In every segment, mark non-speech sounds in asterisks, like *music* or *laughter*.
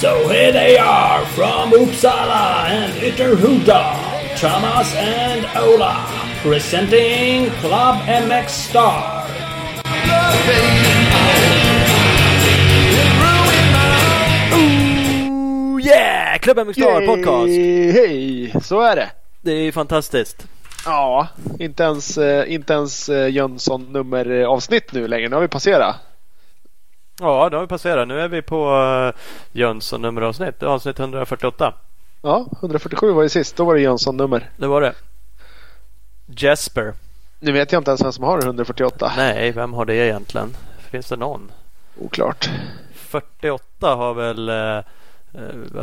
So here they are from Uppsala and Ytterhuda, Thomas and Ola, presenting Club MX Star. Ooh, yeah! Club MX Star Podcast. Hej, hej, så är det. Det är fantastiskt. Ja, inte ens, eh, inte ens eh, Jönsson nummer eh, avsnitt nu längre. Nu har vi passerat. Ja, då har vi passerat. Nu är vi på Jönsson nummeravsnitt. Avsnitt 148. Ja, 147 var ju sist. Då var det Jönsson nummer. Det var det. Jesper. Nu vet jag inte ens vem som har 148. Nej, vem har det egentligen? Finns det någon? Oklart. 48 har väl,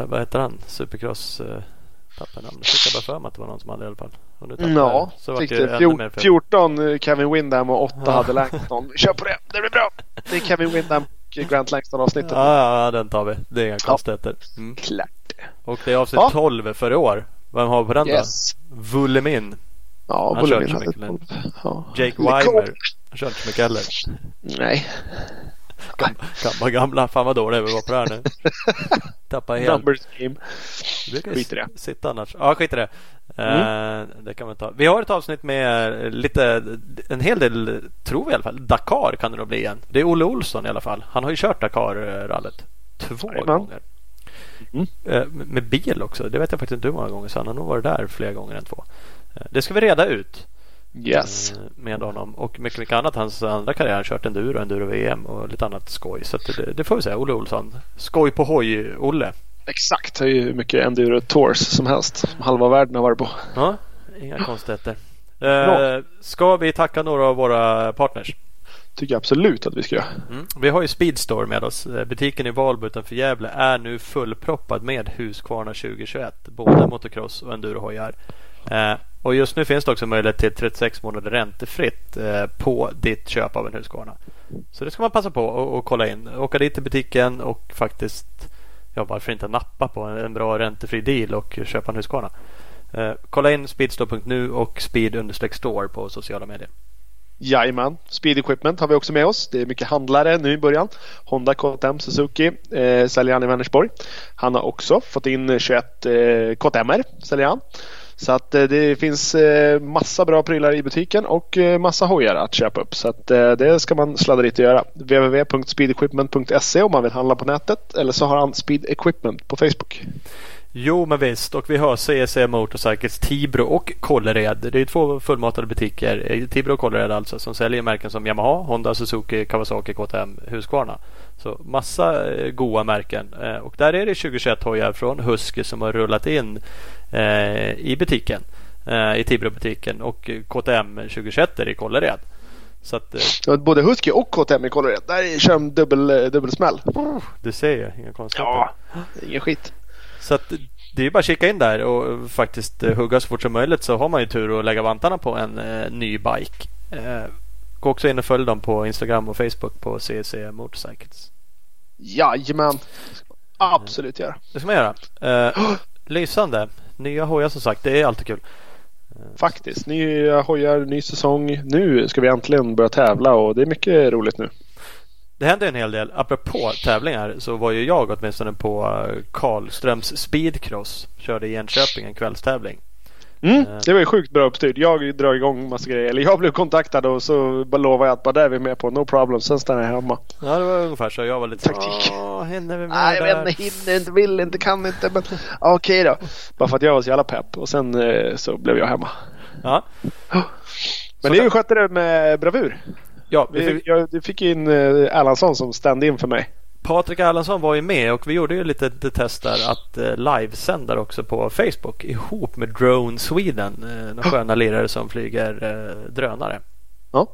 vad heter han? Supercross tappade namnet. Jag fick jag bara för mig att det var någon som hade i alla fall. Och tappade Ja, så fick det det. ännu mer Fjor- fel. 14 eh, Kevin Windham och 8 Ja. hade *laughs* Langston. Kör på det, det blir bra. Det är Kevin Windham och Grant Langston avsnittet. Ja, ja, den tar vi. Det är inga konstigheter. Mm. Klart. Och det är avsnitt Ja. 12 för i år. Vem har vi på den Yes. då? Vullemin. Ja, Han så hade mycket 12. Ja. Jake. Weimer. Han kör inte så mycket heller. Nej. Gamla, gamla. Fan vad dåliga vi var på det här nu. *laughs* Tappar helt. Numbers game. Skit i det. sitta annars. Ja, skit i det. Eh, det kan vi ta. Vi har ett avsnitt med lite, en hel del, tror vi i alla fall. Dakar kan det nog bli igen. Det är Olle Olsson i alla fall. Han har ju kört Dakar-rallyt två Jajamän. gånger. Mm. Eh, med bil också. Det vet jag faktiskt inte hur många gånger. Så han har nog varit där fler gånger än två. Eh, det ska vi reda ut. Yes. eh, med honom och mycket, mycket annat. Hans andra karriär har kört enduro, enduro-VM och lite annat skoj. Så att det, det får vi säga. Olle Olsson. Skoj på hoj, Olle. Exakt. Det är ju hur mycket enduro tours som helst. Som halva världen har varit på. Ja, inga konstigheter. Eh, ska vi tacka några av våra partners? Tycker jag absolut att vi ska göra. Mm. Vi har ju Speedstore med oss. Eh, Butiken i Valbo utanför Gävle är nu fullproppad med Husqvarna 2021. Både motocross och endurohojar. Eh, och just nu finns det också möjlighet till 36 månader räntefritt eh, på ditt köp av en Husqvarna. Så det ska man passa på och, och kolla in. Åka dit till butiken och faktiskt Ja varför inte nappa på en, en bra räntefri deal och köpa en Husqvarna. Eh, kolla in speedstore.nu och speed-store på sociala medier. Jajamän. Speed Equipment har vi också med oss. Det är mycket handlare nu i början. Honda, KTM, Suzuki eh, säljer han i Vänersborg. Han har också fått in 21 eh, KTM säljer han. Så att eh, det finns eh, massa bra prylar i butiken och eh, massa hojar att köpa upp. Så att det ska man sladda dit och göra. www.speedequipment.se om man vill handla på nätet. Eller så har han Speed Equipment på Facebook. Jo men visst och vi har CEC Motorcycles, Tibro och Kållered. Det är två fullmatade butiker. Tibro och Kållered alltså som säljer märken som Yamaha, Honda, Suzuki, Kawasaki, KTM, Husqvarna. Så massa goda goa märken. Och där är det 2021 hojar från Husky som har rullat in i butiken. Eh, I Tibro-butiken och eh, KTM 2021 är i Kållered. Så att eh, Ja, Både Husky och KTM i Kållered. Där kör de dubbel, eh, dubbelsmäll. du ser ju, inga konstigheter. Ja, ingen skit. Så att det är bara att kika in där och faktiskt eh, hugga så fort som möjligt så har man ju tur att lägga vantarna på en eh, ny bike. Eh, gå också in och följ dem på Instagram och Facebook på CC Motorcycles. Jajamän. Absolut göra. Det ska man göra. Eh, *gasps* lysande. Nya hojar som sagt. Det är alltid kul. Faktiskt. Nya hojar, ny säsong. Nu ska vi äntligen börja tävla och det är mycket roligt nu. Det händer en hel del. Apropå tävlingar så var ju jag åtminstone på Karlströms Speedcross. Körde i Enköping en kvällstävling. Mm, Eh. det var ju sjukt bra uppstyrt. Jag drar igång massa grejer. Eller jag blev kontaktad och så bara lovade jag att bara det är vi med på. No problem. Sen stannar jag hemma. Ja, det var ungefär så. Jag var lite Taktik. Hinner vi med Nej, jag där? vet inte, hinner inte, vill inte, kan inte. Men okej då. Bara för att jag var så jävla pepp. Och sen eh, så blev jag hemma. Ja. Men ni skötte det med bravur. Ja, vi fick, jag, du fick in eh, Erlandsson som stand-in för mig. Patrik Erlandsson var ju med och vi gjorde ju lite test där att eh, livesända också på Facebook ihop med Drone Sweden. Eh, några sköna lirare som flyger eh, drönare. Ja.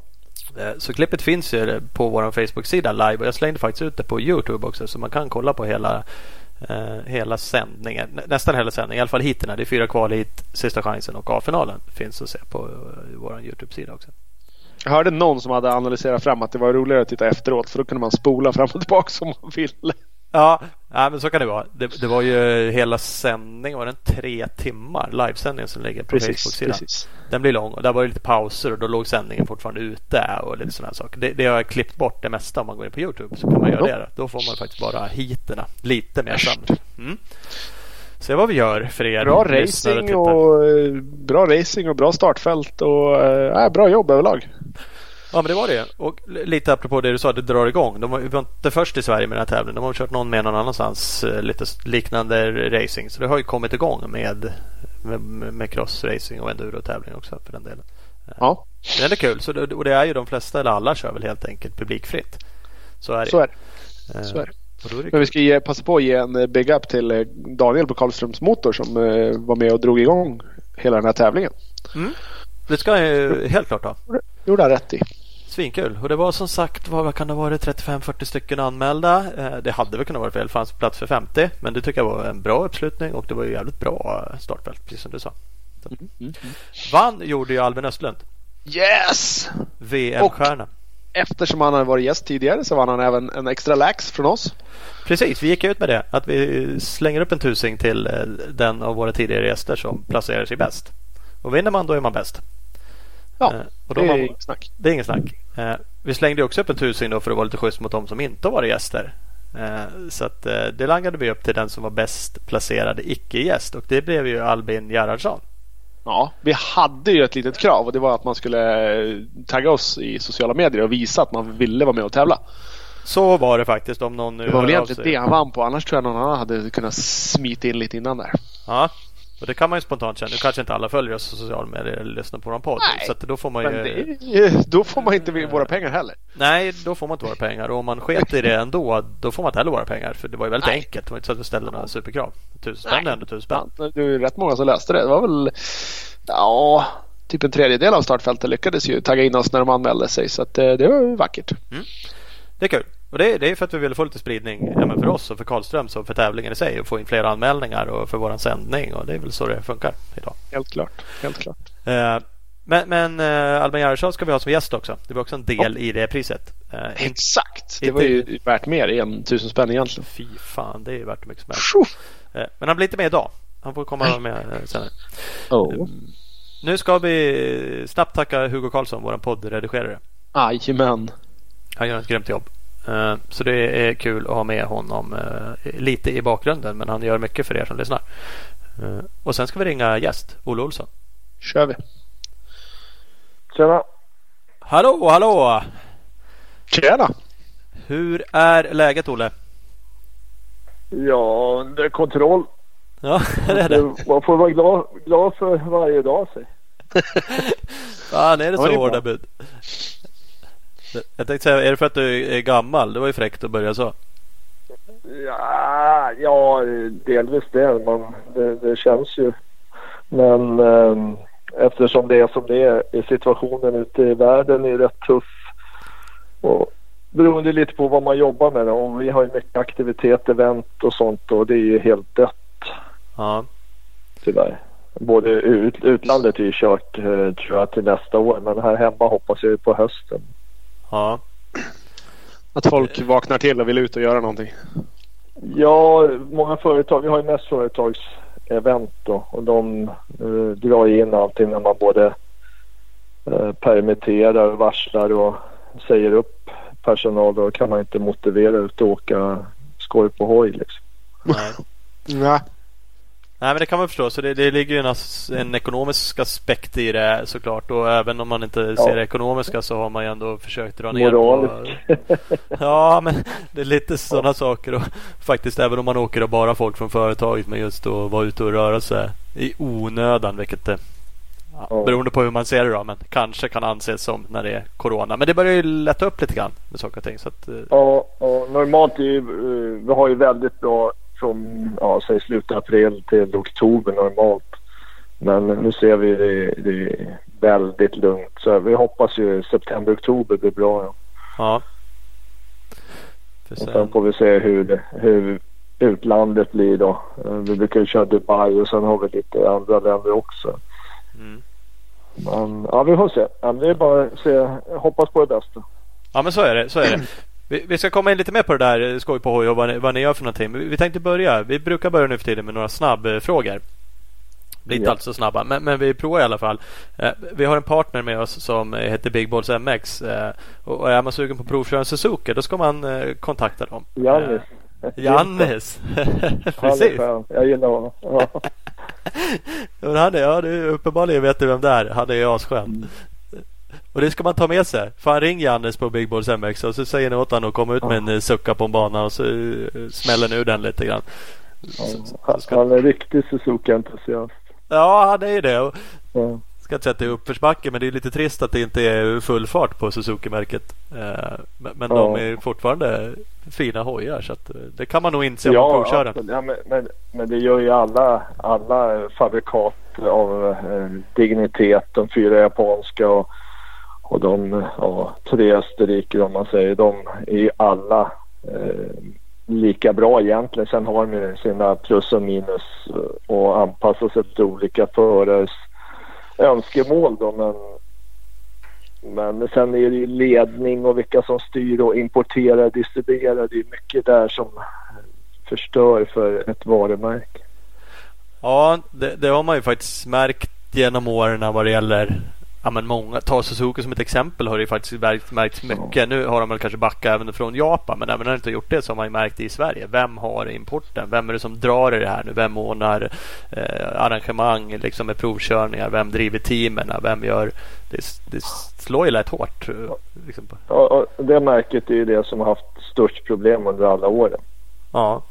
Eh, så klippet finns ju på vår Facebook-sida live och jag slängde faktiskt ut det på Youtube också så man kan kolla på hela hela sändningen. Nä, nästan hela sändningen, i alla fall hiterna. Det är fyra kval hit, sista chansen och A-finalen finns att se på vår Youtube-sida också. Jag hörde någon som hade analyserat fram att det var roligare att titta efteråt för då kunde man spola fram och tillbaka som man ville. Ja, ja, men så kan det vara. Det, det var ju hela sändningen, var den tre timmar? Livesändningen som ligger på Precis, Facebook-sidan. precis. Den blir lång och där var det lite pauser och då låg sändningen fortfarande ute och lite sådana saker. Det, det har jag klippt bort det mesta om man går in på Youtube så kan man göra det. Då får man faktiskt bara hiterna lite mer sen. Mm. Se vad vi gör för er Bra racing och, eh, bra racing och bra startfält och äh, bra jobb överlag. Ja men det var det. Och lite apropå det du sa, det drar igång. De var, inte först i Sverige med den här tävlingen. De har kört någon med någon annanstans. eh, Lite liknande racing. Så det har ju kommit igång med, med, med crossracing och enduro-tävling också för den delen. Ja, Det är kul. Så det, och det är ju de flesta, eller alla kör väl helt enkelt publikfritt. Så är det. så är det. Så är det. Och Men vi ska ge, passa på att ge en eh, big up till eh, Daniel på Karlströms Motor som eh, var med och drog igång hela den här tävlingen. Det ska jag ju helt klart ha. gjorde han rätt i. Svinkul. Och det var som sagt, vad kan det vara, 35-40 stycken anmälda. Det hade väl kunnat vara fel, det fanns plats för 50. Men det tycker jag var en bra uppslutning och det var ju jävligt bra startfält, precis som du sa. Vann gjorde ju Albin Östlund, Yes! VM-stjärna. Eftersom han hade varit gäst tidigare så vann han även en extra lax från oss. Precis, vi gick ut med det. Att vi slänger upp en tusing till eh, den av våra tidigare gäster som placerar sig bäst. Och vinner man då är man bäst. Ja, Eh, det är man- inget snack. Det är inget snack. Eh, vi slängde också upp en tusing då för att vara lite schysst mot de som inte har varit gäster. Så att, det langade vi upp till den som var bäst placerade icke-gäst och det blev ju Albin Gerhardsson. Ja, vi hade ju ett litet krav och det var att man skulle eh, tagga oss i sociala medier och visa att man ville vara med och tävla. Så var det faktiskt om någon nu Det var väl egentligen det han vann på. Annars tror jag någon annan hade kunnat smita in lite innan där. Ja, och det kan man ju spontant känna. Nu kanske inte alla följer oss på sociala medier eller lyssnar på vår podd. Nej, så att då får man ju... är, *laughs* då får man inte våra pengar heller. Nej, då får man inte våra pengar. Och om man sket i det ändå, då får man inte heller våra pengar. För det var ju väldigt Nej. enkelt. Det var inte så att vi ställde några superkrav. Tusen spänn är ändå tusen spänn. Ja, det är rätt många som läste det. Det var väl ja, typ en tredjedel av startfältet lyckades ju tagga in oss när de anmälde sig. Så att, eh, det var ju vackert. Det är kul. Och det är, det är för att vi ville få lite spridning ja, för oss och för Karlströms och för tävlingen i sig och få in fler anmälningar och för våran sändning. Och det är väl så det funkar idag. Helt klart. Helt klart. Eh, men men eh, Albin Gerhardsson ska vi ha som gäst också. Det var också en del i det priset. Eh, in, Exakt. Det inte- var ju värt mer än tusen spänn egentligen. fy fan, det är ju värt mycket som helst. Eh, men han blir inte med idag. Han får komma med eh, senare. Oh. Nu ska vi snabbt tacka Hugo Karlsson, vår poddredigerare. Jajamän. Han gör ett grymt jobb. Eh, Så det är kul att ha med honom eh, lite i bakgrunden. Men han gör mycket för er som lyssnar. Eh, Och sen ska vi ringa gäst, Olle Olsson. kör vi. Tjena! Hallå, hallå! Tjena! Hur är läget Olle? Ja, under kontroll. Ja, *laughs* det är det. Man får vara glad, glad för varje dag. Sig. *laughs* Fan, är det så är hårda bud? Jag tänkte säga, är det för att du är gammal? Det var ju fräckt att börja så. Ja, ja, delvis det. Man, det. Det känns ju. Men eh, eftersom det är som det är, är situationen ute i världen är rätt tuff. Och beroende lite på vad man jobbar med. Då. Och vi har ju mycket aktivitet, event och sånt och det är ju helt dött Ja, tyvärr. Både ut, utlandet är ju kört eh, tror jag till nästa år men här hemma hoppas jag ju på hösten. Ja. Att folk vaknar till och vill ut och göra någonting. Ja, många företag. Vi har ju mest företagsevent då och de eh, drar in allting när man både eh, permitterar, varslar och säger upp personal. Då kan man inte motivera ut att åka skoj på hoj liksom. Nej. *laughs* Nej. Nej men det kan man förstå. Så det, det ligger ju en, en ekonomisk aspekt i det såklart. Och även om man inte Ja. ser det ekonomiska så har man ju ändå försökt dra ner Moralisk. på... *laughs* Ja men det är lite sådana saker. Och faktiskt även om man åker och bara folk från företaget. Men just att vara ute och röra sig i onödan. Vilket det ja, Ja. beroende på hur man ser det då. Men kanske kan anses som när det är Corona. Men det börjar ju lätta upp lite grann med saker och ting. Så att, eh, Ja, ja normalt är ju, eh, vi har ju väldigt bra från ja, säg slutet april till oktober normalt. Men nu ser vi det, det är väldigt lugnt. Så vi hoppas ju september, oktober blir bra. Ja. ja. För Och sen- sen får vi se hur, hur utlandet blir då. Vi brukar ju köra Dubai och sen har vi lite andra länder också. Mm. Men ja, vi får se. Det är bara att se, hoppas på det bästa. Ja men så är det. Så är det. Vi, vi, ska komma in lite mer på det där skoj på hoj och vad ni, vad ni gör för någonting. Vi tänkte börja. Vi brukar börja nu för tiden med några snabbfrågor. Blir inte ja. alltid så snabba, men, men, vi provar i alla fall. Eh, vi har en partner med oss som heter Big Balls MX. Eh, och är man sugen på att provköra en Suzuki då ska man eh, kontakta dem. Jannis. Jannis. *laughs* Precis. Jag gillar honom. *laughs* Ja. *laughs* han är, ja, du, uppenbarligen vet du vem det är. Han är asskön. Mm. Och det ska man ta med sig. Fan ring Jannes på Big Balls MX och så säger ni åt honom att komma ut med en sucka på en bana och så smäller ni ur den lite grann. Ja, så, ska... Han är riktig Suzuki-entusiast. Ja, han är ju det. Ja. Ska inte säga att det är uppförsbacke men det är lite trist att det inte är full fart på Suzuki-märket. Eh, men ja. de är fortfarande fina hojar så eh, det kan man nog inse om ja, man provkör ja, men, men, men, det gör ju alla, alla fabrikat av eh, dignitet. De fyra japanska och, och de ja, tre Österrike om man säger. De är ju alla eh, lika bra egentligen. Sen har de sina plus och minus eh, och anpassar sig till olika förares önskemål då. Men, men sen är det ju ledning och vilka som styr och importerar, och distribuerar. Det är mycket där som förstör för ett varumärke. Ja, det, det har man ju faktiskt märkt genom åren vad det gäller Ja men många, ta Suzuki som ett exempel har det ju faktiskt märkt, märkt mycket. Nu har de väl kanske backat även från Japan men även när de inte gjort det så har man ju märkt det i Sverige. Vem har importen? Vem är det som drar i det här nu? Vem ordnar eh, arrangemang liksom med provkörningar? Vem driver teamen? Vem gör... Det, det slår ju lätt hårt. Eh, liksom. Ja, det märket är ju det som har haft störst problem under alla åren. Ja.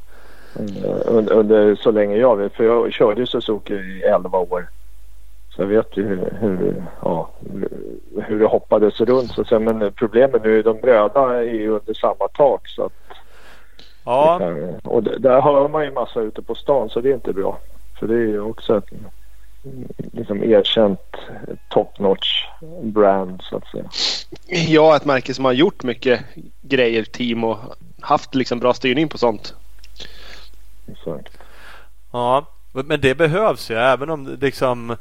Under, under så länge jag vet. För jag körde Suzuki i 11 år. Jag vet ju hur, hur, ja, hur det hoppades runt. Så sen, men problemet nu är de röda är ju under samma tak. Så att, ja. Kan, och det, där hör man ju massa ute på stan så det är inte bra. För det är ju också ett liksom erkänt top notch brand så att säga. Ja, ett märke som har gjort mycket grejer, team och haft liksom bra styrning på sånt. Exakt. Ja, men det behövs ju även om liksom *laughs*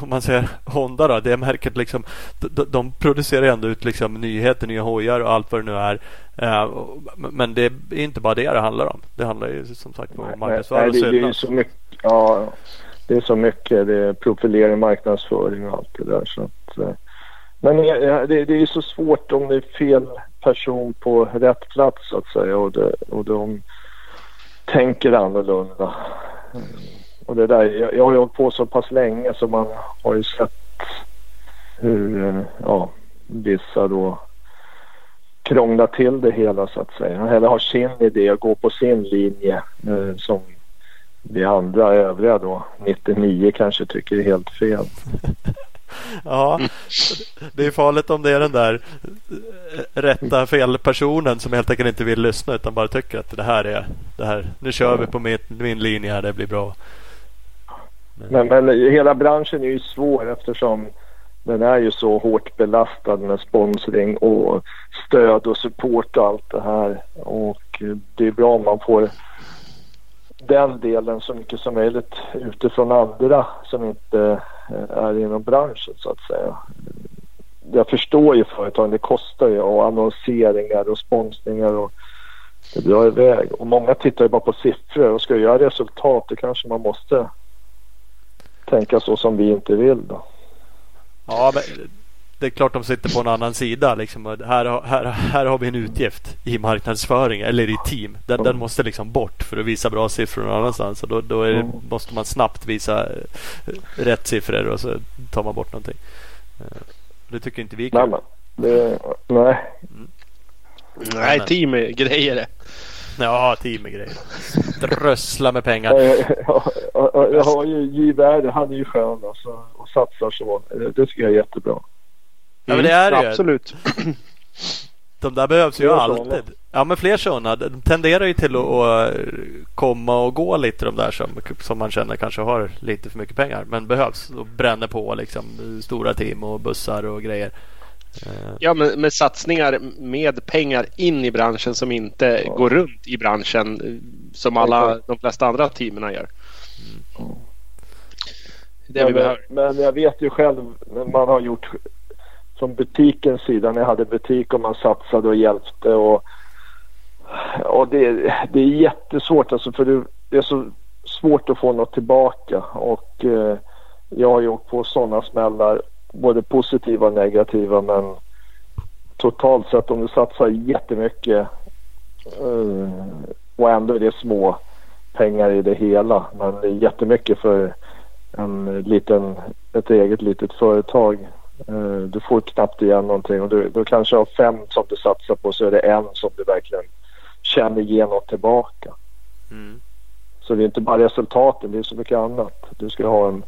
om man säger Honda då, det märket liksom de, de producerar ändå ut liksom nyheter, nya hojar och allt vad det nu är. Uh, men det är inte bara det det handlar om. Det handlar ju som sagt om marknadsföring och mycket, Ja, det är så mycket. Det är profilering, marknadsföring och allt det där. Så att, uh, men det, det är så svårt om det är fel person på rätt plats så att säga och, det, och de tänker annorlunda. Och det där, jag, jag har ju hållit på så pass länge så man har ju sett hur eh, ja, vissa då krånglar till det hela så att säga. Eller har sin idé och går på sin linje eh, som vi andra övriga då 99 kanske tycker är helt fel. *laughs* ja, det är farligt om det är den där rätta fel personen som helt enkelt inte vill lyssna utan bara tycker att det här är det här. Nu kör vi på min, min linje här, det blir bra. Men, men hela branschen är ju svår eftersom den är ju så hårt belastad med sponsring och stöd och support och allt det här. Och det är bra om man får den delen så mycket som möjligt utifrån andra som inte är inom branschen så att säga. Jag förstår ju företagen, det kostar ju och annonseringar och sponsringar och det drar iväg. Och många tittar ju bara på siffror och ska göra resultat det kanske man måste tänka så som vi inte vill då. Ja, men det är klart de sitter på en annan sida. Liksom. Här, här, här har vi en utgift i marknadsföring eller i team. Den, den måste liksom bort för att visa bra siffror någon annanstans. Och då, då det, mm. måste man snabbt visa eh, rätt siffror och så tar man bort någonting. Eh, det tycker inte vi är kul. Nej, nej. Mm. Nej, team är grejer det. Ja, team är grejer. Drössla med pengar. Jag har ju J. Värde, han är ju skön alltså, och satsar så. Det tycker jag är jättebra. Ja men det är det ju. Absolut. *clears throat* De där behövs ju alltid. Ja men fler sådana. De tenderar ju till att komma och gå lite de där som, som man känner kanske har lite för mycket pengar. Men behövs och bränner på liksom stora team och bussar och grejer. Eh. Ja men med satsningar med pengar in i branschen som inte ja. går runt i branschen som alla de flesta andra teamen gör. Det men, vi behöver. men jag vet ju själv när man har gjort från butikens sida när jag hade butik och man satsade och hjälpte och, och det, det är jättesvårt alltså för det, det är så svårt att få något tillbaka och eh, jag har ju åkt på sådana smällar både positiva och negativa men totalt sett om du satsar jättemycket eh, och ändå är det små pengar i det hela men det är jättemycket för en liten, ett eget litet företag. Uh, du får knappt igen någonting och du, du kanske har fem som du satsar på så är det en som du verkligen känner ge något tillbaka. Mm. Så det är inte bara resultaten, det är så mycket annat. Du ska ha en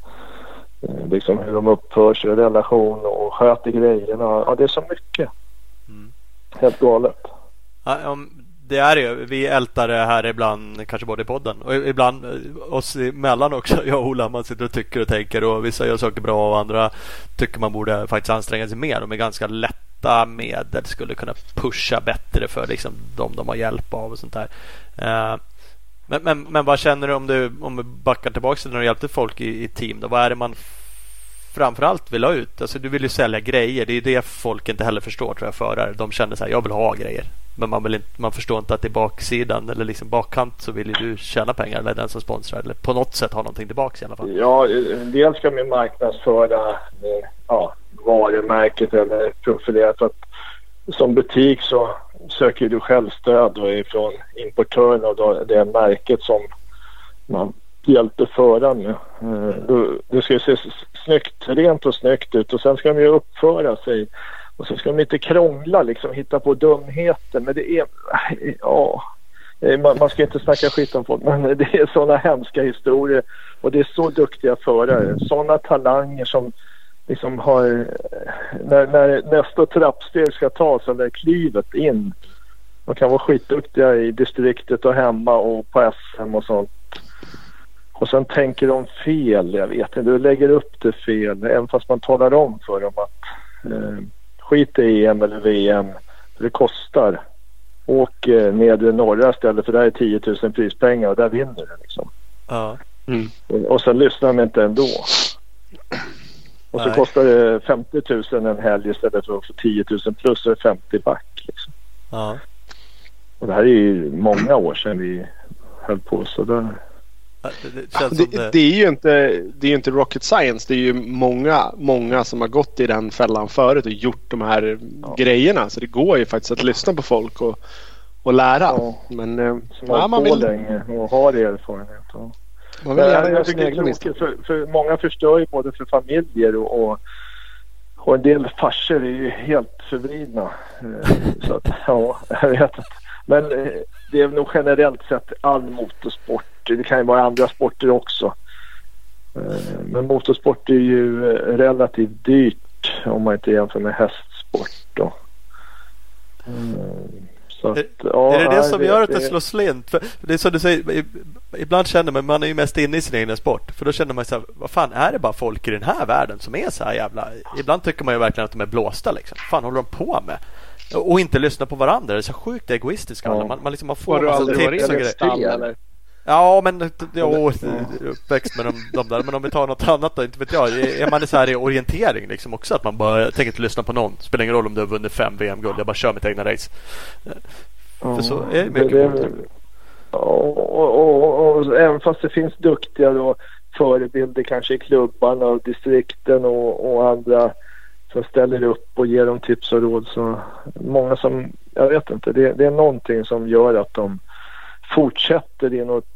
Eh, liksom hur de uppför sig i relation och sköter grejerna. Ja, det är så mycket. Mm. Helt galet. Ja, det är ju. Vi ältar det här ibland, kanske både i podden och ibland eh, oss emellan också. Jag och Ola, man sitter och tycker och tänker och vissa gör saker bra och andra tycker man borde faktiskt anstränga sig mer De med ganska lätta medel skulle kunna pusha bättre för liksom de de har hjälp av och sånt där. Eh, men, men, men vad känner du om du om du backar tillbaka till när du hjälpte folk i, i team? Då? Vad är det man framförallt vill ha ut? Alltså, du vill ju sälja grejer. Det är det folk inte heller förstår tror jag förare. De känner så här, jag vill ha grejer. Men man, vill inte, man förstår inte att i baksidan eller liksom bakkant så vill ju du tjäna pengar eller den som sponsrar eller på något sätt ha någonting tillbaka i alla fall. Ja, dels ska man marknadsföra eh, ja, varumärket eller profilera. Att som butik så söker du själv stöd importören och det märket som man hjälper föraren med. Eh, det ska se snyggt, rent och snyggt ut och sen ska de ju uppföra sig och så ska de inte krångla liksom, hitta på dumheter. Men det är, ja, eh, man, man ska inte snacka skit om folk men det är sådana hemska historier och det är så duktiga förare. Sådana talanger som liksom har, när, när nästa trappsteg ska tas eller klivet in. De kan vara skitduktiga i distriktet och hemma och på SM och sånt. Och sen tänker de fel, jag vet inte, du lägger upp det fel. Även fast man talar om för dem att eh, skit i EM eller VM, för det kostar. Åk eh, nedre norra stället för där är 10 000 prispengar och där vinner du liksom. Ja. Mm. Och, och sen lyssnar de inte ändå. Och så Nej. kostar det 50 000 en helg istället för att få 10 000 plus så är det 50 back. Liksom. Ja. Och det här är ju många år sedan vi höll på så där. Det, det, det, det, är ju inte, det är inte rocket science. Det är ju många, många som har gått i den fällan förut och gjort de här ja. grejerna. Så det går ju faktiskt att lyssna på folk och, och lära. Ja. Men eh, som ja, man vill... länge och har erfarenhet. Ja. Man vill gärna göra sina egna misstag. För, för många förstör ju både för familjer och, och, och en del farsor är ju helt förvridna. Eh, så att, *laughs* ja, jag vet inte. Men eh, det är nog generellt sett all motorsport. Det kan ju vara andra sporter också. Eh, men motorsport är ju relativt dyrt om man inte jämför med hästsport. Då. Att, är, ja, är, det det som det, gör att det, det slår slint? För det är som du säger, ibland känner man, man är ju mest inne i sin egen sport. För då känner man så här, vad fan är det bara folk i den här världen som är så här jävla... Ibland tycker man ju verkligen att de är blåsta liksom. Vad fan håller de på med? Och inte lyssna på varandra. Det är så sjukt egoistiska. Ja. Man, man, liksom, man får massa tips och grejer. Ja, men jo, uppväxt med de, de, där. Men om vi tar något annat då, inte vet jag. Är man så här i orientering liksom också? Att man bara tänker inte lyssna på någon. Spelar ingen roll om du har vunnit fem VM-guld. Jag bara kör mitt egna race. För så är det mycket det, det, och, och, och, och, även fast det finns duktiga då, förebilder kanske i klubbarna och distrikten och, andra som ställer upp och ger dem tips och råd så många som, jag vet inte, det, det är någonting som gör att de fortsätter i något eh,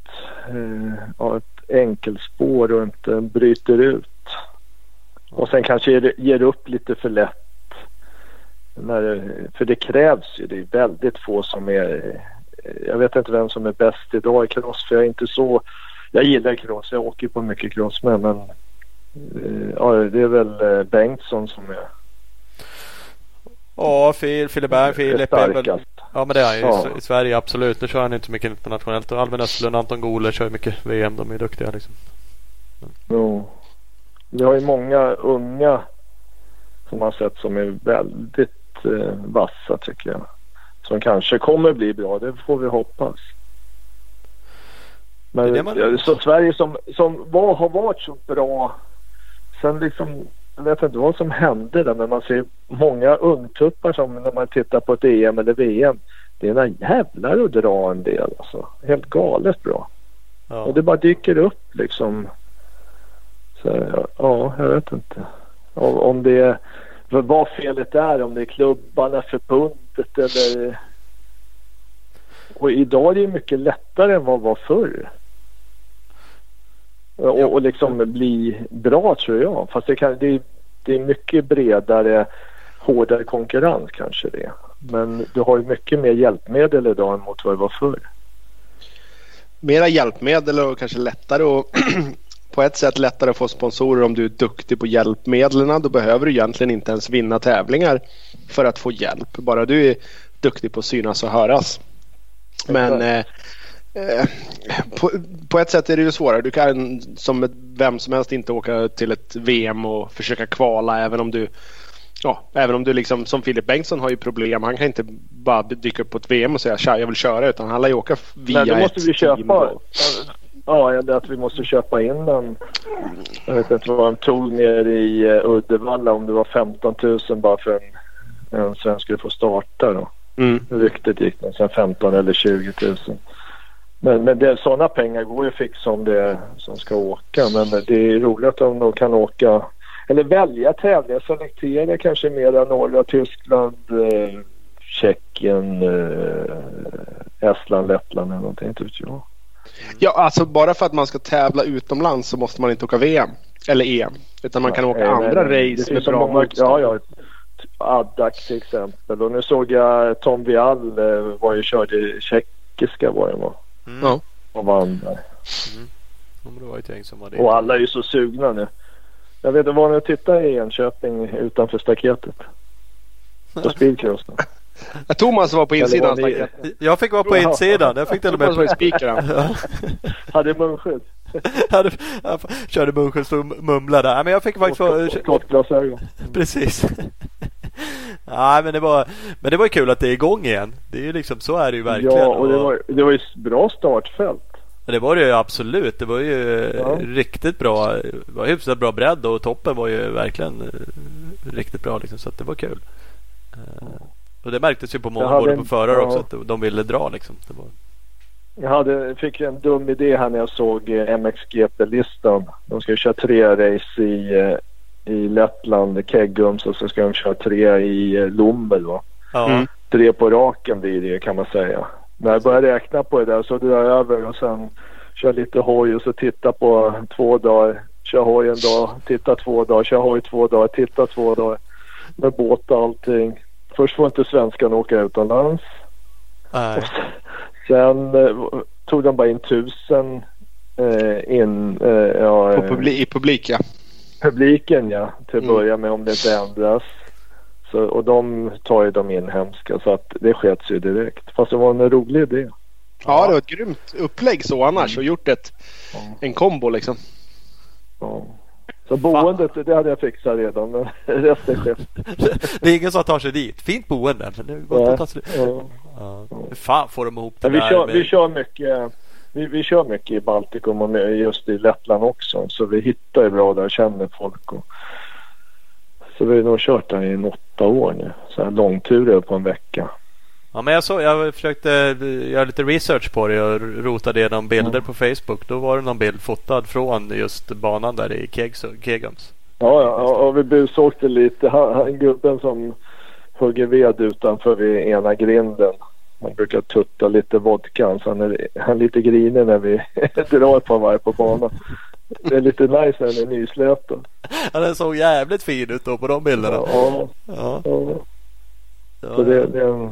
ja, ett enkelspår och inte bryter ut. Och sen kanske ger, ger upp lite för lätt. När, för det krävs ju. Det är väldigt få som är... Jag vet inte vem som är bäst idag i cross för jag är inte så... Jag gillar cross. Jag åker på mycket cross med men... Eh, ja, det är väl eh, Bengtsson som är... Ja, Filip Berg, Filip är väl Ja men det är han ju ja. i Sverige absolut. Nu kör han inte så mycket internationellt. Och Albin Östlund och Anton Gole kör mycket VM. De är duktiga liksom. Jo. Vi har ju många unga som har sett som är väldigt eh, vassa tycker jag. Som kanske kommer bli bra. Det får vi hoppas. Men man... så Sverige som, som var, har varit så bra. Sen liksom vet inte vad som hände där men man ser många ungtuppar som när man tittar på ett EM eller VM. Det är några jävlar att dra en del alltså. Helt galet bra. Ja. Och det bara dyker upp liksom. Så ja, jag vet inte. Om, om det är vad felet är. Om det är klubbarna, förbundet eller. Och idag är det mycket lättare än vad det var förr. Och, och liksom bli bra tror jag. Fast det, kan, det, det är mycket bredare, hårdare konkurrens kanske det. Men du har ju mycket mer hjälpmedel idag än mot vad det var förr. Mera hjälpmedel och kanske lättare och *clears throat* på ett sätt lättare att få sponsorer om du är duktig på hjälpmedlen. Då behöver du egentligen inte ens vinna tävlingar för att få hjälp. Bara du är duktig på att synas och höras. Men eh, eh, på, på, ett sätt är det ju svårare. Du kan som ett, vem som helst inte åka till ett VM och försöka kvala även om du Ja, även om du liksom som Filip Bengtsson har ju problem. Han kan inte bara dyka upp på ett VM och säga tja jag vill köra utan han lär ju åka via Nej, då måste ett vi köpa. Ja, det är att vi måste köpa in en. Jag vet inte vad de tog ner i uh, Uddevalla om det var 15 000 bara för en, en svensk skulle få starta då. Mm. Ryktet gick någonstans 15 eller 20 000. Men, men det, sådana pengar går ju att fixa om det som ska åka. Men det är roligt om de kan åka eller välja tävlingar, selektera kanske mera norra Tyskland, eh, Tjeckien, eh, Estland, Lettland eller någonting. Inte vet jag. Ja, alltså bara för att man ska tävla utomlands så måste man inte åka VM eller EM. Utan man kan åka nej, andra nej. race med bra motstånd. Ja, ja. Addax till exempel. Och nu såg jag Tom Viall eh, var ju körde i tjeckiska var det var. Mm. Ja. Och vann där. Ja, men det var ett gäng som var det. Och alla är ju så sugna nu. Jag vet inte, var ni och tittade i Enköping utanför staketet? På *laughs* speedcrossen? Thomas var på insidan. var ni-. Jag fick vara på insidan. Jag fick till och Thomas var med... i speakern. *laughs* Ja. Hade munskydd? *laughs* Jag körde munskydd och mumlade. Nej, men jag fick faktiskt skottglasögon? Precis. Nej men det var Men det var kul att det är igång igen. Det är ju liksom så är det ju verkligen. Ja, och det var, det var ju ett bra startfält. Ja, Det var det ju absolut. Det var ju Ja. riktigt bra. Det var hyfsat bra bredd och toppen var ju verkligen eh, riktigt bra. Liksom, så att det var kul. Eh, Och det märktes ju på många både på förare ja. också att de ville dra liksom. Det var... Jag hade, fick en dum idé här när jag såg eh, MXGP-listan. De ska ju köra tre race i, eh, i Lettland, Keggums och så ska de köra tre i eh, Lommel. Va? Mm. Tre på raken blir det kan man säga. När jag började räkna på det där så drar jag över och sen kör lite hoj och så titta på två dagar. Kör hoj en dag, titta två dagar, kör hoj två dagar, titta två dagar. Med båt och allting. Först får inte svenskan åka utomlands. Nej. Sen eh, tog de bara in tusen eh, in eh, ja, På publi- I publik ja. Publiken ja, till att Mm. börja med om det inte ändras. Så, och de tar ju de inhemska så att det skets ju direkt. Fast det var en rolig idé. Ja, det var ett grymt upplägg så annars och gjort ett, Ja. en kombo liksom. Ja. Så boendet det hade jag fixat redan men *laughs* resten skett. Det är ingen som tar sig dit. Fint boende men det är gott att ta sig dit. Ja. Ja. Hur fan får de ihop det Men vi, där? kör, med- vi kör mycket vi, vi kör mycket i Baltikum och med- just i Lettland också. Så vi hittar ju bra där och känner folk. Och, så vi har nog kört där i åtta år nu. Så här långturer på en vecka. Ja, men jag, såg, jag försökte eh, göra lite research på det och rotade igenom bilder Mm. på Facebook. Då var det någon bild fotad från just banan där i Kegums. Ja, ja och, och vi busåkte lite. Han, han, gubben som hugger ved utanför vid ena grinden. Han brukar tutta lite vodka så han är, han är lite grinig när vi *laughs* drar ett par varv på banan. Det är lite nice när den är nysläpad. Ja, den såg jävligt fin ut då på de bilderna. Ja, Ja, ja. Så det, det en,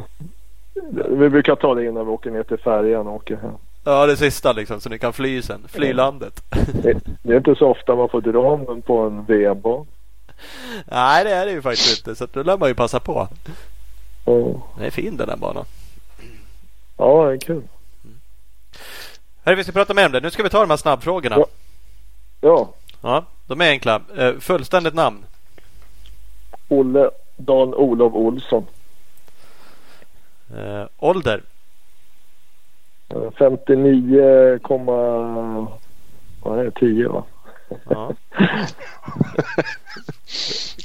vi brukar ta det innan vi åker ner till färjan och åker hem. ja, det sista liksom så ni kan fly sen. Fly landet. Det, det är inte så ofta man får dra om den på en VM-bana. Nej, det är det ju faktiskt inte. Så då lär man ju passa på. Ja, Den är fin den här banan. Ja, det är kul. Hörru, vi ska prata mer om det. Nu ska vi ta de här snabbfrågorna. Ja. Ja, Ja, de är enkla. Eh, fullständigt namn. Olle Dan Olof Olsson. Eh, ålder. Eh, 59, komma- vad är det, 10 va? Ja. *laughs*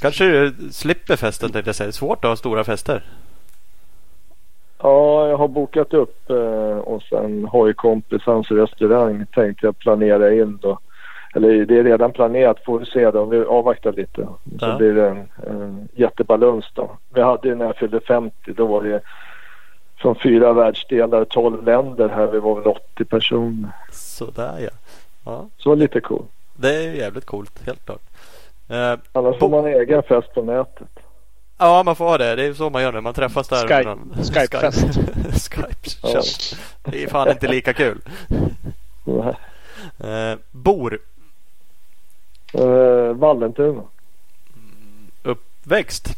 Kanske du slipper festen tänkte jag säga. Svårt att ha stora fester. Ja, jag har bokat upp eh, hos en hojkompis, hans restaurang. Tänkte jag planera in då. Eller det är redan planerat, får vi se då. Vi avvaktar lite. Så Ja. blir det en, en jättebalans då. Vi hade ju när jag fyllde 50, då var det från fyra världsdelar, 12 länder här. Vi var väl 80 personer. Sådär ja. ja. Så var lite coolt. Det är ju jävligt coolt, helt klart. Eh, Annars får man egen fest på nätet. Ja, man får ha det. Det är så man gör när man träffas där. Skype- Någon- Skype-fest. Skype. *laughs* Det är fan inte lika kul. Eh, bor. Eh, Vallentuna. Uppväxt.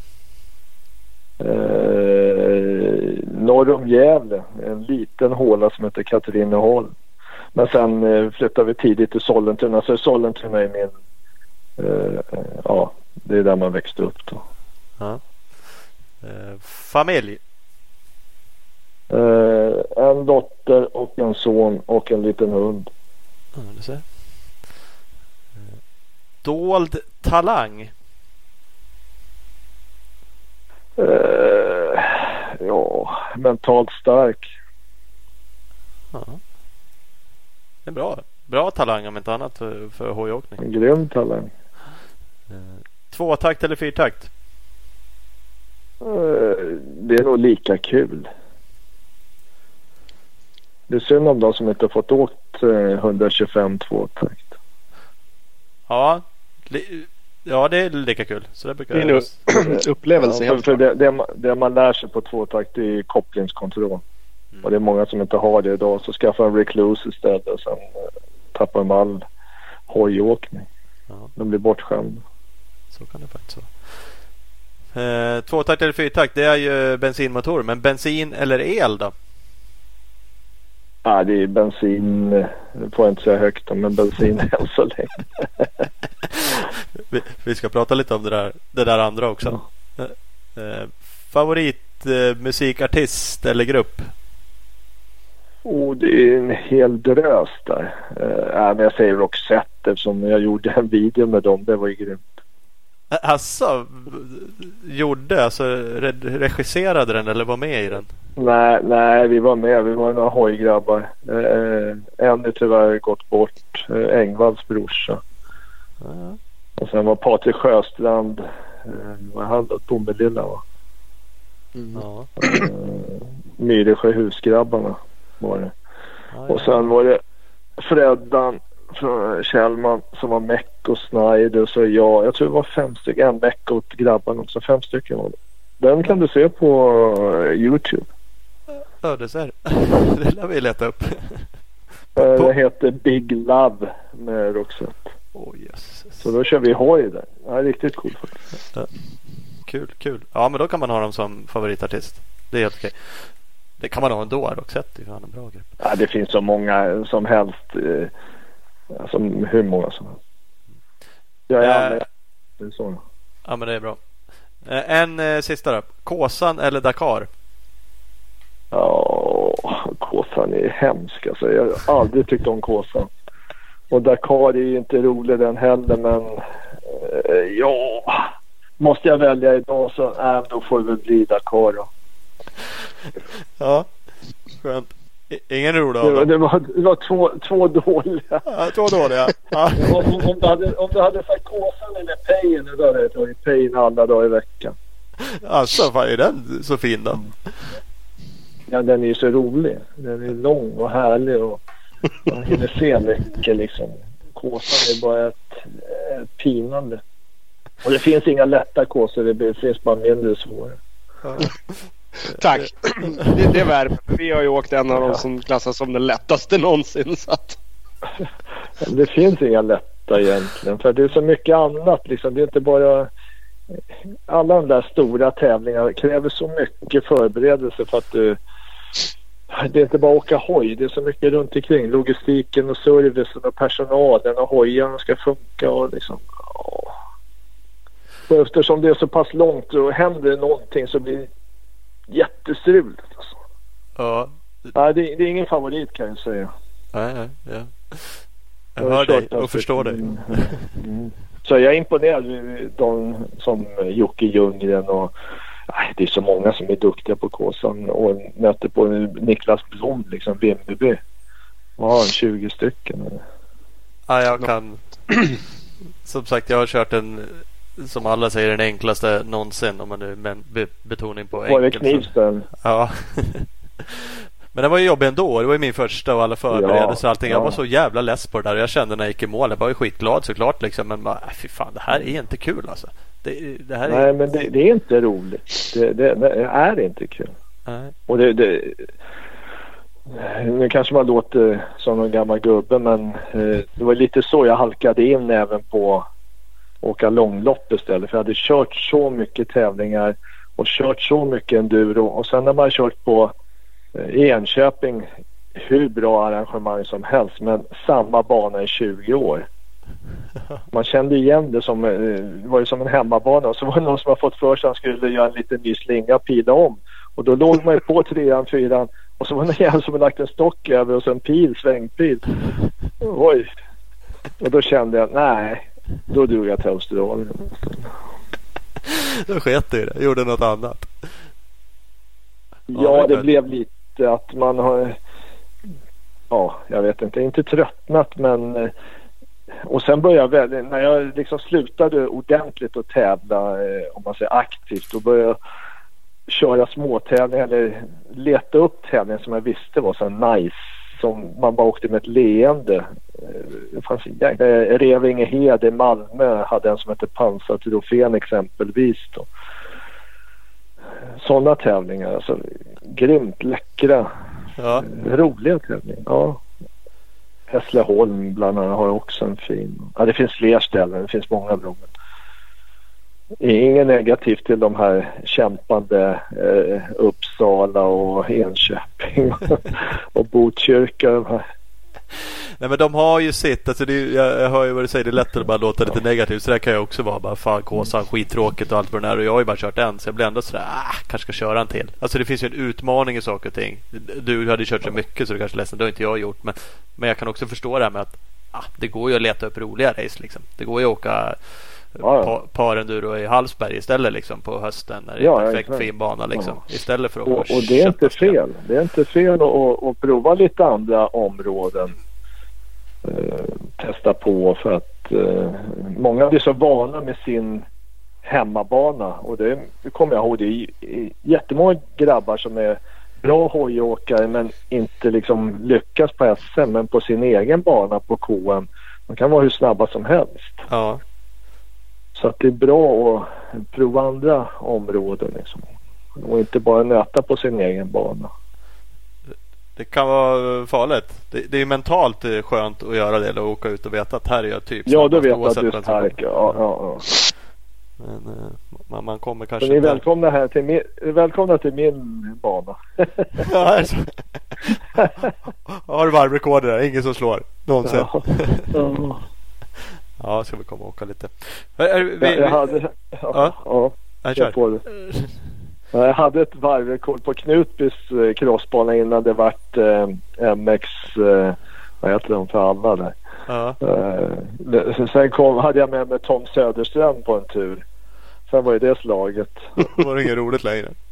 Eh, norr om Gävle. En liten håla som heter Katrineholm. Men sen eh, flyttade vi tidigt till Sollentuna. Så Sollentuna är min... Eh, ja, det är där man växte upp då. Ja. Eh, familj. Eh, en dotter och en son och en liten hund. Ja, du ser. Eh, Dold talang. Eh, ja, mentalt stark. Ja. Det är bra. Bra talang om inte annat för, för hojåkning. En grym talang. Tvåtakt eller fyrtakt? Eh, det är nog lika kul. Det är synd om de som inte fått åkt eh, 125 tvåtakt. Ja, li, ja det är lika kul. Så det brukar Det är nog upplevelse Ja, för för det, det, man- det man lär sig på tvåtakt är kopplingskontroll. Mm. Och det är många som inte har det idag. Så skaffa en recluse istället och sen eh, tappar de all hojåkning. Ja. De blir bortskämda. Så kan det faktiskt vara. Eh, tvåtakt eller fyrtakt det är ju bensinmotor. Men bensin eller el då? Ja, det är bensin. eh, Det får jag inte säga högt om, men bensin än så länge. *laughs* Vi, vi ska prata lite om det där, det där andra också. Eh, eh, favorit eh, eller grupp? Oh, det är en hel drös där. Uh, men jag säger Roxette eftersom jag gjorde en video med dem. Det var ju grymt. Eh, Alltså, gjorde, alltså re- regisserade den eller var med i den? Nej, nej, vi var med. Vi var några hojgrabbar. Uh, en är tyvärr gått bort. Uh, Engvalls brorsa. Ja, Och sen var Patrik Sjöstrand. Uh, vad han då? Tomelilla va? Mm. Myresjö husgrabbarna var det. ja, Och sen var det Freddan Kjellman som var meck och Snyder så jag. Jag tror det var fem stycken. En meck och grabbarna också. Fem stycken var det. Den kan du se på eh, Youtube. ja, det. *laughs* Det lär vi leta upp. Eh, Det heter Big Love med Roxette. Oh, jösses. Så då kör vi hoj där. Ja, riktigt coolt faktiskt. Kul, kul. Ja, men då kan man ha dem som favoritartist. Det är helt okej. Det kan man ha ändå. Roxette är fan en bra grupp. Ja, det finns så många som helst. Alltså hur många som helst. Jag är anmäld. Det är så. Ja, men det är bra. Eh, En eh, sista då. Kåsan eller Dakar? Ja, Kåsan är hemsk alltså. Jag har aldrig tyckt om Kåsan. Och Dakar är ju inte rolig den heller men eh, ja, måste jag välja idag så äh, då får det väl bli Dakar då. Ja, skönt. Ingen rolig Det det var, det var två, två dåliga. Ja, två dåliga. Ja. *laughs* Om, om, du hade, om du hade sagt Kåsan eller Pejen då hade jag tagit Pejen alla dagar i veckan. Alltså, vad är den så fin då? Ja, den är ju så rolig. Den är lång och härlig och man hinner se mycket liksom. Kåsan är bara ett, ett pinande. Och det finns inga lätta kåsor. Det finns bara mindre svåra. *laughs* Tack. Det, det värmer. Vi har ju åkt en av dem som klassas som den lättaste någonsin. Så att, Det finns inga lätta egentligen. För det är så mycket annat liksom. Det är inte bara... Alla de där stora tävlingarna kräver så mycket förberedelse för att du... Det är inte bara att åka hoj. Det är så mycket runt omkring. Logistiken och servicen och personalen och hojarna ska funka och liksom... ja. Och eftersom det är så pass långt och händer någonting så blir det jättestruligt. Alltså. Ja. Nej, det, det är ingen favorit kan jag säga. Nej, nej, ja. Jag hör dig och förstår dig. Mm. Så jag är imponerad de som Jocke Ljunggren och nej, det är så många som är duktiga på Kåsan och möter på Niklas Blom, liksom Vimmerby. Vad har han, 20 stycken? Ja, jag kan. *clears throat* som sagt, jag har kört en som alla säger den enklaste någonsin om man nu med betoning på enkel. Var det Knivsten? Ja. *laughs* Men det var ju jobbigt ändå. Det var ju min första och alla förberedelser och allting. Ja. Jag var så jävla less på det där. Jag kände när jag gick i mål. Jag var ju skitglad såklart liksom. Men bara, äh, fy fan det här är inte kul alltså. Det, det här Nej är... men det, det, är inte roligt. Det, det, det är inte kul. Nej. Och det, det, nu kanske man låter som en gammal gubbe men eh, det var lite så jag halkade in även på åka långlopp istället. För jag hade kört så mycket tävlingar och kört så mycket enduro och sen när man kört på i Enköping hur bra arrangemang som helst men samma bana i 20 år. *laughs* Man kände igen det som, eh, det var ju som en hemmabana och så var det någon som har fått för sig att han skulle göra en liten ny slinga och pila om. Och då låg man ju på trean, fyran och så var det en jävel som hade lagt en stock över och så en pil, svängpil. *laughs* Oj. Och då kände jag, nej, då drog jag till Australien. Då sket du i det, gjorde något annat. Ja, det blev lite att man har, ja, jag vet inte, inte tröttnat men eh, och sen började jag, när jag liksom slutade ordentligt att tävla, eh, om man säger aktivt, då började jag köra småtävlingar eller leta upp tävlingar som jag visste var så nice. Som man bara åkte med ett leende. Eh, det fanns Revingehed i Malmö hade en som hette Pansartrofén exempelvis. Då sådana tävlingar. Alltså, grymt läckra, ja. roliga tävlingar. Ja. Hässleholm bland annat har också en fin. Ja, det finns fler ställen. Det finns många bra. Inget negativt till de här kämpande eh, Uppsala och Enköping *laughs* och Botkyrka. Nej men de har ju sitt, alltså det, jag, jag hör ju vad du säger, det är lättare att bara låta lite negativt. Så det kan jag också vara. Bara fan Kåsan, skittråkigt och allt vad det är. Och jag har ju bara kört en så jag blir ändå sådär, ah, kanske ska köra en till. Alltså det finns ju en utmaning i saker och ting. Du hade ju kört så mycket så du kanske är ledsen, det har inte jag gjort. Men, men jag kan också förstå det här med att ah, det går ju att leta upp roliga race liksom. Det går ju att åka ja, ja. parenduro i Hallsberg istället liksom på hösten när det är ja, perfekt ja, fin bana liksom. Ja. Istället för att och, och det är inte fel. Det är inte fel att, att prova lite andra områden. Eh, testa på för att eh, många blir så vana med sin hemmabana och det, det kommer jag ihåg. Det är jättemånga grabbar som är bra hojåkare men inte liksom lyckas på SM men på sin egen bana på KM. De kan vara hur snabba som helst. Ja. Så att det är bra att prova andra områden liksom. Och inte bara nöta på sin egen bana. Det kan vara farligt. Det, det är mentalt skönt att göra det eller åka ut och veta att här är jag typ Ja, du vet att du är stark. Ja, ja, ja. Men eh, man, man kommer kanske Så ni är välkomna här till min, välkomna till min bana. *laughs* ja, alltså. *laughs* Har du varvrekorder där? Ingen som slår någonsin. Ja, *laughs* ja. ja ska vi komma och åka lite. Är, vi, jag, hade, ja, ja, ja. kör på det. Jag hade ett varvrekord på Knutbys eh, crossbana innan det vart eh, MX, eh, vad heter de för alla där. Ja. Eh, sen kom, hade jag med mig Tom Söderström på en tur. Sen var ju det slaget. *laughs* var det inget roligt längre? *laughs*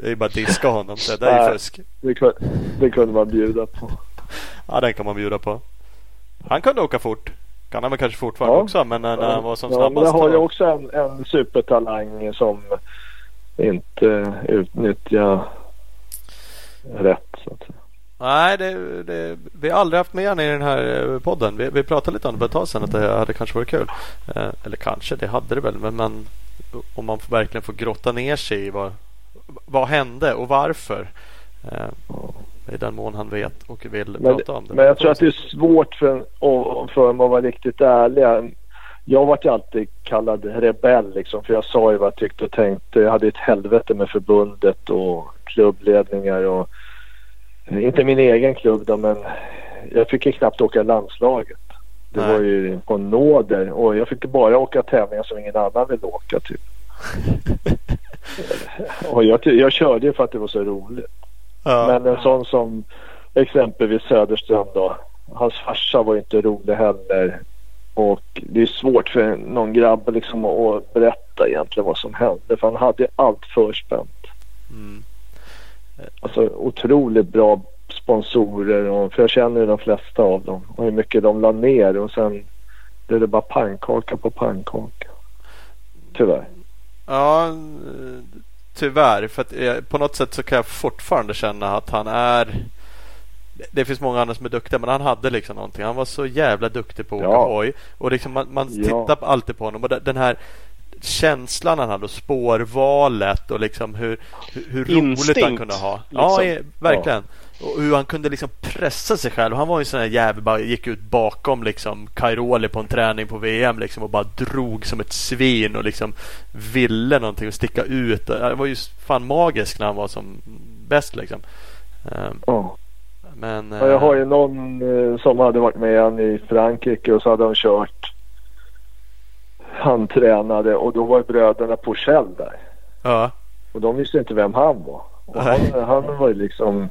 Det är bara diska honom. Det där är ju fusk. Det, det kunde man bjuda på. Ja, den kan man bjuda på. Han kunde åka fort. Kan han väl kanske fortfarande ja. också men när han var som snabbast. Ja, men har ju också en, en supertalang som inte utnyttjar rätt. Så att säga. Nej, det, det, vi har aldrig haft med honom i den här eh, podden. Vi, vi pratade lite om det för ett tag sedan att det hade kanske varit kul. Eh, eller kanske, det hade det väl. Men, men om man verkligen får grotta ner sig i vad, vad hände och varför. Eh, i den mån han vet och vill men, prata om det. Men jag tror att det är svårt för, för mig att vara riktigt ärlig. Jag vart alltid kallad rebell liksom för jag sa ju vad jag tyckte och tänkte. Jag hade ett helvete med förbundet och klubbledningar och inte min egen klubb då men jag fick ju knappt åka landslaget. Det Nej. var ju på nåder och jag fick bara åka tävlingar som ingen annan ville åka typ. *laughs* och jag, jag körde ju för att det var så roligt. Ja. Men en sån som exempelvis Söderström då. hans farsa var inte rolig heller. Och det är svårt för någon grabb liksom att berätta egentligen vad som hände. För han hade allt förspänt. Mm. Alltså otroligt bra sponsorer. Och, för jag känner ju de flesta av dem. Och hur mycket de la ner. Och sen blev det bara pannkaka på pannkaka. Tyvärr. Ja, tyvärr. För att eh, på något sätt så kan jag fortfarande känna att han är det finns många andra som är duktiga men han hade liksom någonting. Han var så jävla duktig på att åka Ja. hoj. Och liksom man, man Ja. tittar på- alltid på honom och den- här känslan han hade och spårvalet och liksom hur, hur, hur roligt han kunde ha. liksom. Ja, eh, verkligen. Och hur han kunde liksom pressa sig själv. Han var ju en sån här jävel bara gick ut bakom liksom Cairoli på en träning på VM liksom och bara drog som ett svin och liksom ville någonting och sticka ut. Det var ju fan magisk när han var som bäst liksom. Ehm, Ja. Men... Ja, jag har eh, ju någon eh, som hade varit med han i Frankrike och så hade han kört. Han tränade och då var bröderna Porcell där. Ja. Och de visste inte vem han var. Och han, han var ju liksom...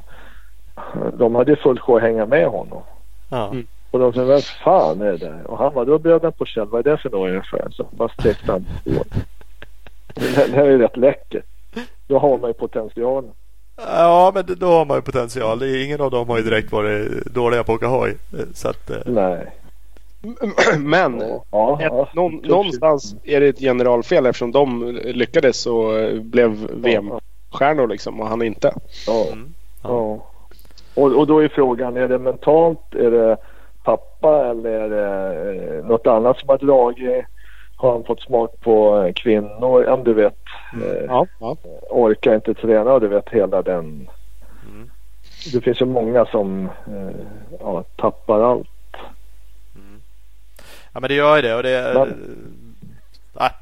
De hade ju fullt sjå att hänga med honom. Ja. Mm. Och de sa, vem fan är det där? Och han var, det var bröderna Porcell. Vad är det för några ungefär? Så bara stekte han på. Det det här är ju rätt läckert. Då har man ju potentialen. ja, men då har man ju potential. Det är- Ingen av dem har ju direkt varit dåliga på att åka hoj. Så att, eh, Nej. *clears throat* Men Ja, ett, ja. någon, någonstans är det ett generalfel eftersom de lyckades och eh, blev VM-stjärnor liksom och han inte. Ja. mm. Ja. Och, och då är frågan, är det mentalt? Är det pappa eller är det eh, något annat som har dragit? Har han fått smak på eh, kvinnor? Ja, du vet, eh, Ja, ja. orkar inte träna och du vet hela den. Mm. Det finns ju många som ja, tappar allt. Ja men det gör ju det och det Men-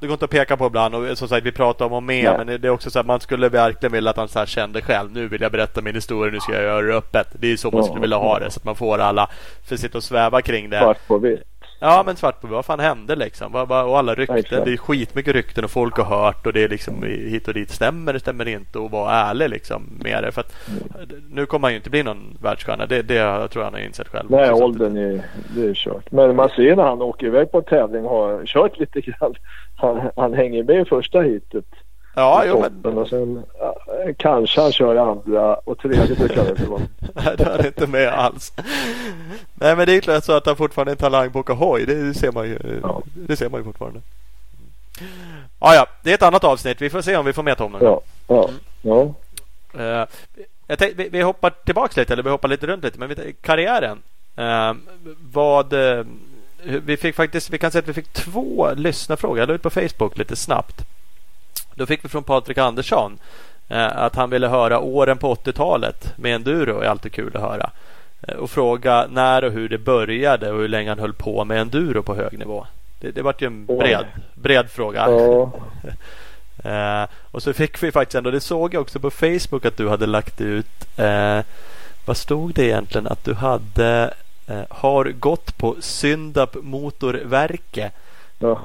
Det går inte att peka på ibland och som sagt vi pratar om och med Nej. men det är också så att man skulle verkligen vilja att han så här kände själv Nu vill jag berätta min historia, nu ska jag göra det öppet. Det är så man skulle vilja ha det så att man får alla för att sitta och sväva kring det. Svart på vitt. Ja men svart på vad fan hände liksom? Och alla rykten. Det är skitmycket rykten och folk har hört och det är liksom hit och dit. Stämmer det, stämmer det inte? Och vara ärlig liksom med det. För att nu kommer han ju inte bli någon världsstjärna. Det, det jag tror jag han har insett själv. Nej, Så att- åldern är, det är kört. Men man ser när han åker iväg på tävling och har kört lite grann. Han, han hänger med i första heatet. Ja, jo men Och sen ja, kanske han kör i andra och tredje brukar det inte vara. *laughs* Nej, det är inte med alls. Nej, men det är klart så att han fortfarande är en talang på hoj. Det ser man ju, Ja. det ser man ju fortfarande. Ja, ja, det är ett annat avsnitt. Vi får se om vi får med Tom gång. Ja, ja, ja. Eh, jag tänkte, vi, vi hoppar tillbaks lite, eller vi hoppar lite runt lite. Men vi, karriären. Eh, vad... eh, vi fick faktiskt, vi kan säga att vi fick två lyssnarfrågor. Jag la ut på Facebook lite snabbt. Då fick vi från Patrik Andersson eh, att han ville höra åren på 80-talet med enduro. är alltid kul att höra. Eh, och fråga när och hur det började och hur länge han höll på med enduro på hög nivå. Det, det vart ju en bred, bred fråga. ja. *laughs* Eh, och så fick vi faktiskt ändå, det såg jag också på Facebook att du hade lagt ut. Eh, vad stod det egentligen? Att du hade eh, har gått på Syndap Motorverke. Ja.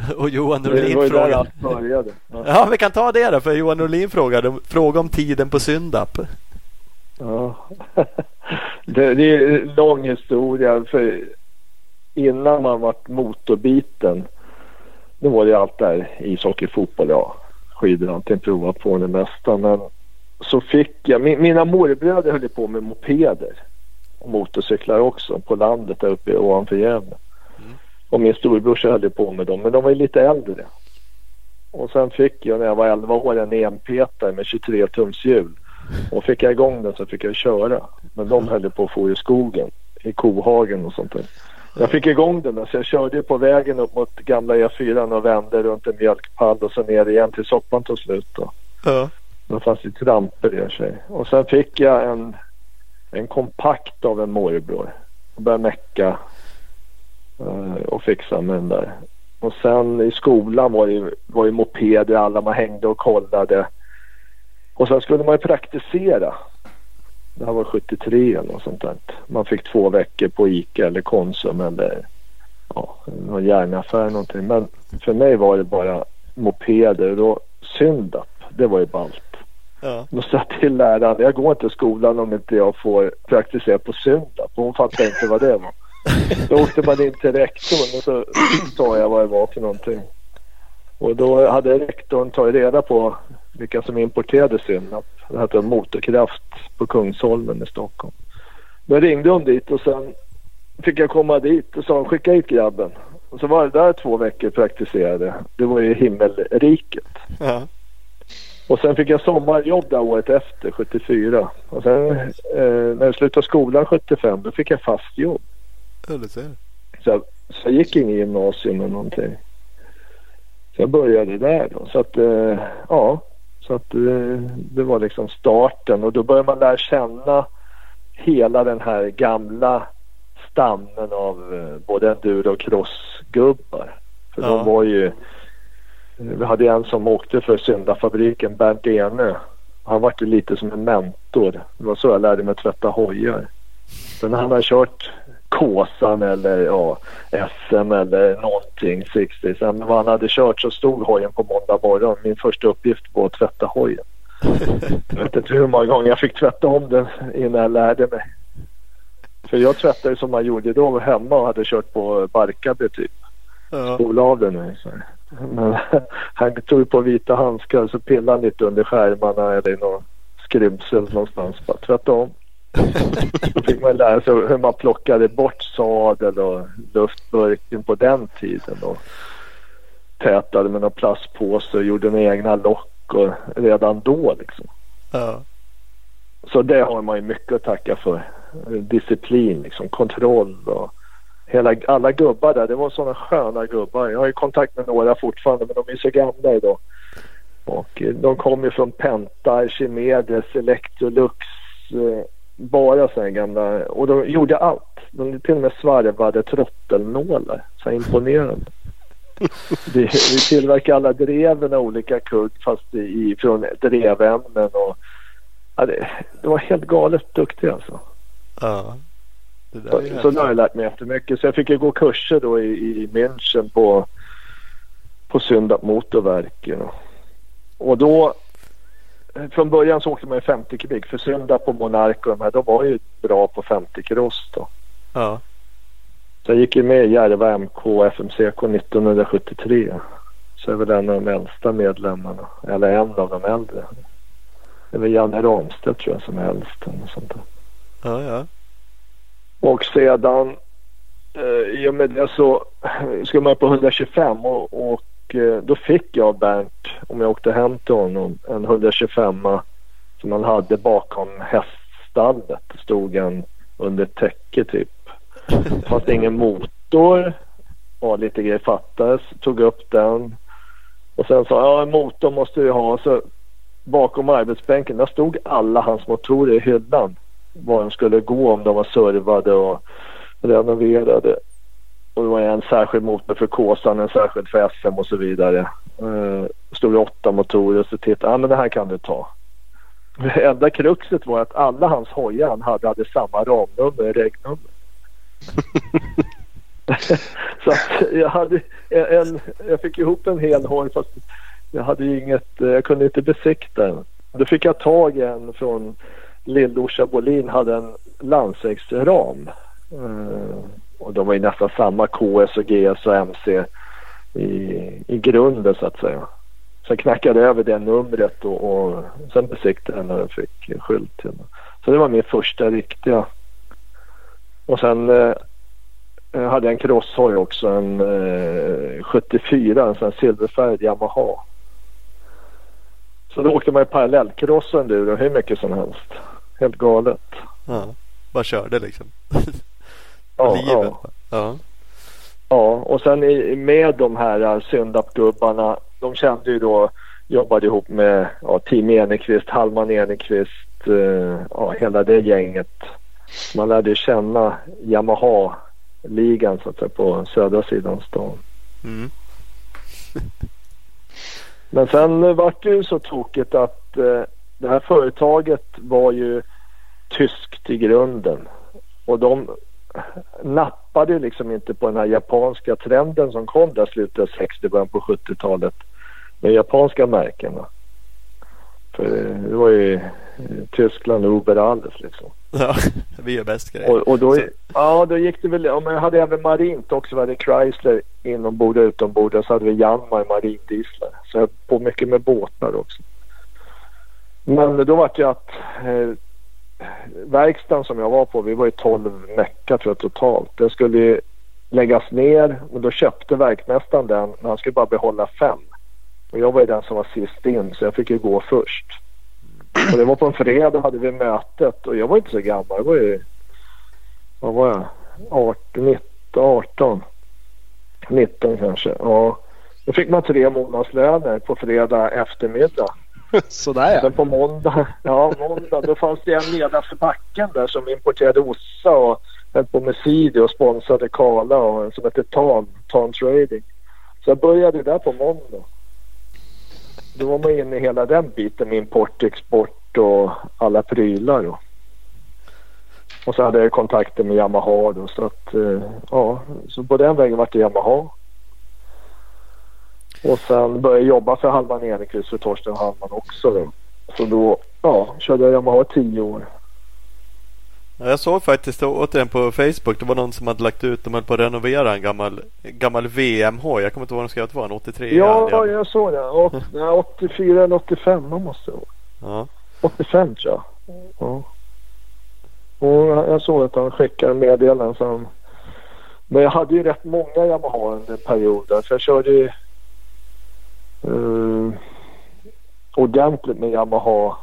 Eh, och Johan Norlin frågade. Ja. Ja, vi kan ta det då. För Johan Norlin frågade fråga om tiden på Syndap. Ja. *laughs* Det, det är en lång historia. För innan man vart motorbiten. Då var det allt där ishockey, fotboll, ja. Skidor, allting provat på det mesta. Men så fick jag, min, mina morbröder höll på med mopeder. Och motorcyklar också på landet där uppe ovanför Gävle. Och min storebrorsa höll på med dem. Men de var ju lite äldre. Och sen fick jag när jag var 11 år en enpetare med 23 tums hjul. Och fick jag igång den så fick jag köra. Men de höll på att få i skogen. I kohagen och sånt där. Jag fick igång den så jag körde på vägen upp mot gamla E4 och vände runt en mjölkpall och så ner igen till soppan tog slut. Då. Ja. Men fanns det tramper i sig. Och sen fick jag en, en kompakt av en morbror. Och började mecka och fixa med den där. Och sen i skolan var det, var det mopeder alla man hängde och kollade. Och sen skulle man ju praktisera. Det här var 73 eller något sånt där. Man fick två veckor på Ica eller Konsum eller ja, någon järnaffär eller någonting. Men för mig var det bara mopeder och då Syndap, det var ju ballt. Ja. Då sa till läraren, jag går inte till skolan om inte jag får praktisera på söndag. Hon fattade inte vad det var. Då åkte man in till rektorn och så sa jag vad det var för någonting. Och då hade rektorn tagit reda på vilka som importerade Synap. Det hette Motorkraft på Kungsholmen i Stockholm. Då ringde hon dit och sen fick jag komma dit och sa skicka hit grabben. Och så var det där två veckor praktiserade. Det var ju himmelriket. Ja. Och sen fick jag sommarjobb där året efter, 74. Och sen eh, när jag slutade skolan 75 då fick jag fast jobb. Ja, det ser. Så, så jag gick in i gymnasium eller någonting. Så jag började där då. Så att eh, ja, så att eh, det var liksom starten och då började man lära känna hela den här gamla stammen av eh, både enduro och crossgubbar. För ja. de var ju vi hade en som åkte för syndafabriken, Bernt Ene. Han var ju lite som en mentor. Det var så jag lärde mig tvätta hojar. Sen när han hade kört Kåsan eller ja, SM eller någonting 60. Sen när han hade kört så stod hojen på måndag morgon. Min första uppgift var att tvätta hojen. *laughs* Jag vet inte hur många gånger jag fick tvätta om den innan jag lärde mig. För jag tvättade som man gjorde då hemma och hade kört på Barkarby typ. Ja. Spola av den nu. Men *laughs* han tog på vita handskar så pillade han lite under skärmarna eller i någon skrymsel någonstans. Bara tvätta om. Då fick man lära sig hur man plockade bort sadel och luftburken på den tiden. Och tätade med någon plastpåse och gjorde några egna lock och redan då liksom. Ja. Så det har man ju mycket att tacka för. Disciplin, liksom, kontroll och hela, alla gubbar där. Det var sådana sköna gubbar. Jag har ju kontakt med några fortfarande men de är så gamla idag. Och eh, de kom ju från Penta, Archimedes, Electrolux. Bara sådana gamla. Och de gjorde allt. De till och med svarvade trottelnålar. Så imponerande. *laughs* vi, vi tillverkar alla dreven av olika kugg fast i, från drevämnen. Och, ja, det, det var helt galet duktiga alltså. Ja. Det så, så nu har jag lärt mig jättemycket. Så jag fick ju gå kurser då i, i München på, på Syndat motorverken. Och då från början så åkte man ju 50 kubik. För Synda på Monark och de här, de var ju bra på 50 cross då. Ja. Så jag gick ju med i Järva MK FMCK 1973. Så är väl en av de äldsta medlemmarna. Eller en av de äldre. Det är väl Janne Ramstedt tror jag som är äldst. Eller sånt där. Ja, ja. Och sedan eh, i och med det så skulle man på 125 och, och Eh, då fick jag Bernt, om jag åkte hem till honom, en 125 som han hade bakom häststallet. Det stod en under ett täcke typ. Det fanns ingen motor. Ja, lite grejer fattades. Tog upp den. Och sen sa jag, en motor måste vi ha. Så bakom arbetsbänken, där stod alla hans motorer i hyllan var de skulle gå om de var servade och renoverade. Och det var en särskild motor för Kåsan, en särskild för SM och så vidare. Uh, stod det åtta motorer så tittade ja men det här kan du ta. Det enda kruxet var att alla hans hojar han hade hade samma ramnummer, regnummer. *laughs* så att jag hade en, jag fick ihop en hel hoj fast jag hade inget, eh, jag kunde inte besikta den. Då fick jag tag i en från Lill-Orsa Bolin hade en landsvägsram. Uh, och de var ju nästan samma KS och GS och MC i, i grunden så att säga. Så jag knackade över det numret och, och sen besiktade jag när jag fick skylt till. Så det var min första riktiga. Och sen eh, eh hade jag en crosshoj också, en eh, 74, en sån här silverfärgad Yamaha. Så då åkte man ju parallellcross och enduro hur mycket som helst. Helt galet. Ja, bara körde liksom. *laughs* ja, Livet. Ja. ja. Ja, och sen med de här äh, Syndap-gubbarna. De kände ju då, jobbade ihop med ja, Team Enekvist, Hallman Enekvist, eh, ja, hela det gänget. Man lärde känna Yamaha-ligan så att säga på södra sidan stan. Mm. *laughs* Men sen vart det ju så tokigt att eh, det här företaget var ju tyskt i grunden. Och de nappade liksom inte på den här japanska trenden som kom där slutet av 60 början på 70-talet med japanska märken. För det var ju Tyskland och Uber alles liksom. Ja, *laughs* vi är bäst grejer. Och, och då, Så- ja, då gick det väl. Ja, men jag hade även marint också. Vi hade Chrysler inombords och utombords. Och så hade vi Yanmar marindieslar. Så jag på mycket med båtar också. Men då var det ju att eh, verkstaden som jag var på, vi var ju 12 meckar tror jag totalt. Den skulle läggas ner men då köpte verkmästaren den men han skulle bara behålla fem. Och jag var ju den som var sist in så jag fick ju gå först. Och det var på en fredag hade vi mötet och jag var inte så gammal. Jag var ju, vad var jag? 18, 19, 18. 19 kanske. Ja. Då fick man tre månadslöner på fredag eftermiddag. *laughs* Sådär ja. Sen på måndag, ja måndag, då fanns det en nedanför backen där som importerade ossa och höll på med cider och sponsrade Kala och en som hette Tan, Tan Trading. Så jag började där på måndag. Då var man inne i hela den biten med import, export och alla prylar. Då. Och så hade jag kontakter med Yamaha då, så att eh, ja, så på den vägen vart det Yamaha. Och sen började jag jobba för Hallman Enekvist för Torsten Hallman också då. Så då ja, körde jag Yamaha tio år. Ja, Jag såg faktiskt återigen på Facebook. Det var någon som hade lagt ut. De höll på att renovera en gammal, gammal VMH. Jag kommer inte ihåg vad de skrev att det var. En 83. Ja, ja. jag såg det. Och, ja, 84 eller 85 måste det vara. ja. 85 tror jag. Ja. Och jag såg att han skickade meddelanden som... Men jag hade ju rätt många Yamaha under en period där. För jag körde ju eh, ordentligt med Yamaha.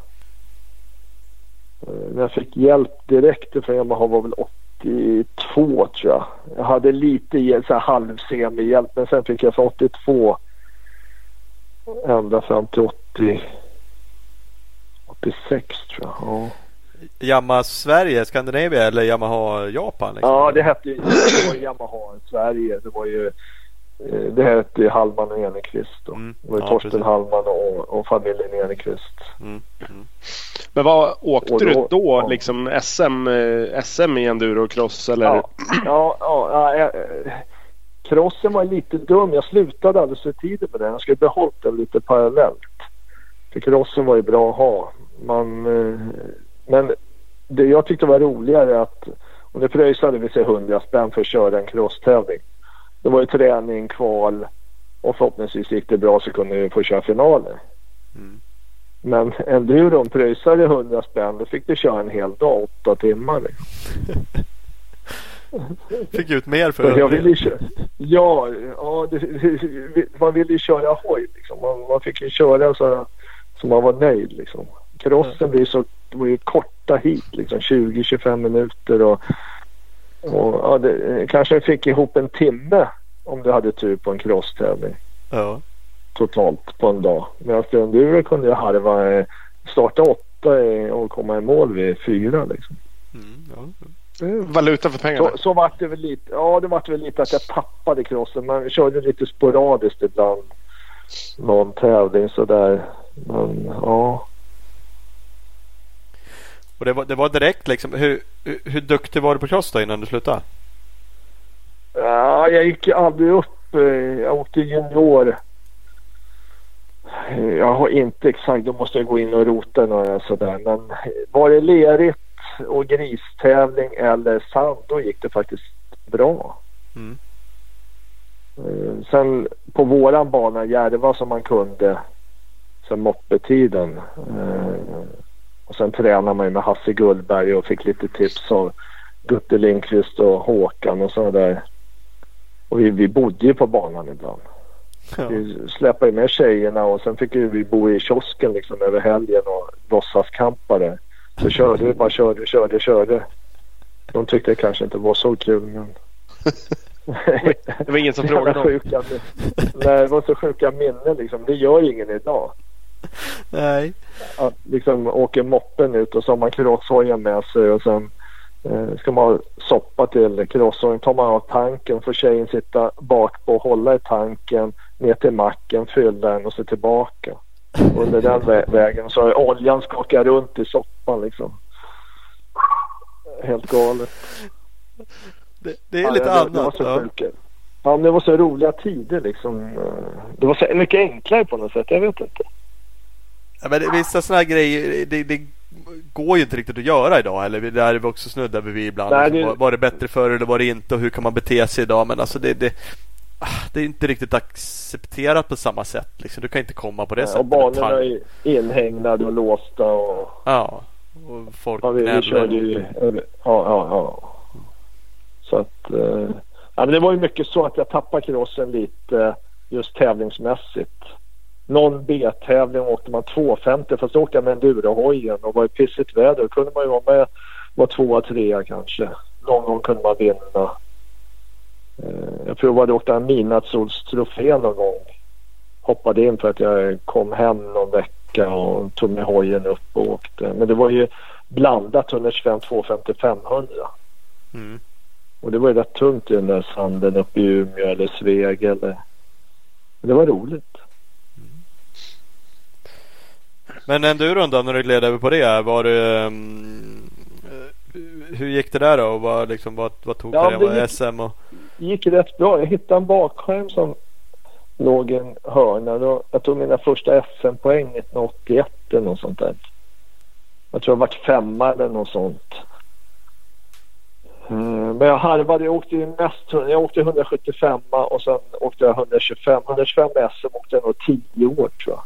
Uh, när jag fick hjälp direkt från Yamaha var väl 82 tror jag. Jag hade lite så här halv semi-hjälp men sen fick jag från 82 ända fram till 80, 86 tror jag. Ja. Yamaha Sverige, Skandinavien eller Yamaha Japan? Liksom. Ja, det hette ju Yamaha Sverige. Det var ju eh, det hette ju Hallman och Enekvist. Mm. Det var Ja, Torsten precis. Hallman och, och familjen Enekvist. Mm. Mm. Men vad åkte då- du då? ja. Liksom SM, eh, SM i endurocross eller? Ja, ja, ja, ja, eh, crossen var lite dum. Jag slutade alldeles för tidigt med den. Jag skulle behållit den lite parallellt. För crossen var ju bra att ha. Man, men det jag tyckte var roligare att och det pröjsade vi sig 100 spänn för att köra en crosstävling. Det var ju träning, kval och förhoppningsvis gick det bra så kunde vi få köra finaler. Mm. Men enduron pröjsade 100 spänn. Då fick du köra en hel dag, åtta timmar. liksom. *laughs* Fick ut mer för Så jag det. ville köra. Ja, ja det, *laughs* man ville ju köra hoj liksom. Man, man fick ju köra så, så man var nöjd liksom. Crossen blir så, det var ju korta hit liksom. 20-25 minuter och, och ja, det, kanske fick ihop en timme om du hade tur på en crosstävling Ja. totalt på en dag. Medan enduro kunde jag harva, eh, starta åtta eh, och komma i mål vid fyra liksom. Mm, ja. Valuta för pengarna. Så, så vart det väl lite. Ja, det vart väl lite att jag tappade crossen. Man körde lite sporadiskt ibland. Någon tävling sådär. Men ja. Och det var, det var direkt liksom. Hur, hur, hur duktig var du på cross då innan du slutade? ja. Jag gick aldrig upp. eh, Jag åkte junior. Jag har inte exakt. Då måste jag gå in och rota några sådär. Men var det lerigt och gristävling eller sand då gick det faktiskt bra. Mm. Eh, Sen på våran bana Järva som man kunde sen moppetiden. Eh, och sen tränade man ju med Hasse Gullberg och fick lite tips av Gutte Lindqvist och Håkan och så där. Och vi, vi bodde ju på banan ibland. Ja. Vi släpade med tjejerna och sen fick vi bo i kiosken liksom över helgen och låtsaskampa där. Så körde vi bara körde, körde, körde. De tyckte det kanske inte var så kul men... *laughs* Det var ingen som *laughs* frågade. Om. sjuka, nej, det var så sjuka minnen liksom. Det gör ingen idag. Nej. Att liksom åker moppen ut och så har man crosshojen med sig och sen eh, ska man ha soppa till crosshojen. tar man av tanken får tjejen sitta bak på och hålla i tanken ner till macken, fylla den och så tillbaka. Och under den vä- vägen så har oljan skakat runt i soppan liksom. Helt galet. Det, det är Ja, lite det, Det var annat. så Ja. Ja, men det var så roliga tider liksom. Det var så mycket enklare på något sätt. Jag vet inte. Ja, men vissa sådana här grejer, det, det, går ju inte riktigt att göra idag. Eller där är vi också snuddar vid ibland. Nej, det- var, var det bättre förr eller var det inte? Och hur kan man bete sig idag? Men alltså det, det, ah, det är inte riktigt accepterat på samma sätt. Liksom. Du kan inte komma på det och sättet. banorna Tar- är inhägnade och låsta och Ja. Och folk Ja, vi, vi körde ju... Ja, ja, ja. Så att... Eh, ja, men det var ju mycket så att jag tappade crossen lite eh, just tävlingsmässigt. Någon B-tävling åkte man 250 fast då åkte jag med endurohojen och var det pissigt väder då kunde man ju vara med var tvåa, trea kanske. Någon gång kunde man vinna. Eh, jag provade att åka en midnattsolstrofé någon gång. Hoppade in för att jag kom hem någon vecka och tog med hojen upp och åkte. Men det var ju blandat 125, 250, 500. Mm. Och det var ju rätt tungt i den där sanden uppe i Umeå eller Sveg eller... Men det var roligt. Men enduron då när du gled över på det. Var det, um, hur gick det där då? Och vad, liksom, vad, vad tog Ja, det? Var gick- SM och... Det gick rätt bra. Jag hittade en bakskärm som låg i en hörna. Då, jag tog mina första SM-poäng 1981 eller något sånt där. Jag tror jag varit femma eller något sånt. Eh, Men jag harvade. Jag åkte ju mest. Jag åkte 175 och sen åkte jag 125. 125 SM åkte jag nog 10 år tror jag.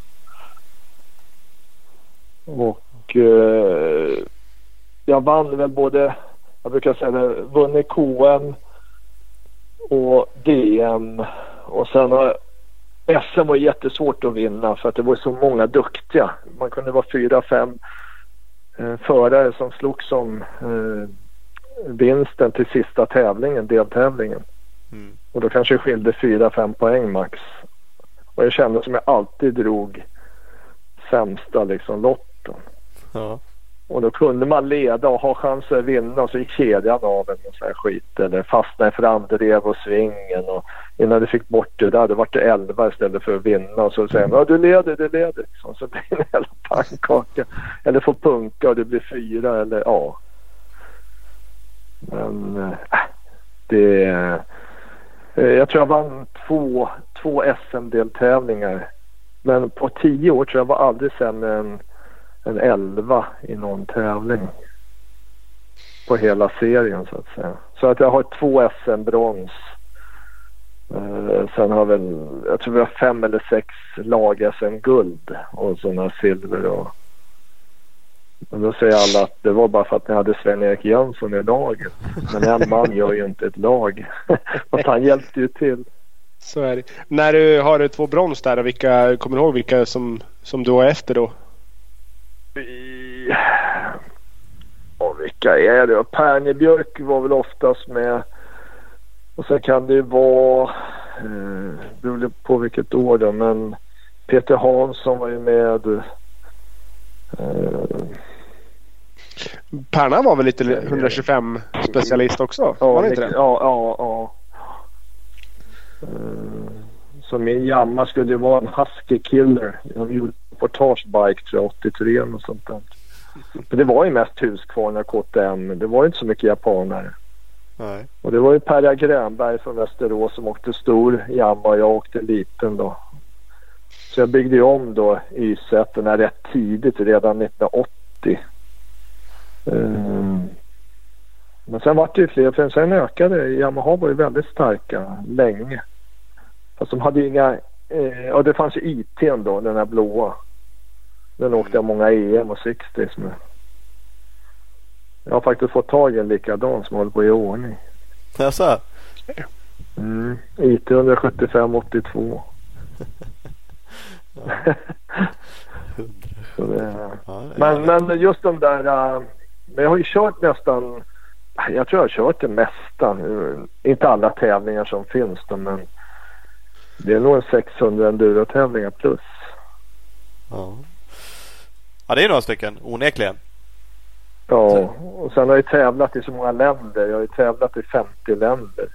Och eh, jag vann väl både, jag brukar säga det, vunnit KM och DM och sen har SM var jättesvårt att vinna för att det var så många duktiga. Man kunde vara fyra, fem eh, förare som slogs om eh, vinsten till sista tävlingen, deltävlingen. Mm. Och då kanske det skilde fyra, fem poäng max. Och jag kände som jag alltid drog sämsta liksom lotten. Ja. Och då kunde man leda och ha chanser att vinna och så gick kedjan av en och sån här skit. Eller fastna i framdrev och svingen. Och innan du fick bort det där, då vart det 11 istället för att vinna. Och så säger man ja du leder, du leder. Liksom. Så blir det en jävla pannkaka. Eller får punka och det blir fyra eller ja. Men äh, det... eh, Jag tror jag vann två, två SM-deltävlingar. Men på tio år tror jag var aldrig sämre än en 11 i någon tävling. På hela serien så att säga. Så att jag har två SM-brons. Eh, sen har väl, jag tror vi har fem eller sex lag SM-guld och sådana silver och men då säger alla att det var bara för att ni hade Sven-Erik Jönsson i laget. Men en man gör ju inte ett lag. *laughs* Fast han hjälpte ju till. Så är det. När du har två brons där, vilka, kommer du ihåg vilka som, som du har efter då? Och vilka är det? Pernebjörk var väl oftast med. Och sen kan det ju vara, eh, beror på vilket år då, men Peter Hansson var ju med. Eh, Perna var väl lite 125 specialist också? ja, var det inte det? ja, ja, ja. Eh, så min jamma skulle ju vara en Husky Killer. Reportagebike tror jag 83 och sånt där. Men det var ju mest Husqvarna KTM. Det var ju inte så mycket japanare. Nej. Och det var ju Perja Grönberg från Västerås som åkte stor jamma och jag åkte liten då. Så jag byggde ju om då Y-sätena rätt tidigt redan 1980. Ehm, Men sen vart det ju fler för sen ökade Yamaha var ju väldigt starka länge. Fast de hade ju inga, eh, ja det fanns ju IT'n då den här blåa. Den åkte jag många EM och 60 med. Jag har faktiskt fått tag i en likadan som håller på i ordning. Jaså? Mm. IT 175 82. Så det, Ja, det- men, men just de där. äh, men jag har ju kört nästan. Jag tror jag har kört det mesta. Inte alla tävlingar som finns då, men. Det är nog en 600 enduro-tävlingar plus. Ja. Ja, det är några stycken onekligen. Ja, och sen har jag tävlat i så många länder. Jag har ju tävlat i 50 länder.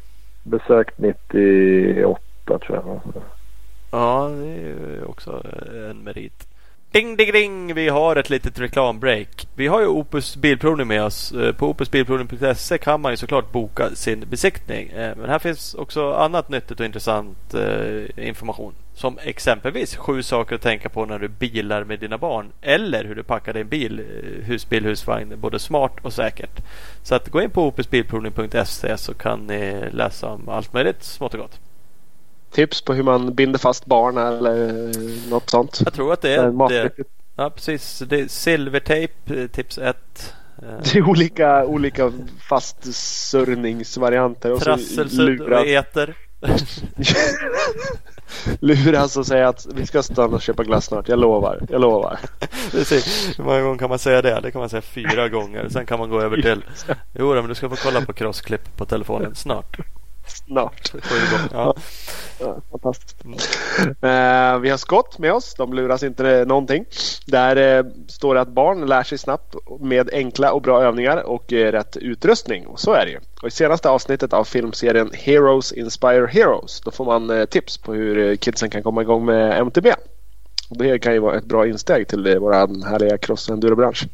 Besökt 98 tror jag. Ja, det är ju också en merit. Ding, ding, ding! Vi har ett litet reklambreak. Vi har ju Opus Bilprovning med oss. Eh, på opusbilprovning.se kan man ju såklart boka sin besiktning. Eh, men här finns också annat nyttigt och intressant eh, information. Som exempelvis sju saker att tänka på när du bilar med dina barn. Eller hur du packar din bil, husbil, husvagn, både smart och säkert. Så att gå in på opusbilprovning.se så kan ni läsa om allt möjligt smått och gott tips på hur man binder fast barn eller något sånt? Jag tror att det är det. Ja, precis. Det är silvertejp, eh, tips 1. Eh. Det är olika, olika fastsörjningsvarianter. Trasselsud och eter. luras och *laughs* säga att vi ska stanna och köpa glass snart. Jag lovar. Jag lovar. Hur många gånger kan man säga det? Det kan man säga fyra gånger. Sen kan man gå över *laughs* till Jo, men du ska få kolla på crossklipp på telefonen snart snart. Ja. ja. fantastiskt. Mm. vi har Scott med oss. De luras inte någonting. Där eh, står det att barn lär sig snabbt med enkla och bra övningar och eh, rätt utrustning. Och så är det ju. Och I senaste avsnittet av filmserien Heroes Inspire Heroes då får man eh, tips på hur kidsen kan komma igång med MTB. Och det kan ju vara ett bra insteg till vår härliga cross enduro-bransch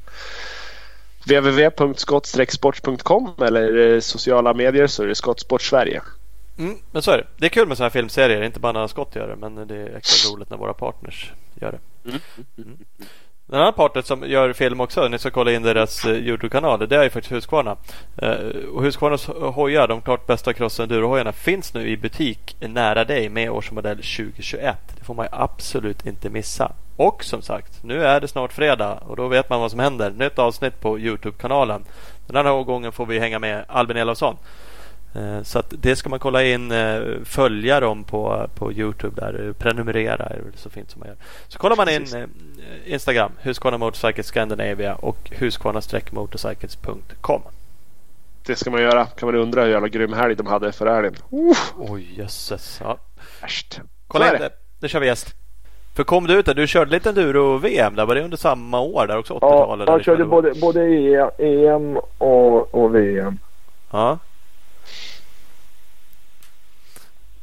www.skott-sports.com eller eh, sociala medier så är det Skottsport Sverige. Mm, men så är det. Det är kul med sådana här filmserier. Inte bara när Skott gör det men det är extra roligt när våra partners gör det. Mm. Mm. En annan partner som gör film också, ni ska kolla in deras uh, Youtube-kanal, det är ju faktiskt Husqvarna. Uh, och Husqvarnas hojar, de klart bästa cross enduro-hojarna, finns nu i butik nära dig med årsmodell 2021. Det får man absolut inte missa. Och som sagt, nu är det snart fredag och då vet man vad som händer. Nytt avsnitt på Youtube-kanalen. Den här gången får vi hänga med Albin Elofsson. Eh, så det ska man kolla in, eh, följa dem på, på Youtube där. Prenumerera är det så fint som man gör. Så kollar man in eh, Instagram, Husqvarna Motorcycles Scandinavia och Husqvarna-motorcycles.com. Det ska man göra. Kan man undra hur jävla grym helg de hade förra helgen. Oj oh, jösses. Ja. Kolla in det. Nu kör vi gäst. För kom du ut där? Du körde lite enduro-VM där. Var det under samma år där också? 80-talet? Ja, jag körde både, både EM och, och VM. Ja.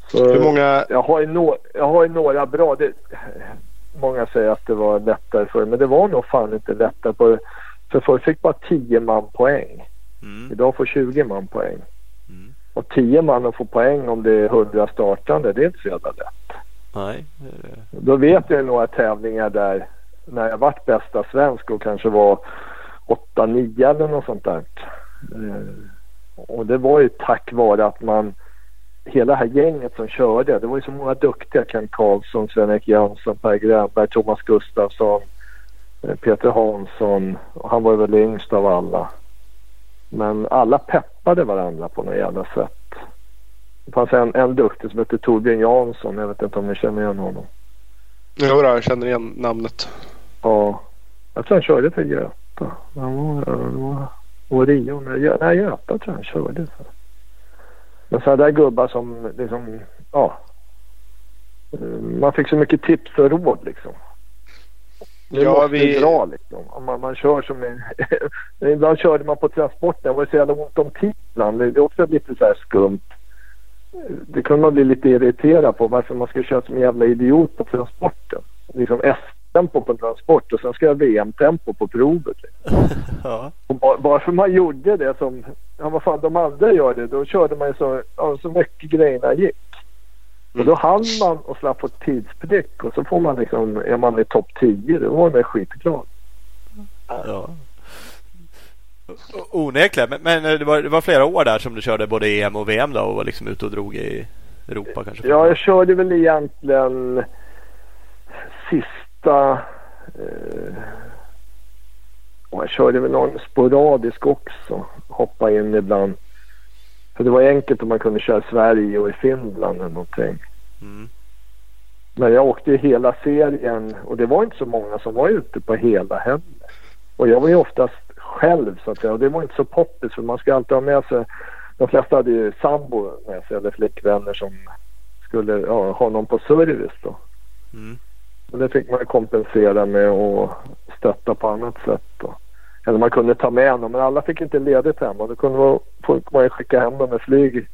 Så Hur många? Jag har ju, no, jag har ju några bra. Det, många säger att det var lättare förr, men det var nog fan inte lättare. På, för förr fick bara 10 man poäng. Mm. Idag får 20 man poäng. Mm. Och 10 man att få poäng om det är 100 startande, det är inte så jävla lätt. Nej. Då vet jag några tävlingar där när jag vart bästa svensk och kanske var 8-9 eller något sånt där. Eh, och det var ju tack vare att man hela det här gänget som körde. Det var ju så många duktiga. Ken Karlsson, Sven-Erik Jönsson, Per Grönberg, Thomas Gustafsson, eh, Peter Hansson. Och han var väl yngst av alla. Men alla peppade varandra på något jävla sätt. Det fanns en, en duktig som hette Torbjörn Jansson. Jag vet inte om ni känner igen honom. Jo, jag känner igen namnet. Ja. Jag tror han körde för Göta. Han var, var, Rio. Nej, Göta tror jag han körde för. Men sådana där gubbar som liksom, ja. Man fick så mycket tips och råd liksom. Nu ja, måste vi... dra liksom. Om man, man kör som en... *laughs* ibland körde man på transporten. Det var så jävla ont om tid ibland. Det är också lite så här skumt. Det kunde man bli lite irriterad på. Varför man ska köra som en jävla idiot på transporten. Liksom S-tempo på en transport och sen ska jag VM-tempo på provet. Liksom. *laughs* ja. Och bara, bara för man gjorde det som ja, vad fan de andra gör det. Då körde man ju så, ja, så mycket grejerna gick. Och då hann man och slapp få tidsprick och så får man liksom, är man i topp 10 då var man skitglad. Ja. Onekligen, men, men det, var, det, var, flera år där som du körde både EM och VM då och var liksom ute och drog i Europa kanske? Ja, jag körde väl egentligen sista eh, jag körde väl någon sporadisk också. Hoppa in ibland. För det var enkelt om man kunde köra i Sverige och i Finland eller någonting. Mm. Men jag åkte ju hela serien och det var inte så många som var ute på hela heller. Och jag var ju oftast själv så att säga och det var inte så poppis för man ska alltid ha med sig de flesta hade ju sambo med sig eller flickvänner som skulle ja, ha någon på service då. Mm. Och det fick man kompensera med att stötta på annat sätt då. Eller man kunde ta med dem men alla fick inte ledigt hemma. Då kunde man, fick man skicka hem dem med flyg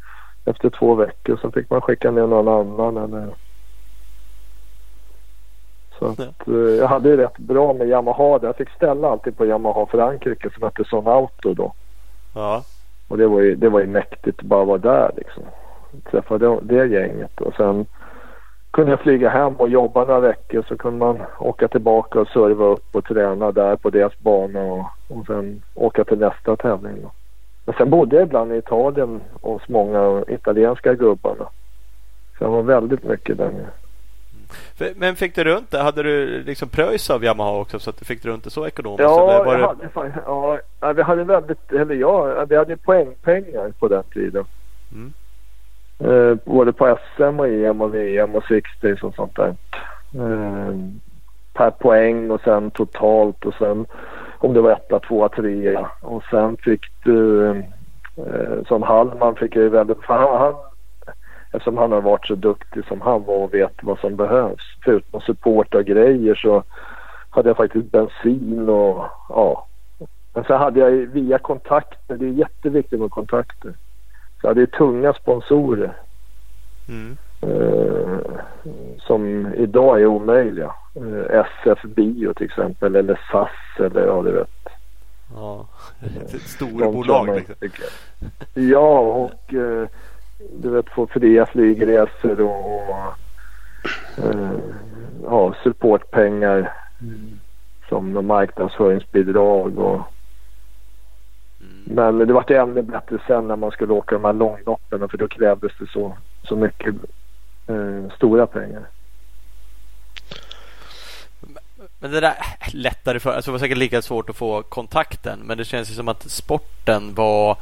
efter två veckor. Så fick man skicka ner någon annan eller... Så att, eh, jag hade ju rätt bra med Yamaha där. Jag fick ställa alltid på Yamaha Frankrike som hette Son Auto då. Ja. Och det var ju, det var ju mäktigt att bara vara där liksom. Träffa det, det gänget och sen kunde jag flyga hem och jobba några veckor så kunde man åka tillbaka och serva upp och träna där på deras bana och, och sen åka till nästa tävling. Då. Men sen bodde jag ibland i Italien hos många italienska gubbarna. Så jag var väldigt mycket där nere. Men fick du runt det? Hade du liksom pröjs av Yamaha också så att du fick runt det så ekonomiskt? Ja, var det... hade, fan- ja, ja, vi hade väldigt, eller ja, vi hade poängpengar på den tiden. Mm. Eh, både på SM och EM och VM och 60 och sånt där. Eh, per poäng och sen totalt och sen om det var etta, tvåa, trea. Och sen fick du eh, som Hallman fick jag ju väldigt, för han, han, eftersom han har varit så duktig som han var och vet vad som behövs. Förutom support och grejer så hade jag faktiskt bensin och ja. Men sen hade jag via kontakter, det är jätteviktigt med kontakter. Så jag hade ju tunga sponsorer Mm. eh, som idag är omöjliga. Eh, SF Bio till exempel eller SAS eller ja du vet. Ja. *laughs* De storbolag liksom. Ja och eh, du vet få fria flygresor och, och eh, ja, supportpengar som någon marknadsföringsbidrag och Mm. men det var ännu bättre sen när man skulle åka de här långloppen för då krävdes det så, så mycket eh, stora pengar. Men det där lättare för, alltså det var säkert lika svårt att få kontakten men det känns ju som att sporten var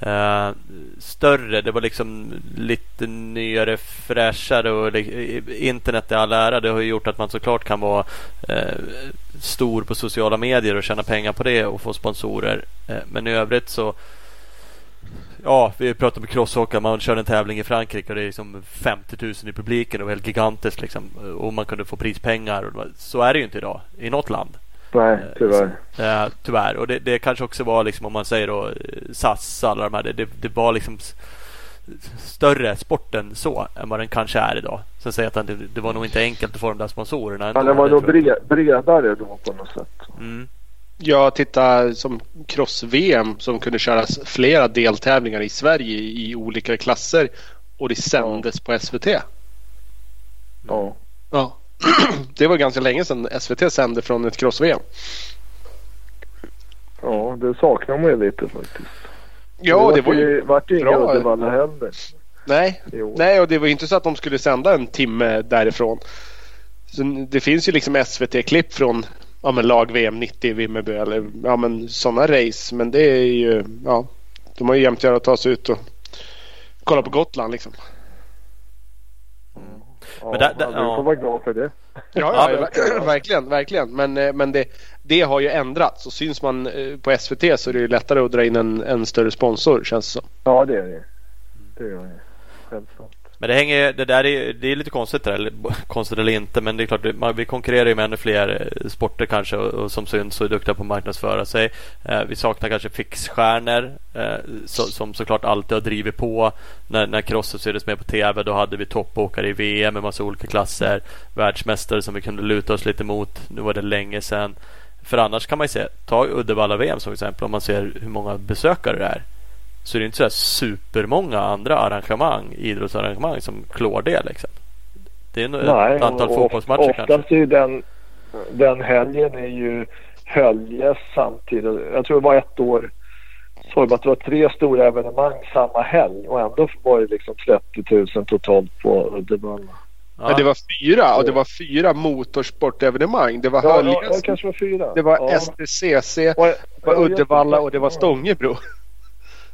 eh, större. Det var liksom lite nyare, fräschare och internet i all ära. Det har ju gjort att man såklart kan vara eh, stor på sociala medier och tjäna pengar på det och få sponsorer. Eh, men i övrigt så Ja, vi pratade om crosshockey. Man körde en tävling i Frankrike och det är liksom 50 000 i publiken. Det var helt gigantiskt liksom. Och man kunde få prispengar. Så är det ju inte idag i något land. Nej, tyvärr. Eh, tyvärr. Och det, det kanske också var liksom om man säger då eh, SAS alla de här. Det, det, det var liksom större sporten så än vad den kanske är idag. Sen säger jag att det, det var nog inte enkelt att få de där sponsorerna. Ja, ändå, den var nog bre- bredare då på något sätt. Mm. Jag tittar som cross-VM som kunde köras flera deltävlingar i Sverige i olika klasser och det sändes på SVT. Ja. Ja. *clears throat* Det var ganska länge sedan SVT sände från ett cross-VM. ja, det saknar man ju lite faktiskt. Ja, det var vart ju... vart ju inga. Uddevalla heller. Nej. Nej, och det var ju inte så att de skulle sända en timme därifrån. Så det finns ju liksom SVT-klipp från ja, men lag VM 90 i Vimmerby eller ja, men sådana race. Men det är ju, ja, de har ju jämt att ta sig ut och kolla på Gotland liksom. Ja, Men där- där- ja, du ja. får vara glad för det. Ja, Ja, ja, ver- verkligen, verkligen. Men, eh, men det, det har ju ändrats. Och syns man eh, på SVT så är det ju lättare att dra in en, en större sponsor känns det som. Ja, det är det. Det gör det. Självklart. Men det hänger det där är, det är lite konstigt där, eller konstigt eller inte men det är klart man, vi konkurrerar ju med ännu fler eh, sporter kanske och, och som syns och är duktiga på att marknadsföra sig. Eh, vi saknar kanske fixstjärnor eh, så, som såklart alltid har drivit på. När, när crosset syntes med på TV då hade vi toppåkare i VM i massa olika klasser. Världsmästare som vi kunde luta oss lite mot. Nu var det länge sedan. För annars kan man ju se, ta Uddevalla-VM som exempel om man ser hur många besökare det är så är det inte så här supermånga andra arrangemang, idrottsarrangemang som klår det. Liksom. Det är nog ett antal och fotbollsmatcher oftast kanske. Oftast är den, den helgen är ju Höljes samtidigt. Jag tror det var ett år det att det var tre stora evenemang samma helg och ändå var det liksom 30 000 totalt på Uddevalla. Ja. det var fyra och det var fyra motorsportevenemang. Det var Ja, ja, Höljes, det kanske var fyra. det var ja. STCC, det var ja, Uddevalla och det var Ja. Stångebro.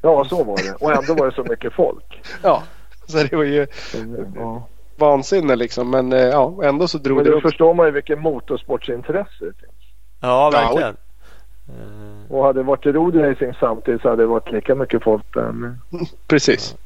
Ja, så var det. Och ändå var det så mycket folk. *laughs* Ja, så det var ju Ja. vansinne liksom. Men eh, ja, ändå så drog Men det då upp. förstår man ju vilket motorsportsintresse det finns. ja, verkligen. Eh, Och hade det varit roadracing samtidigt så hade det varit lika mycket folk där. med. *laughs* Precis.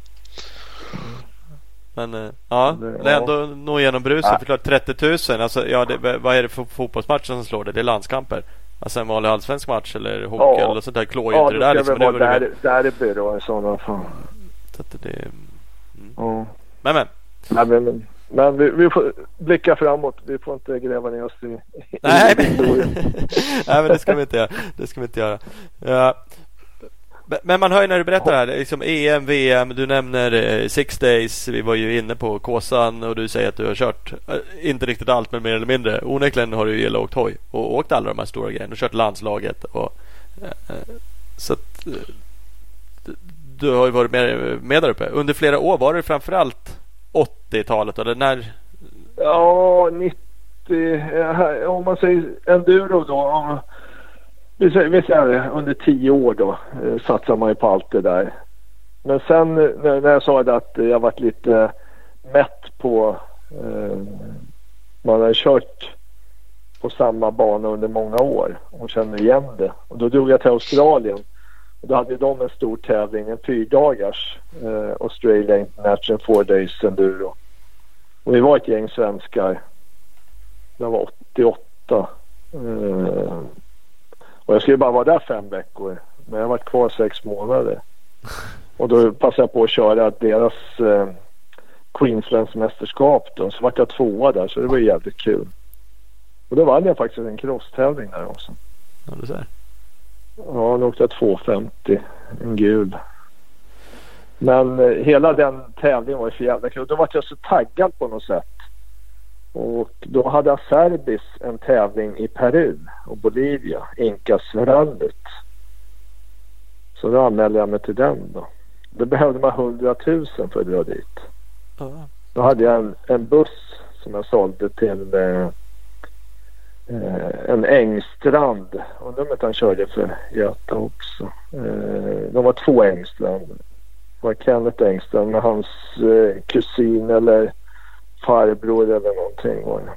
Men eh, ja, Det- är ändå nå igenom bruset. Ja. För klart 30 000. Alltså, ja, det, vad är det för fotbollsmatcher som slår det? Det är landskamper. Alltså en vanlig allsvensk match eller hockey Ja. eller sånt där klår ju Ja, inte det det där. Liksom. Nu vara var det där, väl- derby då i sådana fall. så att det, Ja. men men. Nej, men, men, Men vi, vi, får blicka framåt. Vi får inte gräva ner oss i, Nej, men, *laughs* Nej, men det ska vi inte göra. Det ska vi inte göra. Ja. Men man hör ju när du berättar här, liksom EM, VM, du nämner eh, Six Days, vi var ju inne på Kåsan och du säger att du har kört, eh, inte riktigt allt men mer eller mindre. Onekligen har du ju åkt hoj och åkt alla de här stora grejerna. Har kört landslaget och eh, så att du har ju varit med, med där uppe. Under flera år var det framförallt 80-talet eller när? Ja, 90, om man säger enduro då vi säger under tio år då eh, satsar man ju på allt det där. Men sen eh, när, när jag sa det att jag varit lite mätt på eh, man har kört på samma bana under många år och känner igen det. Och då drog jag till Australien. Och då hade de en stor tävling, en fyrdagars eh, Australia International Four Days Enduro. Och vi var ett gäng svenskar. Det var 88. Eh, och jag skulle bara vara där fem veckor. Men jag har varit kvar sex månader. Och då passade jag på att köra deras eh, Queenslands mästerskap då. Så vart jag tvåa där så det var jävligt kul. Och då vann jag faktiskt en crosstävling där också. Ja, du ser. Ja, då åkte jag 2,50. En gul. Men eh, hela den tävlingen var ju för jävla kul. Då var jag så taggad på något sätt. Och då hade Azerbis en tävling i Peru och Bolivia, Incas-rallyt. Så då anmälde jag mig till den då. Då behövde man 100 000 för att dra dit. Då hade jag en, en buss som jag sålde till eh, eh, en Engstrand. Undrar om inte han körde för Göta också. Eh, de var två Engstrand. Det var Kenneth Engstrand med hans eh, kusin eller farbror eller någonting det.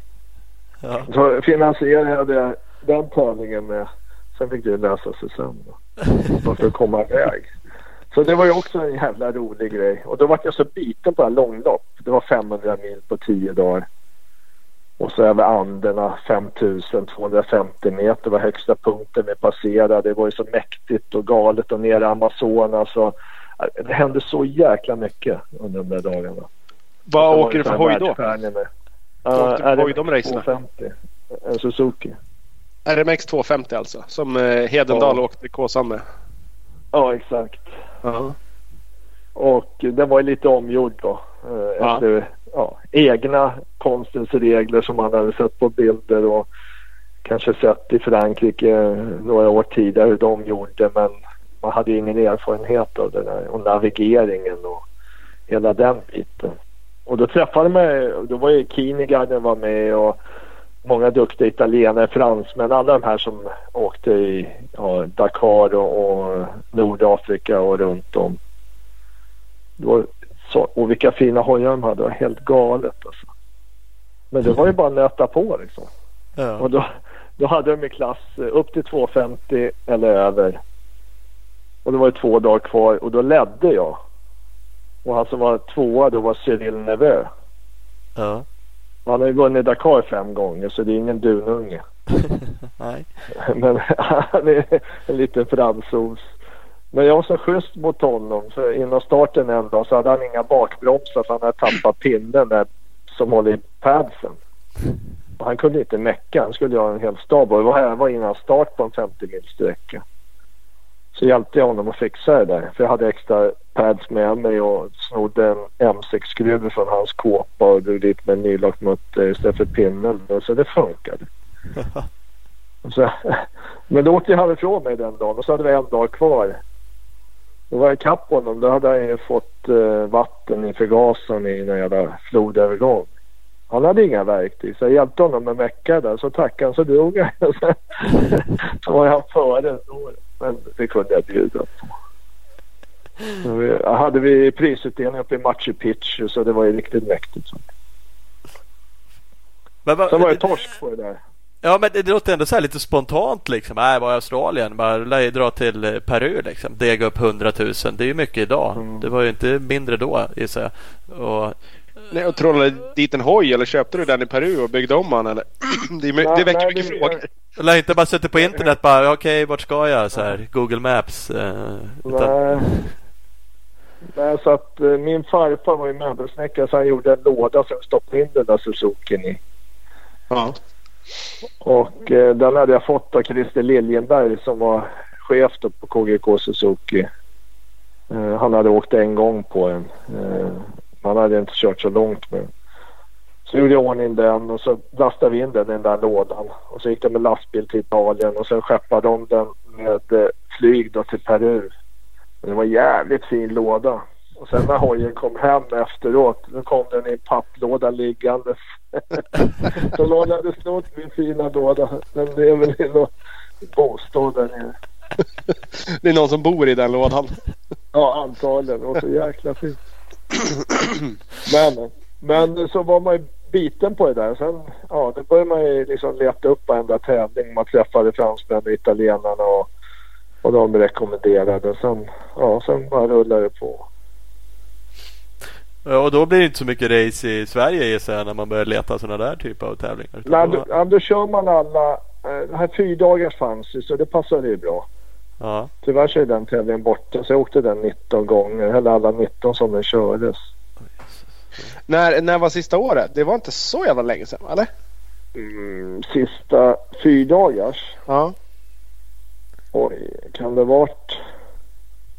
Ja. Så finansierade jag den tävlingen med. Sen fick det lösa sig sen då. För att komma iväg. Så det var ju också en jävla rolig grej. Och då var jag så biten på det här långlopp. Det var 500 mil på 10 dagar. Och så över Anderna 5250 meter var högsta punkten vi passerade. Det var ju så mäktigt och galet och nere i Amazonas. Och det hände så jäkla mycket under de där dagarna. Vad åker du för hoj då? Vad åkte du för hoj de racerna? 250. En Suzuki. RMX 250 alltså? Som eh, Hedendal ja. åkte Kåsan med? Ja exakt. Uh -huh. Och den var ju lite omgjord då. Eh, ja. Efter ja, egna konstens regler som man hade sett på bilder och kanske sett i Frankrike några år tidigare hur de gjorde men man hade ingen erfarenhet av det där och navigeringen och hela den biten. Och då träffade man, då var ju Kinegarden var med och många duktiga italienare, fransmän, alla de här som åkte i ja, Dakar och, och, Nordafrika och runt om. Då, så, och vilka fina hojar de hade, det var helt galet alltså. Men det var ju bara att nöta på liksom. Ja. Och då, då hade de i klass upp till 2,50 eller över. Och det var ju två dagar kvar och då ledde jag. Och han som var tvåa då var Cyril Neveu. Ja. Han har ju vunnit Dakar fem gånger så det är ingen dununge. *laughs* Nej. *laughs* Men han är en liten fransos. Men jag var så schysst mot honom för innan starten en dag så hade han inga bakbromsar så han hade tappat pinnen där som håller i padsen. *laughs* Och han kunde inte mecka. Han skulle ha en hel stab och det var, var innan start på en 50 mil sträcka. Så hjälpte jag honom att fixa det där. För jag hade extra pads med mig och snodde en M6-skruv från hans kåpa och drog dit med en nylagt mutter istället för pinnen. Så det funkade. *laughs* så, *laughs* men då åkte han ifrån mig den dagen och så hade vi en dag kvar. Då var jag ikapp honom. Då hade han ju fått uh, vatten i förgasaren i en jävla flodövergång. Han hade inga verktyg så jag hjälpte honom med mecka där. Så tackade han så drog jag. *laughs* så var jag före. Men det kunde jag bjuda på. Så hade vi prisutdelning uppe i Machu Picchu så det var ju riktigt mäktigt. Så. Men, va, Sen var det torsk på det där. Ja men det låter ändå så lite spontant liksom. Nej, var i Australien. Bara dra till eh, Peru liksom. Dega upp 100 000. Det är ju mycket idag. Mm. Det var ju inte mindre då gissar jag. Och... Nej, och trollade dit en hoj eller köpte du den i Peru och byggde om den eller? *clears throat* Det, är, nej, det väcker mycket vi, frågor. Eller inte bara suttit på internet bara okej okay, vart ska jag? Så här, Google Maps. Eh, utan... Nej. Nej, så att eh, min farfar var ju möbelsnickare så han gjorde en låda som stoppade in den där Suzukin i. Ja. Och eh, den hade jag fått av Christer Liljenberg som var chef då på KGK Suzuki. Eh, han hade åkt en gång på den. Han hade inte kört så långt med den. Så gjorde jag ordning den och så lastade vi in den i den där lådan. Och så gick de med lastbil till Italien och sen skeppade de den med eh, flyg då till Peru. Men det var en jävligt fin låda. Och sen när hojen kom hem efteråt då kom den i en papplåda liggandes. *laughs* så någon hade snott min fina låda. Den lever i någon bostad där nere. *laughs* Det är någon som bor i den lådan. Ja antagligen. Var så jäkla fint. *clears throat* Men, men så var man ju biten på det där. Sen ja, då började man ju liksom leta upp varenda tävling. Man träffade fransmän och italienarna och, och de rekommenderade. Sen, ja, sen bara rullade det på. Ja, Och då blir det inte så mycket race i Sverige gissar jag när man börjar leta sådana där typer av tävlingar. Nej, då- då, kör man alla. eh, Det här fyrdagars fanns ju så det passade ju bra. Ja. Tyvärr så är den tävlingen borta så jag åkte den 19 gånger. Eller alla 19 som den kördes. När, när var sista året? Det var inte så jävla länge sedan eller? Mm, sista fyrdagars. Ja. Oj, kan det varit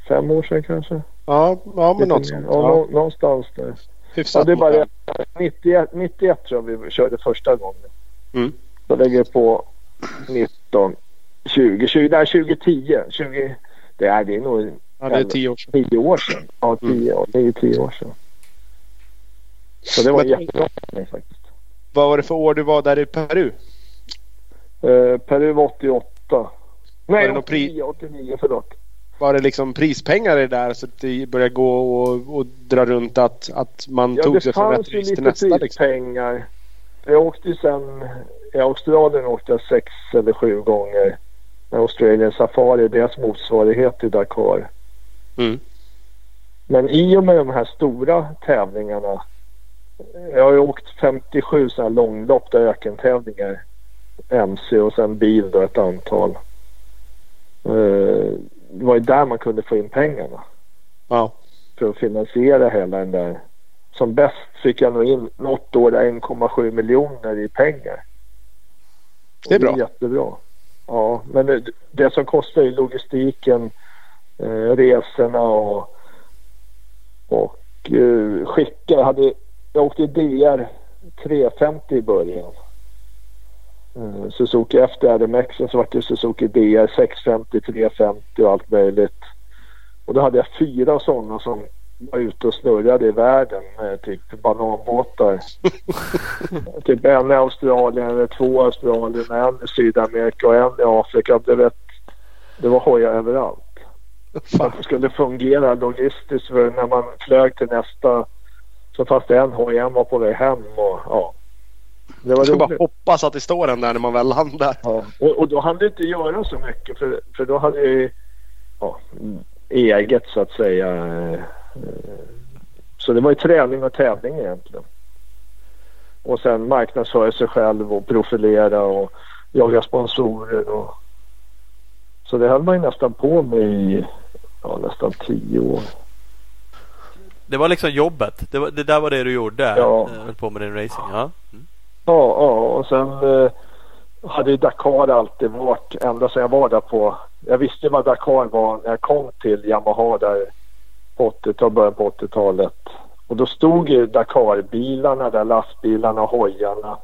fem år sedan kanske? Ja, ja men något sånt. Ja, Ja, nå- någonstans där. hyfsat. Ja, det är bara många. det. 91, 91 tror jag vi körde första gången. Mm. Så lägger jag på 19, 20, 20, nej 2010. 20, det, är, det är nog Ja, det är tio år sedan. 9 år sedan. Ja, 10 år. Det är 10 år sedan. Så det var Men- jättebra för mig faktiskt. Vad var det för år du var där i Peru? Eh, Peru var 88. Nej, det pri- 89, 89 förlåt. Var det liksom prispengar i det där så att det började gå och, och dra runt att, att man Ja, tog det sig från fanns ett ju race till lite nästa? Liksom. prispengar. Jag åkte ju sen... I Australien åkte jag sex eller sju gånger. Australian Safari, deras motsvarighet till Dakar. Mm. Men i och med de här stora tävlingarna. Jag har ju åkt 57 sådana här långlopp där ökentävlingar. MC och sen bil då ett antal. Eh, Det var ju där man kunde få in pengarna Ja. för att finansiera hela den där. Som bäst fick jag nog in något år där 1,7 miljoner i pengar. Det är bra. jättebra. Ja, men det, det som kostar är logistiken, eh, resorna och, och eh, skicka. Jag, hade, jag åkte DR 350 i början. Eh, Suzuki efter RMX så var det Suzuki DR 650, 350 och allt möjligt. Och då hade jag fyra sådana som var ute och snurrade i världen med typ bananbåtar. *laughs* typ en i Australien, två i Australien, en i Sydamerika och en i Afrika. Det, vet, det var hojar överallt. Att det skulle fungera logistiskt för när man flög till nästa så fanns det en hoj, en var på väg hem och ja. Det var bara hoppas att det står den där när man väl landar. Ja. Och, och då hann du inte göra så mycket för, för då hade jag ju ja, eget så att säga. Eh, Så det var ju träning och tävling egentligen. Och sen marknadsföra sig själv och profilera och jaga sponsorer. Och... Så det höll man ju nästan på med i ja, nästan tio år. Det var liksom jobbet. Det, var, det där var det du gjorde. Ja. eh, Höll på med din racing. Ja. Mm. Ja, ja och sen eh, hade ju Dakar alltid varit ända sedan jag var där på. Jag visste ju vad Dakar var när jag kom till Yamaha där på 80-talet, början på 80-talet. Och då stod ju Dakar-bilarna där, lastbilarna och hojarna.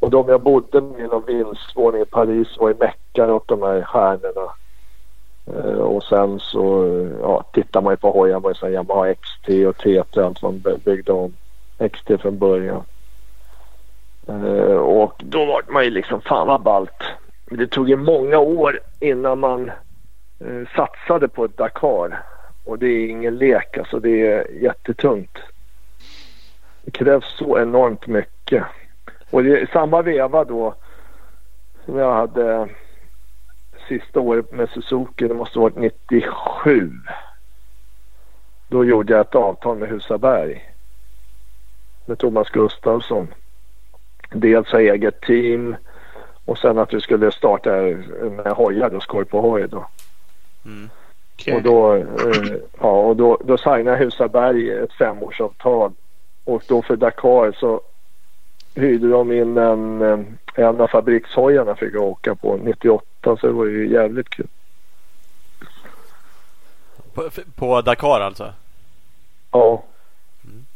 Och de jag bodde med i någon vindsvåning i Paris var i Mecka åt de här stjärnorna. Eh, och sen så ja, tittar man ju på hojar. var ju Yamaha XT och TT och allt vad de byggde om. XT från början. Eh, och då var man ju liksom fan vad ballt. Det tog ju många år innan man eh, satsade på ett Dakar. Och det är ingen lek alltså. Det är jättetungt. Det krävs så enormt mycket. Och det är samma veva då som jag hade sista året med Suzuki. Det måste ha varit 97. Då gjorde jag ett avtal med Husaberg. Med Thomas Gustafsson dels ha eget team och sen att vi skulle starta med hojar då, skoj på hoj då. Mm. Okay. Och då, eh, ja, och då, då signade Husaberg ett femårsavtal. Och då för Dakar så hyrde de in en, eh, en av fabrikshojarna fick jag åka på 98 så det var ju jävligt kul. På, på Dakar alltså? Ja. Mm.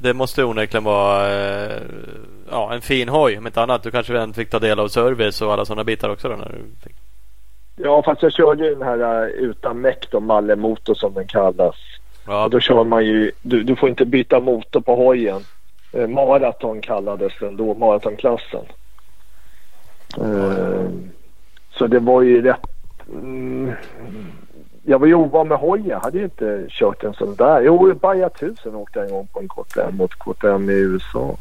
Det måste onekligen vara eh, ja, en fin hoj om inte annat. Du kanske även fick ta del av service och alla sådana bitar också då? När du fick... Ja fast jag körde ju den här uh, utan meck då, Malle-motor som den kallas. Ja. Och då kör man ju, du, du får inte byta motor på hojen. Eh, maraton kallades den då, maratonklassen. Eh, så det var ju rätt... Mm, jag var ju ovan med hojen. Jag hade ju inte kört en sån där. Jo, Baja 1000 åkte jag en gång på en KTM mot KTM i USA.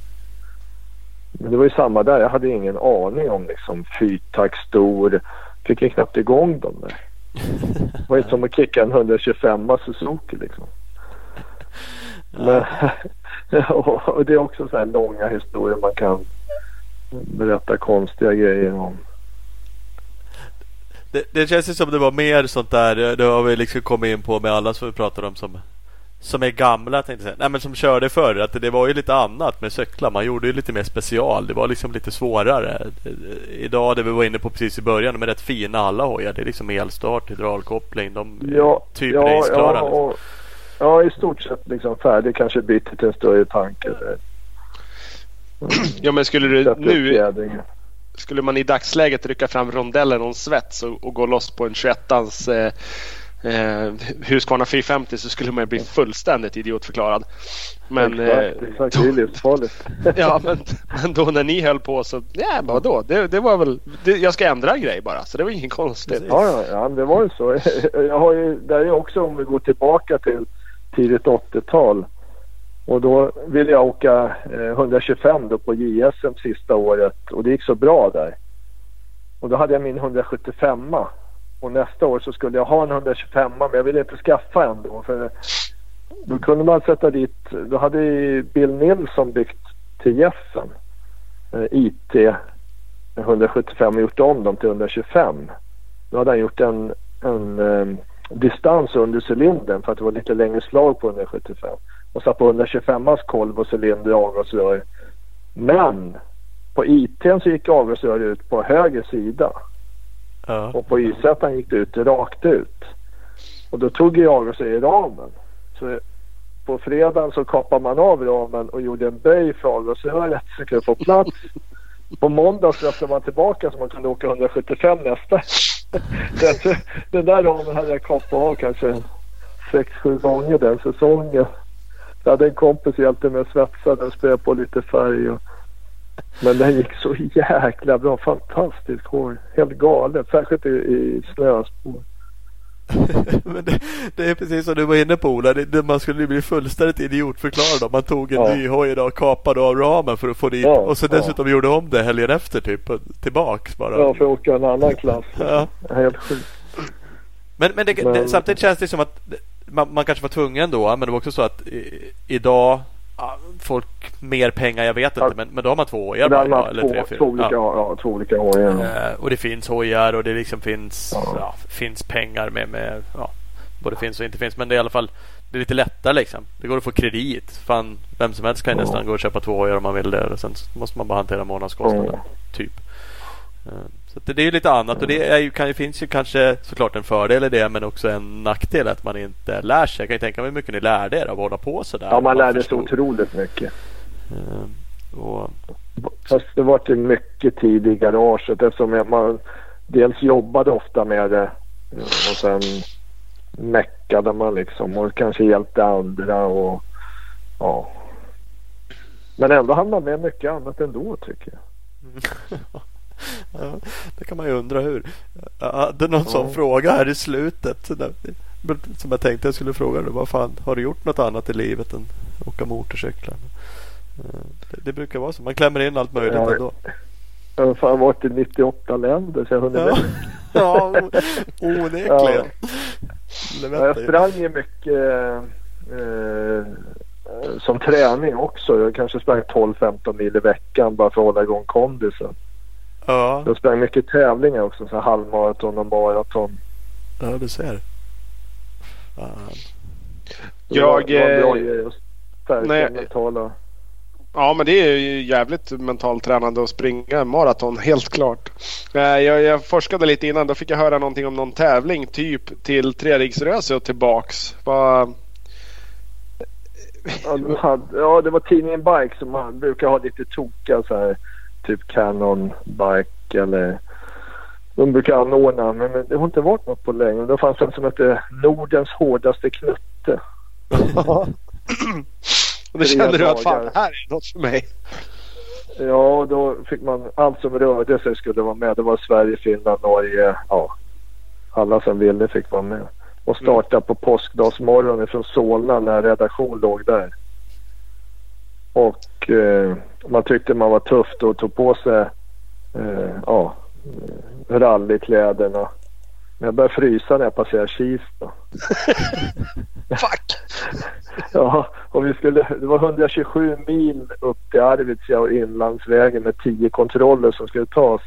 Men det var ju samma där. Jag hade ingen aning om liksom fyrtakt stor. Fick ju knappt igång dem där. Det var ju som att kicka en 125 Suzuki liksom. *laughs* Men, *laughs* och det är också så här långa historier man kan berätta konstiga grejer om. Det, det känns ju som det var mer sånt där. Det har vi liksom kommit in på med alla som vi pratar om som som är gamla tänkte jag säga. Nej men som körde förr. Att det var ju lite annat med cyklar. Man gjorde ju lite mer special. Det var liksom lite svårare. Idag det vi var inne på precis i början. Med rätt fina alla hojar. Det är liksom elstart, hydraulkoppling. De ja, typ ja, raceklara. Ja, och, ja, i stort sett liksom färdig. Kanske byter till en större tanke. Mm. Ja men skulle du nu... Skulle man i dagsläget rycka fram rondellen och svets och, och gå loss på en 21ans eh, eh, Husqvarna 450 så skulle man bli fullständigt idiotförklarad. Men, exakt, eh, exakt. det är livsfarligt. *laughs* ja, men, men då när ni höll på så, ja vadå, det, det var väl, det, jag ska ändra en grej bara så det var inget konstigt. Ja, ja, det var ju så. *laughs* Jag har ju, där är också om vi går tillbaka till tidigt 80-tal. Och då ville jag åka eh, 125 då på JSM sista året och det gick så bra där. Och då hade jag min 175 och nästa år så skulle jag ha en 125 men jag ville inte skaffa en då. För då kunde man sätta dit, då hade Bill Nilsson byggt till Jeffen. eh, IT 175 och gjort om dem till 125. Då hade han gjort en, en um, distans under cylindern för att det var lite längre slag på 175. Och satt på 125 kolv och cylinder och avgasrör. Men på IT så gick avgasröret ut på höger sida. Ja. Och på YZ gick det ut rakt ut. Och då tog jag sig i ramen. Så på fredagen så kapade man av ramen och gjorde en böj för avgasröret så kunde få plats. På måndag släppte man tillbaka så man kunde åka 175 nästa. *laughs* den där ramen hade jag kapat av kanske 6-7 gånger den säsongen. Jag hade en kompis som hjälpte mig att svetsa den, spöade på lite färg och men den gick så jäkla bra. Fantastiskt hår. Helt galet. Särskilt i, i snöspår. *laughs* Men det, det, är precis som du var inne på Ola. Det, man skulle bli fullständigt idiotförklarad om man tog en ja. ny hoj idag och kapade av ramen för att få dit. Ja, och så dessutom ja. gjorde om det helgen efter typ. Tillbaks bara. Ja, för att åka en annan klass. *laughs* ja. Helt sjukt. Men, men, det, men, samtidigt känns det som att man, man, kanske var tvungen då. Men det var också så att i, idag folk mer pengar, jag vet inte. Men, men då har man två hojar bara, ja, eller två, tre, fyra. Två olika, ja. ja. två olika hojar. Eh, och det finns hojar och det liksom finns, ja. finns pengar med, med ja, både finns och inte finns. Men det är i alla fall det är lite lättare liksom. Det går att få kredit. Fan, vem som helst kan nästan gå och köpa två hojar om man vill det. Och sen måste man bara hantera månadskostnaden. Typ. Eh, så det, är lite annat och det är ju, kan, finns ju kanske såklart en fördel i det men också en nackdel att man inte lär sig. Jag kan ju tänka mig hur mycket ni lärde er av att hålla på sådär. Ja, man lärde sig otroligt mycket. Uh, och... Fast det var till mycket tid i garaget eftersom man dels jobbade ofta med det och sen meckade man liksom och kanske hjälpte andra och ja. Men ändå hann man med mycket annat ändå tycker jag. *laughs* Ja, det kan man ju undra hur. Jag hade någon ja. sån fråga här i slutet. Som jag tänkte jag skulle fråga. Vad fan, har du gjort något annat i livet än åka motorcyklar? Det, det brukar vara så. Man klämmer in allt möjligt ja, ändå. Jag har fan varit i 98 länder så jag hunnit ja. *laughs* ja, onekligen. Ja. Jag sprang ju mycket eh, som träning också. Jag kanske sprang 12-15 mil i veckan bara för att hålla igång kondisen. Ja. Jag sprang mycket tävlingar också, så halvmaraton och maraton. Ja, du ser. Fan. Jag... Det var, det var bra eh, att stärka nej. mentala. Ja, men det är ju jävligt mentalt tränande att springa maraton, helt klart. Eh, Jag, jag forskade lite innan, då fick jag höra någonting om någon tävling, typ till Treriksröse och tillbaks. Vad... Ja, de hade, ja, det var tidningen Bike som man brukar ha lite tokiga så här. Typ Canon Bike eller de brukar anordna men det har inte varit något på länge. Det fanns en som hette Nordens hårdaste knutte. *laughs* Och då kände du att fan, här är något för mig. Ja, då fick man allt som rörde sig skulle vara med. Det var Sverige, Finland, Norge. Ja, alla som ville fick vara med. Och starta på påskdagsmorgonen från Solna när redaktion låg där. Och eh, man tyckte man var tuff då och tog på sig eh, ja, rallykläderna. Men jag började frysa när jag passerade Kista. *laughs* Fuck! *laughs* Ja, och vi skulle, det var 127 mil upp till Arvidsjaur inlandsvägen med 10 kontroller som skulle tas.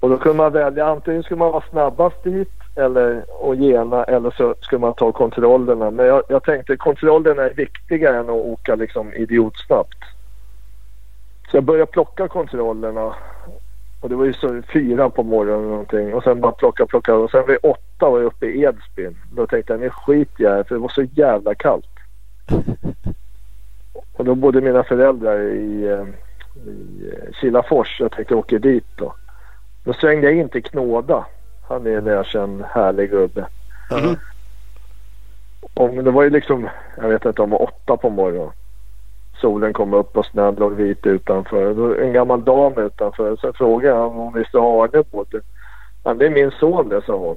Och då kunde man välja antingen skulle man vara snabbast dit eller och gena eller så skulle man ta kontrollerna. Men jag, jag tänkte kontrollerna är viktigare än att åka liksom idiotsnabbt. Så jag började plocka kontrollerna. Och det var ju så fyra på morgonen eller någonting. Och sen bara plocka, plocka. Och sen vid åtta var jag uppe i Edsbyn. Då tänkte jag nu skiter jag för det var så jävla kallt. *laughs* Och då bodde mina föräldrar i, eh, i eh, Kilafors. Jag tänkte åker dit då. Då svängde jag in till Knåda. Han är en erkänd härlig gubbe. Ja. Och det var ju liksom, jag vet inte om det var åtta på morgonen. Solen kom upp och snön låg vit utanför. En gammal dam utanför. Så frågade jag om hon visste Arne bodde. Ja, det är min son det, sa hon.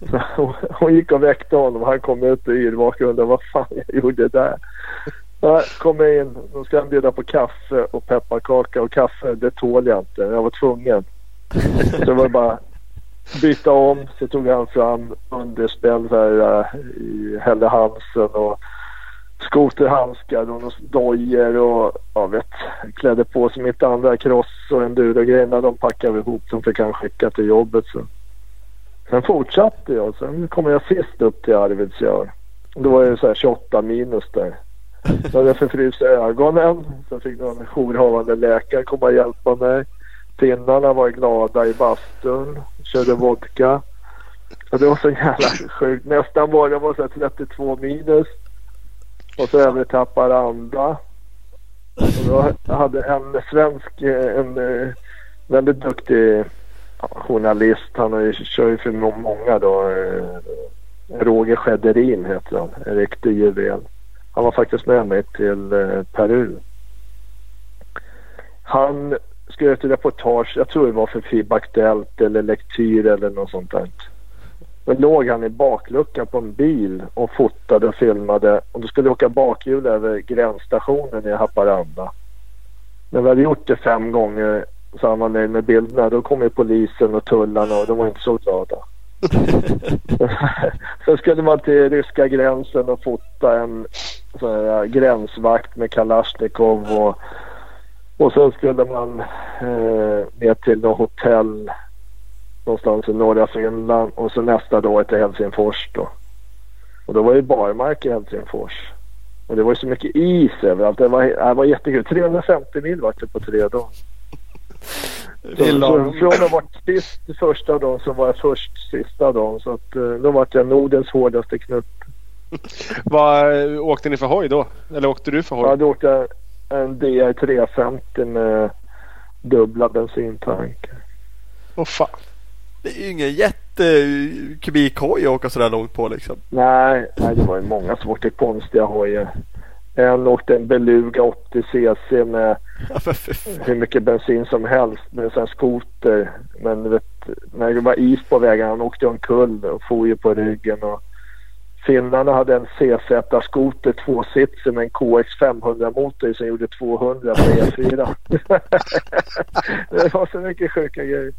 *laughs* Så hon, hon gick och väckte honom. Han kom ut och yrvaken och undrade vad fan jag gjorde där. Ja, kom jag in. Då ska han bjuda på kaffe och pepparkaka och kaffe. Det tål jag inte. Jag var tvungen. Så det var bara byta om. Så tog han fram underspel så här, äh, i Helle Hansen och skoterhandskar och dojor och jag vet, klädde på sig mitt andra cross och endurogrejerna. De packade vi ihop. som fick han skicka till jobbet. Så. Sen fortsatte jag. Sen kom jag sist upp till Arvidsjaur. Då var det så här 28 minus där. Så hade jag förfryst ögonen. Sen fick någon jourhavande läkare komma och hjälpa mig. Finnarna var glada i bastun. Körde vodka. Och det var så jävla sjukt. Nästan var det var så 32 minus. Och så över till Haparanda. Och då hade en svensk, eh, en eh, väldigt duktig journalist. Han har ju kör ju för många då. Eh, Roger Schederin heter han. En riktig juvel. Han var faktiskt med mig till Peru. Han skrev ett reportage, jag tror det var för FIB Aktuellt eller Lektyr eller något sånt där. Då låg han i bakluckan på en bil och fotade och filmade. Och då skulle jag åka bakhjul över gränsstationen i Haparanda. När vi hade gjort det fem gånger så han var nöjd med bilderna. Då kom ju polisen och tullarna och de var inte så glada. *laughs* Sen skulle man till ryska gränsen och fota en sån här gränsvakt med Kalashnikov och, och sen skulle man eh, ner till något hotell någonstans i norra Finland och så nästa dag till Helsingfors då. Och då var det barmark i Helsingfors. Och det var ju så mycket is överallt. Det var, det var jättekul. 350 mil var det på tre dagar. Så, så från att ha varit sist första dagen så var jag först sista dagen. Så att, eh, då var jag Nordens hårdaste knutt. *laughs* Vad eh, åkte ni för hoj då? Eller åkte du för Jag hoj? hade åkt en- en DR 350 med dubbla bensintankar. Åh fan. Det är ju ingen jättekubikhoj att åka sådär långt på liksom. Nej, nej, det var ju många som åkte konstiga hojar. En åkte en Beluga 80 cc med *laughs* Ja, hur mycket bensin som helst med en skoter. Men du vet, när det var is på vägen, han åkte omkull och for ju på ryggen. Och finnarna hade en CZ-skoter tvåsitsig med en KX 500-motor som gjorde 200 på E4. det var så mycket sjuka grejer.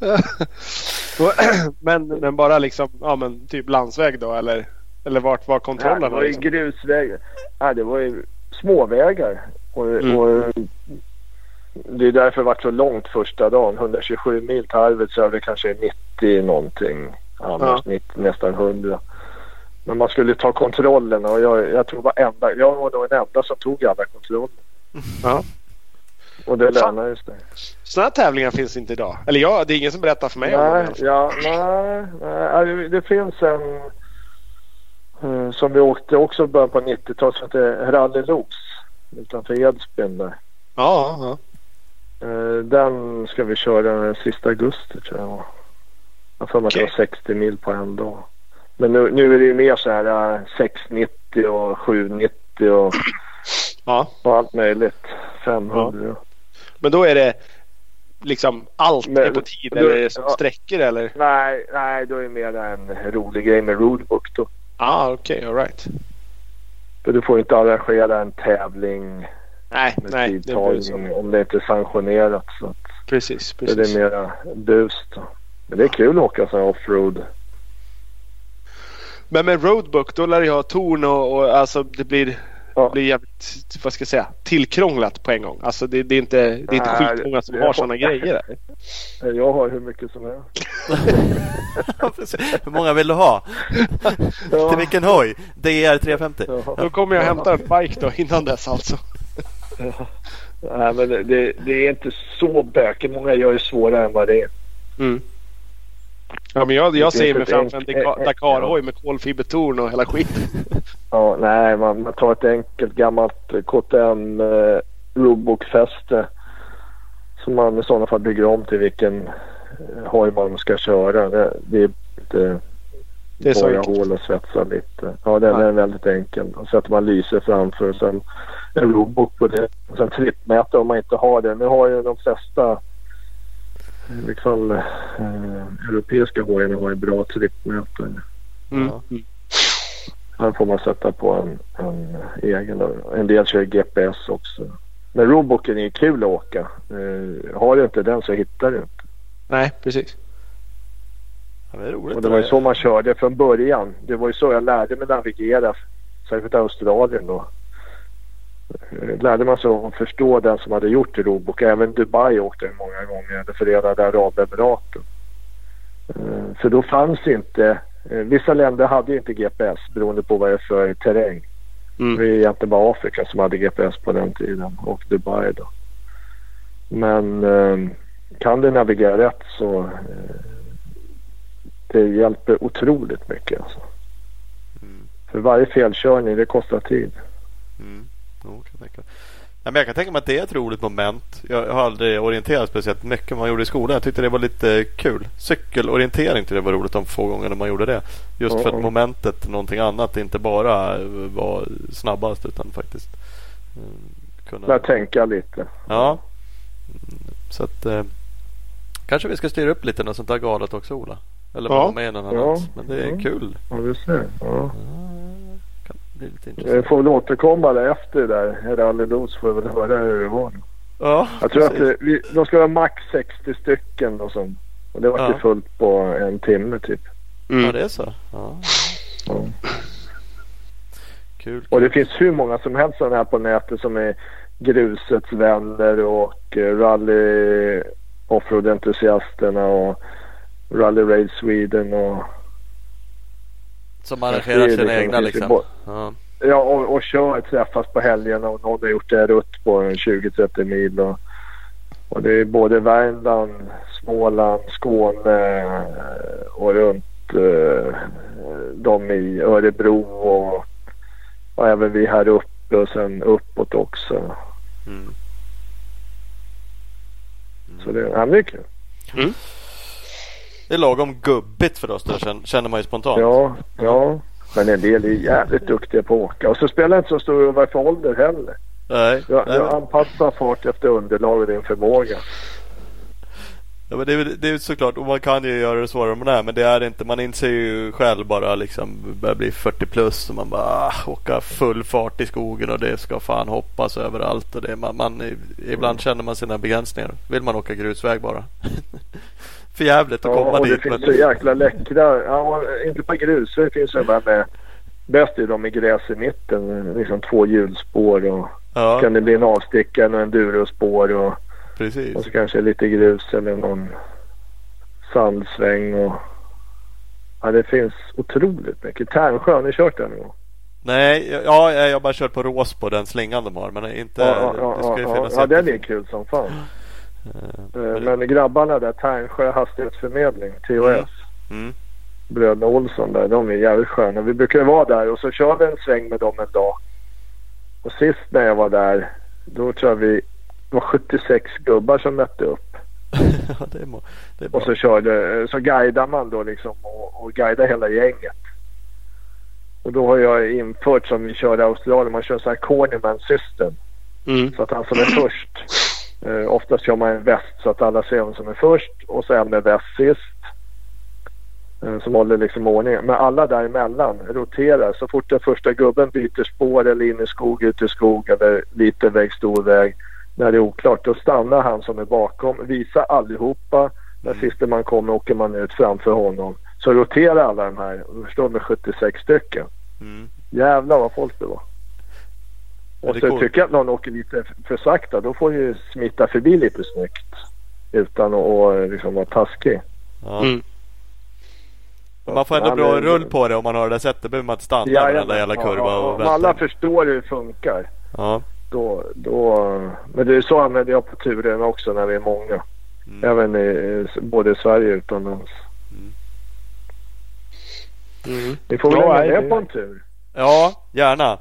*clears throat* men, men bara liksom, ja men typ landsväg då eller? Eller vart var Ja, det var ju Liksom? grusvägar. Ja, det var ju småvägar. Och, Mm. och det är därför det varit så långt första dagen. 127 mil till Arvidsjaur, kanske 90 någonting. Annars Ja. 90, nästan 100. Men man skulle ta kontrollerna och jag, jag tror varenda, jag var nog den enda som tog alla kontroller. Ja. Och det Fan. lönade sig. Sådana tävlingar finns inte idag. Eller ja, det är ingen som berättar för mig om Nej, dem. ja, nej, nej. Det- Det finns en eh, som vi åkte också i början på 90-talet som heter Rally Los utanför Edsbyn där. Ja, ja. Eh, Den ska vi köra den sista augusti tror jag. Jag för mig att det var 60 mil på en dag. Men nu, nu är det ju mer så här eh, 690 och 790 och, ja. och allt möjligt. 500. Men då är det liksom allt Men- är på tid då- eller det som ja. sträckor eller? Nej, nej, då är det mer en rolig grej med roadbook då. Ah, okej, alright. För du får inte arrangera en tävling Nej, med nej. Det tidtagning om det inte är sanktionerat. Så att Precis, det är precis. mera bus då. Men det är kul att åka sån här offroad. Men med roadbook då lär det ju ha torn och, och alltså det blir, Ja. blir jävligt, vad ska jag säga, tillkrånglat på en gång. Alltså det, det är inte, det är inte Nej, skitmånga som har sådana grejer. Där. Jag har hur mycket som helst. Ja. Hur många vill du ha? Till vilken hoj? DR 350? Jaha. Då kommer jag hämta en bike då innan dess alltså. Nej, men det, det, det är inte så bökigt. Många gör det svårare än vad det är. Mm. Ja men jag, jag ser mig framför en eh, Dakar-hoj med kolfibertorn och hela skiten. Ja, nej, man, man tar ett enkelt gammalt eh, KTM eh, roadbookfäste som man i sådana fall bygger om till vilken eh, hoj man ska köra. Det, det är inte Det är borra hål och svetsa lite. Ja, den Nej. är väldigt enkel. Och sätter man lyse framför och sen en roadbook på det. Och sen trippmätare om man inte har det. Nu har ju de flesta eh, i vilket fall eh, europeiska hojarna har ju bra trippmätare. Mm. Ja. Här får man sätta på en, en egen. En del kör GPS också. Men roadbooken är kul att åka. Eh, har du inte den så hittar du inte. Nej precis. Ja, det är roligt. Och det var ju så man körde från början. Det var ju så jag lärde mig navigera. Särskilt i Australien då. Eh, Lärde man sig att förstå den som hade gjort roadbook. Även Dubai åkte jag många gånger. Eller Förenade Arabemiraten. Eh, För då fanns inte eh, Vissa länder hade inte GPS beroende på vad det är för terräng. Det Mm. var ju egentligen bara Afrika som hade GPS på den tiden och Dubai då. Men eh, kan du navigera rätt så eh, det hjälper otroligt mycket alltså. Mm. För varje felkörning det kostar tid. Mm. Jo, kan jag, tänka. Ja, men jag kan tänka mig att det är ett roligt moment. Jag har aldrig orienterat speciellt mycket man gjorde i skolan. Jag tyckte det var lite kul. Cykelorientering tyckte jag var roligt de få gångerna man gjorde det. Just för Ja. att momentet någonting annat inte bara var snabbast utan faktiskt eh, kunna... Börja tänka lite. Ja. Så att eh, kanske vi ska styra upp lite något sånt där galet också Ola. Eller Ja. vara med i någon Ja. annans. Men det är Ja. kul. Ja du ser. Ja. Ja, kan bli lite Vi intressant. får väl återkomma där efter det där. Rally Loos får vi väl höra hur det var. Ja, Jag tror att precis. det, vi, de ska vara max 60 stycken och som. Och det var Ja. ju fullt på en timme typ. Ja, Mm. det är så. Ja. Ja. Kul. Och det finns hur många som helst sådana här på nätet som är grusets vänner och eh, rally offroad-entusiasterna och Rally Raid Sweden och Som arrangerar är sina liksom- egna liksom. Ja. Ja, och, och kör träffas på helgerna och någon har gjort det rutt på en 20-30 mil. Och, och det är både Värmland, Småland, Skåne eh, och runt eh, de i Örebro och, och även vi här uppe och sen uppåt också. Mm. Så det, ja, men det är kul. Det är lagom gubbigt för oss då känner- man ju spontant. Ja, ja. Men en del är jävligt duktiga på att åka. Och så spelar det inte så stor roll vad det för ålder heller. Nej, Du, nej, du anpassar fart efter underlag och din förmåga. ja, men det, är, det är såklart, och man kan ju göra det svårare än man är. Men det är inte, man inser ju själv bara liksom börjar bli 40 plus och man bara ah, åka full fart i skogen och det ska fan hoppas överallt. Och det, man, man, ibland känner man sina begränsningar. Vill man åka grusväg bara. *laughs* För jävligt att Ja, komma och det dit. finns Men, så jäkla läckra. Ja, inte på finns det bara med. Bäst är de med gräs i mitten. Liksom två hjulspår och ja, kan det bli en avstickare och endurospår och Precis. Och så kanske lite grus eller någon sandsväng. Och... Ja, det finns otroligt mycket. Tärnsjö, har ni kört den någon gång? Nej, ja, jag har bara kört på rås på den slingan de har. Men inte... Ja, ja, det ska ju ja, finnas ja, ja den är kul som fan. Eh, Eh, Men grabbarna där, Tärnsjö hastighetsförmedling, THS. Mm. bröderna Olsson där. De är jävligt sköna. Vi brukar ju vara där och så kör vi en sväng med dem en dag. Och sist när jag var där, då tror jag vi det var 76 gubbar som mötte upp. *laughs* ja, det är, må- det är. Och så körde, så guidar man då liksom och, och guidar hela gänget. Och då har jag infört som vi körde i Australien, man kör så här Cornyman system. Mm. Så att han som är först, eh, oftast kör man en väst så att alla ser vem som är först och så en med väst sist. Eh, som håller liksom ordning. Men alla däremellan roterar. Så fort den första gubben byter spår eller in i skog, ut i skog eller liten väg, stor väg. När det är oklart då stannar han som är bakom, visar allihopa. När sista man kommer åker man ut framför honom. Så roterar alla de här. Förstår med 76 stycken. Mm. Jävlar vad folk det var. Och så tycker jag att någon åker lite för sakta. Då får ju smita förbi lite snyggt. Utan att liksom vara taskig. Ja. Mm. Man får ändå Ja, bra men- rull på det om man har det sättet. behöver man inte stanna Ja, varenda jävla kurva ja, och Om alla vänta. förstår hur det funkar. Ja. Då, då, men det är så använder jag på turen också när vi är många. Mm. Även i, både i Sverige och utomlands. Mm. Ni får väl Ja, med det- på en tur. ja, gärna.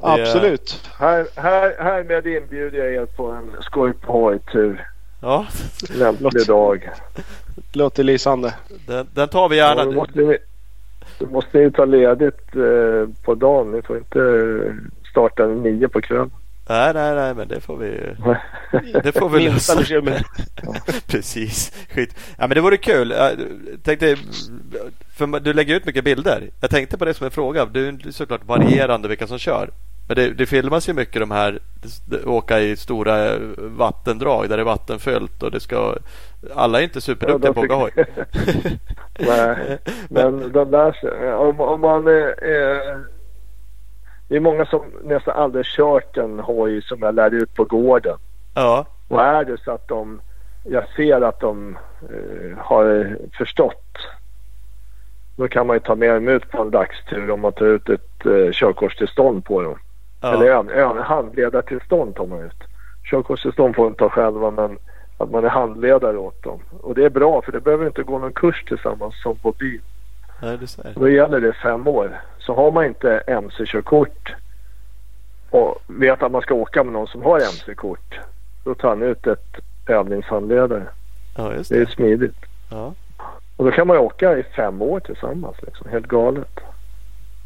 Absolut. Här, här, härmed inbjuder jag er på en skoj på hoj-tur. Ja, Lämplig dag. Låter lysande. den, den tar vi Ja, gärna. då, måste ni, då måste ni ta ledigt eh, på dagen. Ni får inte eh, starta nio på kvällen. Nej, nej, nej, men det får vi... *laughs* Det får vi lösa. bekymmer. *laughs* Precis. Skit. Ja, men det vore kul. Jag tänkte, för du lägger ut mycket bilder. Jag tänkte på det som en fråga. Du är såklart varierande vilka som kör. Men det, det filmas ju mycket de här åka i stora vattendrag där det är vattenfyllt och det ska alla är inte superduktiga på att åka hoj. Nej, *laughs* men de där, om, om man är, är, Det är många som nästan aldrig kört en hoj som jag lärde ut på gården. Ja, Och är det så att de, jag ser att de eh, har förstått. Då kan man ju ta med dem ut på en dagstur om man tar ut ett eh, körkortstillstånd på dem. Eller ja, en, en handledartillstånd tar man ut. Körkortstillstånd får de ta själva men att man är handledare åt dem. Och det är bra för det behöver inte gå någon kurs tillsammans som på bil. Nej. Då gäller det fem år. Så har man inte mc-körkort och vet att man ska åka med någon som har mc-kort. Då tar han ut ett övningshandledare. Ja, just Det är det. smidigt. Ja, Och då kan man åka i fem år tillsammans. Liksom. Helt galet.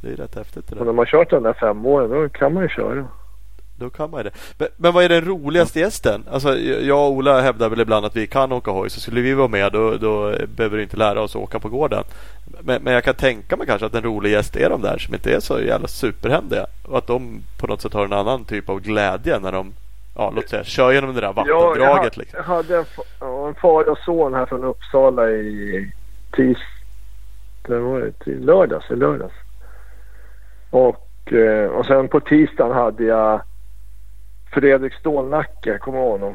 det är rätt häftigt det Och när man kört den där fem åren då kan man ju köra. Då kan man ju det. Men, men vad är den roligaste gästen? Alltså, jag och Ola hävdar väl ibland att vi kan åka hoj. Så skulle vi vara med då, då behöver vi inte lära oss att åka på gården. Men, men jag kan tänka mig kanske att en rolig gäst är de där som inte är så jävla superhändiga. Och att de på något sätt har en annan typ av glädje när de ja, låt säga, kör genom det där Ja, jag, vattendraget. ha- liksom. jag hade en, ja, en far och son här från Uppsala i tis, det var det, i lördags. I lördags. Och, eh, och sen på tisdagen hade jag Fredrik Stålnacke, kommer du ihåg honom?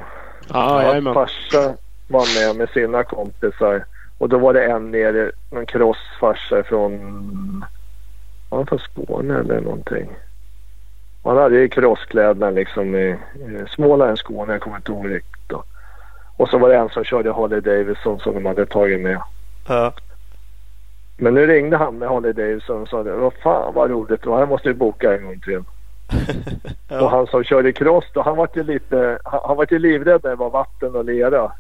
Ja, jajamän. farsa var med med sina kompisar. Och då var det en nere, någon crossfarsa från, var han från Skåne eller någonting. Han hade ju crosskläderna liksom i, i Småland, Skåne, jag kommer inte ihåg riktigt då. Och så var det en som körde Harley Davidson som de hade tagit med. Ja, Men nu ringde han med Harley Davidson och sa det, vad fan vad roligt det var, jag måste ju boka en gång till. *laughs* Och han som körde cross då, han var ju lite, han, han var ju livrädd när det var vatten och lera.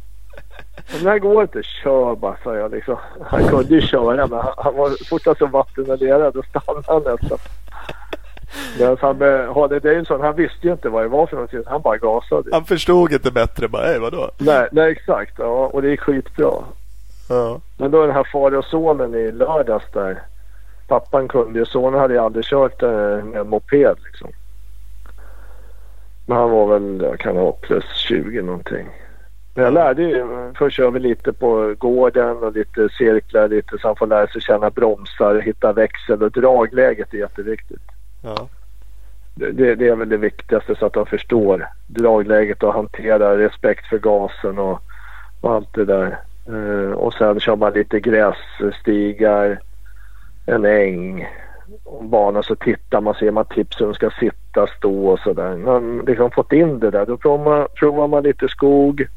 Men det här går inte, kör bara sa jag liksom. Han kunde ju köra men han, han var fortast som vatten och lera då stannade han nästan. Medan han med Harley Davidson, han visste ju inte vad det var för någonting. Han bara gasade. Han förstod inte bättre. Bara, "Ey, vadå? Nej, nej exakt. Ja, och det gick skitbra. Ja. Men då den här far och sonen i lördags där. Pappan kunde ju, sonen hade ju aldrig kört eh, en moped liksom. Men han var väl, jag kan ha plus 20 någonting. Men jag lärde ju, först kör vi lite på gården och lite cirklar lite så han får lära sig känna bromsar, hitta växel och dragläget är jätteviktigt. Ja. det, det, är väl det viktigaste så att de förstår dragläget och hanterar respekt för gasen och, och allt det där. Uh, och sen kör man lite grässtigar, en äng och bana så tittar man, ser man tips hur de ska sitta, stå och sådär. Man liksom fått in det där. Då provar man, provar man lite skog,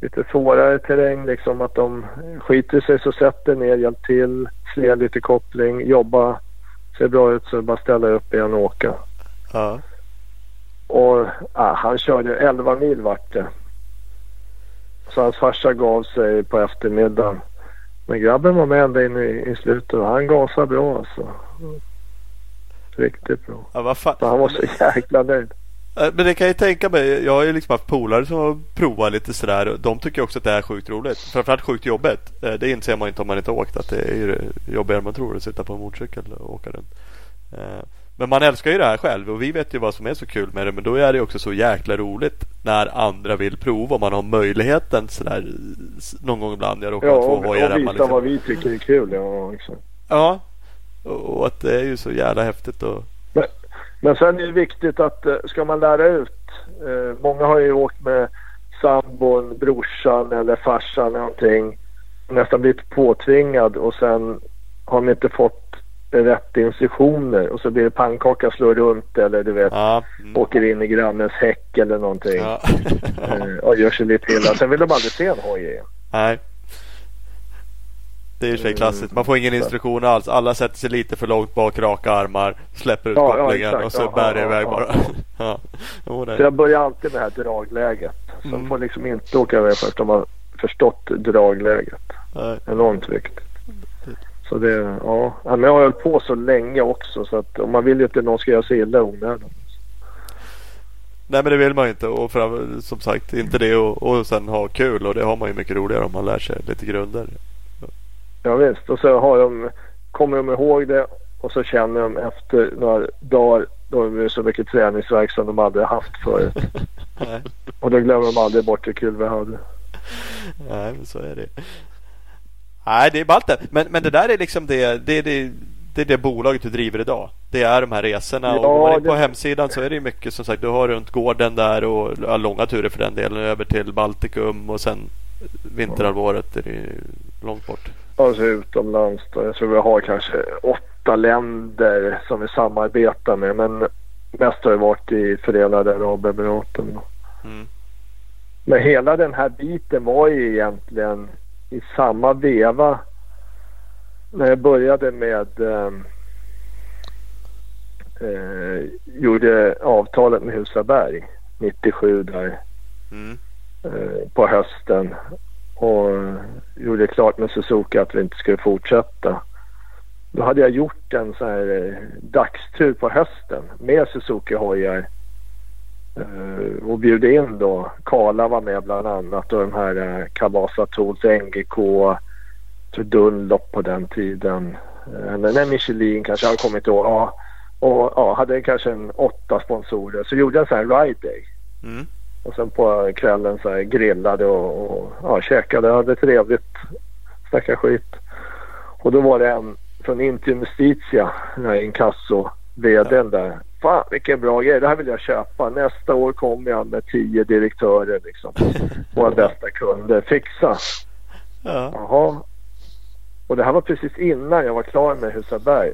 lite svårare terräng liksom att de skiter sig så sätter ner, hjälp till, ser lite koppling, jobba, ser bra ut så bara ställa upp igen och åka. Ja. Och ja, han körde 11 mil vart det. Så hans farsa gav sig på eftermiddagen. Men grabben var med ända in i, i slutet och han gasade bra alltså. Riktigt bra. Ja, vad fan. Så han var så jäkla nöjd. Eh, Men det kan jag tänka mig. Jag har ju liksom haft polare som har provat lite sådär. De tycker också att det är sjukt roligt. Framförallt sjukt jobbigt. Eh, Det inser man inte om man inte har åkt. Att det är ju jobbigare än man tror att sitta på en motorcykel och åka runt. Men man älskar ju det här själv och vi vet ju vad som är så kul med det. Men då är det också så jäkla roligt när andra vill prova. Om man har möjligheten sådär någon gång ibland. Jag råkar Ja, två och, hojar och hemma. visa vad Liksom. vi tycker är kul. Ja, exakt. Ja. Och att det är ju så jävla häftigt. Och... Men, men sen är det viktigt att eh, ska man lära ut. Eh, många har ju åkt med sambon, brorsan eller farsan någonting. Nästan blivit påtvingad och sen har de inte fått rätt instruktioner och så blir det pannkaka slår runt eller du vet Ja. Mm. åker in i grannens häck eller någonting. ja. *laughs* Eh, och gör sig lite illa. Sen vill de aldrig se en hoj igen. Nej. Det är ju sig klassiskt. Man får ingen instruktion alls. Alla sätter sig lite för långt bak, raka armar, släpper ut Ja, ja, kopplingen exakt. och så Ja, bär det ja, iväg ja, bara. *laughs* ja. ja. Så jag börjar alltid med det här dragläget. Så Mm. får liksom inte åka iväg förrän de har förstått dragläget. Nej. Enormt viktigt. Så det, ja. Men jag har hållit på så länge också så att om man vill ju inte att någon ska göra sig illa i onödan. Nej men det vill man ju inte. Och fram, som sagt inte det och, och sen ha kul. Och det har man ju mycket roligare om man lär sig lite grunder. Ja visst. Och så har de, kommer de ihåg det och så känner de efter några dagar då är det så mycket träningsverk som de aldrig haft förut. *laughs* Och då glömmer de aldrig bort hur kul vi hade. Nej men så är det. Nej det är ballt det. Men, men det där är liksom det, det, det, det är det bolaget du driver idag. Det är de här resorna. och Ja, går man in på det- hemsidan så är det mycket som sagt. Du har runt gården där och ja, långa turer för den delen. Över till Baltikum och sen vinterhalvåret är det långt bort. Alltså utomlands då. Jag tror vi har kanske åtta länder som vi samarbetar med. Men mest har det varit i Förenade Arabemiraten. Mm. Men hela den här biten var ju egentligen i samma veva när jag började med eh, eh, gjorde avtalet med Husaberg 97 där Mm. eh, på hösten och gjorde klart med Suzuki att vi inte skulle fortsätta. Då hade jag gjort en sån här eh, dagstur på hösten med Suzuki-hojar och bjöd in då. Karla var med bland annat och de här eh, Kawasa Tools, NGK, Dunlop på den tiden. Eh, Eller nej, Michelin kanske, jag kommer inte ihåg. Ja, och ja, hade kanske en åtta sponsorer. Så gjorde jag en sån här ride day. Mm. Och sen på kvällen så här grillade och, och ja, käkade, hade trevligt, snackade skit. Och då var det en från Intim Justitia, den här inkasso vdn där. Fan vilken bra grej, det här vill jag köpa. Nästa år kommer jag med tio direktörer liksom. *laughs* Våra bästa kunder. Fixa. Ja. Jaha. Och det här var precis innan jag var klar med Husaberg.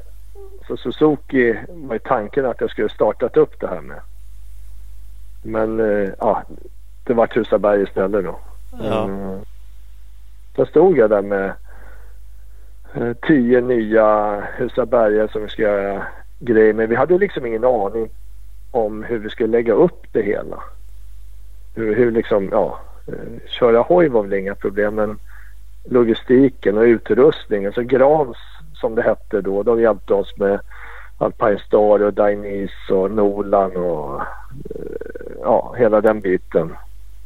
Så Suzuki var ju tanken att jag skulle startat upp det här med. Men eh, ja, det var Husaberg istället då. Ja. Mm. Då stod jag där med eh, tio nya Husabergare som vi ska göra grejer med. Vi hade liksom ingen aning om hur vi skulle lägga upp det hela. Hur, hur liksom, ja, eh, köra hoj var väl inga problem men logistiken och utrustningen. Så Grans som det hette då, de hjälpte oss med Alpine Star och Dainese och Nolan och eh, ja, hela den biten.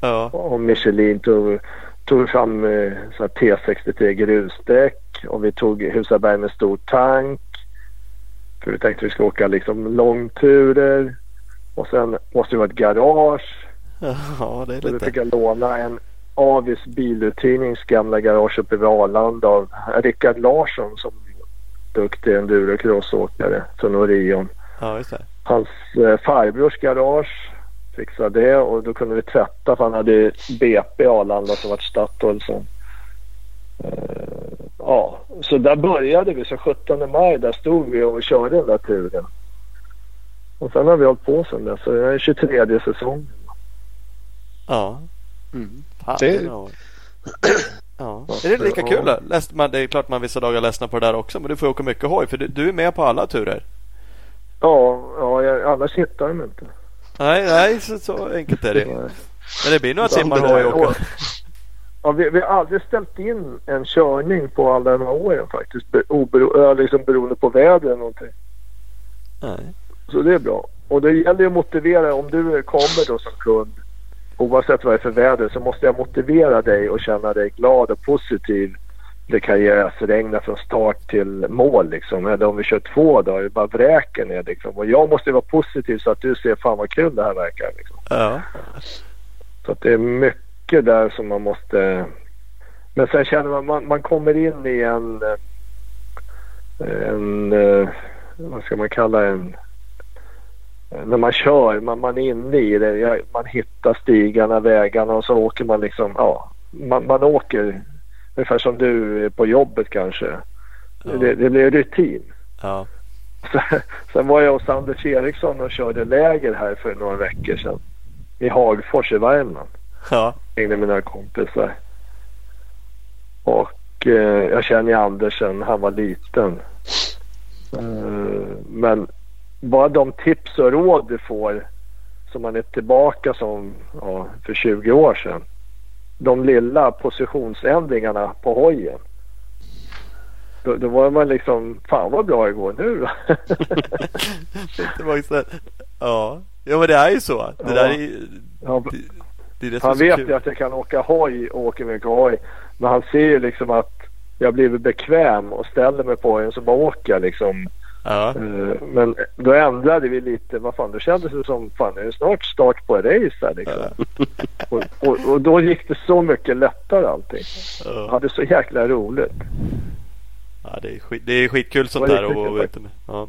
Ja. Och Michelin tog, tog fram eh, så här T63 grusdäck och vi tog Husaberg med stor tank. För vi tänkte vi ska åka liksom långturer. Och sen måste det vara ett garage. *laughs* ja, det är Så då lite. fick jag låna en Avis biluthyrnings gamla garage uppe vid Arlanda av Rickard Larsson som duktig endurocrossåkare från Orion. Ja, just det. hans eh, farbrors garage. Fixade det och då kunde vi tvätta för han hade BP Arlanda som vart Statoil sen. Eh, ja, så där började vi. Så 17 maj där stod vi och körde den där turen. Och sen har vi hållit på sen dess. Så det är 23 säsong. Ja. Mm. Fan, Det-. Ja. Är det lika kul då? Läst man, det är klart man vissa dagar ledsnar på det där också. Men du får åka mycket hoj för du, du är med på alla turer. Ja, ja jag, annars hittar de inte. Nej, nej så, så enkelt är det. Men det blir några timmar hoj åka. Ja, vi, vi har aldrig ställt in en körning på alla de här åren faktiskt. Be, obero, liksom beroende på väder eller någonting. Nej. Så det är bra. Och det gäller ju att motivera. Om du kommer då som kund oavsett vad det är för väder så måste jag motivera dig och känna dig glad och positiv. Det kan ju regna från start till mål liksom. Eller om vi kör två dagar, det bara vräker ner liksom. Och jag måste vara positiv så att du ser fan vad kul det här verkar liksom. Ja. Så att det är mycket där som man måste... Men sen känner man, man, man kommer in i en... eh, En... eh, Vad ska man kalla en... När man kör, man, man är inne i det. Man hittar stigarna, vägarna och så åker man liksom... Ja, man, man åker ungefär som du är på jobbet kanske. Ja. Det, det blir rutin. Ja. Sen var jag hos Anders Eriksson och körde läger här för några veckor sedan. I Hagfors i Värmland Ja. Hängde med några kompisar. Och eh, jag känner ju Anders sen han var liten. Eh, men bara de tips och råd du får som man är tillbaka som ja, för 20 år sedan. De lilla positionsändringarna på hojen. Då, då var man liksom, fan vad bra igår nu då. *laughs* det ju så här, Ja. Ja men det är ju så. Det Ja. där är Ja, det, det det Han vet ju att jag kan åka hoj och åker mycket hoj. Men han ser ju liksom att jag blivit bekväm och ställer mig på hojen så bara åker jag liksom. Ja. Eh, Men då ändrade vi lite. Vad fan, då kändes det som fan det är snart start på race här liksom. Och, och, och då gick det så mycket lättare allting. Jag Ja. hade så jäkla roligt. ja det, är skit, det är skitkul sånt Det där. Och, ja.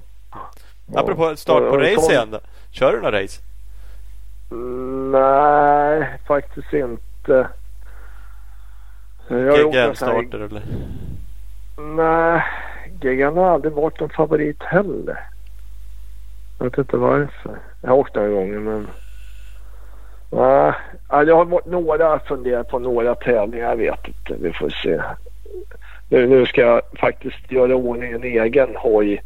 Ja. Apropå start på race igen. Kör du några race? Nej, faktiskt inte. Här- GGN-starter eller? Nej, Gigan har aldrig varit en favorit heller. Jag vet inte varför. Jag har åkt några gånger men... Nej, ja, jag har varit några funderat på några tävlingar. Jag vet inte. Vi får se. Nu, nu ska jag faktiskt göra ordning en egen hoj.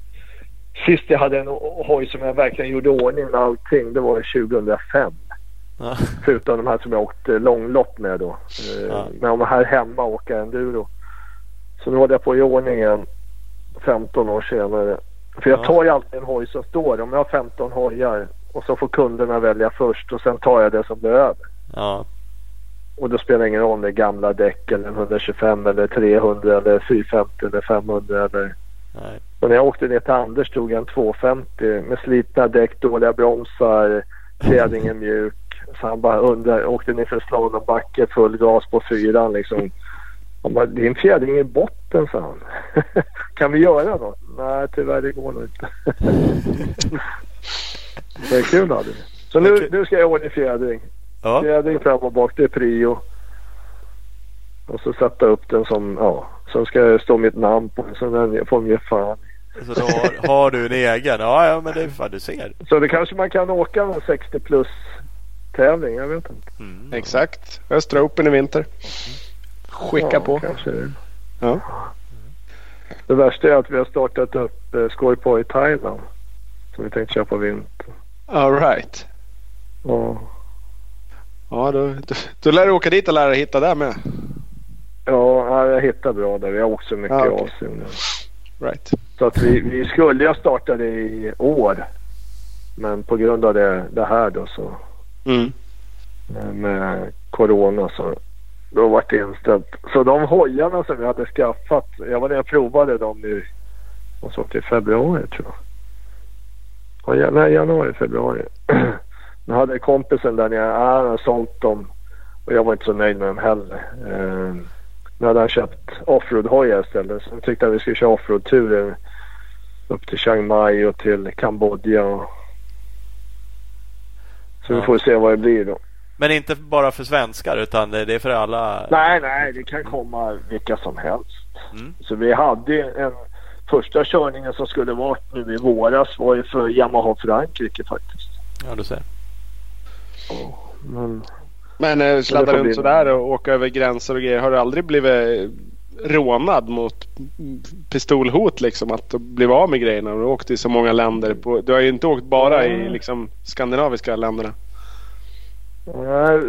Sist jag hade en hoj som jag verkligen gjorde ordning med allting. Det var 2005. Ja. Förutom de här som jag åkte långlopp med då. Eh, Ja. Men om jag här hemma åker enduro. Så nu håller jag på i ordning igen 15 år senare. För jag Ja. tar ju alltid en hoj som står. Om jag har 15 hojar och så får kunderna välja först och sen tar jag det som blir över. Ja. Och då spelar det ingen roll om det är gamla däck eller en 125 eller 300 eller 450 eller 500 eller... Nej. Och när jag åkte ner till Anders tog jag en 250 med slitna däck, dåliga bromsar, fjädringen mjuk. Så han bara undrar, åkte ner för slalombacke full gas på fyran liksom. Han bara, din fjädring är i botten sa han. *laughs* kan vi göra något? Nej tyvärr det går nog inte. *laughs* det är kul hade vi. Så nu, nu ska jag ordna fjädring. Ja. Fjädring fram och bak, det är prio. Och så sätta upp den som, ja. Sen ska jag stå mitt namn på den så den får de ge fan. Så då har, har du en egen? Ja, ja men det är fan du ser. Så det kanske man kan åka en 60 plus tävling, jag vet inte. Mm. Exakt. Östra Open i vinter. Skicka ja, på. Kanske det. Ja. det värsta är att vi har startat upp eh, i Thailand. Som vi tänkte köra på vinter. All right. Ja. Ja, då, då, då lär du åka dit och lära dig hitta där med. Ja, ja, jag hittar bra där. Vi har åkt så mycket i okej. Asien nu. Right. Så att vi, vi skulle ha startat det i år. Men på grund av det, det här då så Mm. eh, med Corona så då vart det inställt. Så de hojarna som vi hade skaffat. Jag var där och provade dem nu. Och så till februari tror jag. Ja, nej, januari, februari. *clears throat* Nu hade kompisen där nere, ah, han hade sålt dem. Och jag var inte så nöjd med dem heller. Eh, nu hade han köpt offroad-hojar istället. Så tyckte han vi skulle köra offroad-turer upp till Chiang Mai och till Kambodja. Och Så Ja. vi får se vad det blir då. Men inte bara för svenskar utan det är för alla? Nej, nej, det kan komma vilka som helst. Mm. Så vi hade en första körningen som skulle varit nu i våras var ju för Yamaha Frankrike faktiskt. Ja, du ser. Men Men eh, sladda får bli- runt sådär och åka över gränser och grejer. Har du aldrig blivit rånad mot pistolhot liksom? Att blev av med grejerna? Du har åkt i så många länder. På, du har ju inte åkt bara i liksom skandinaviska länderna.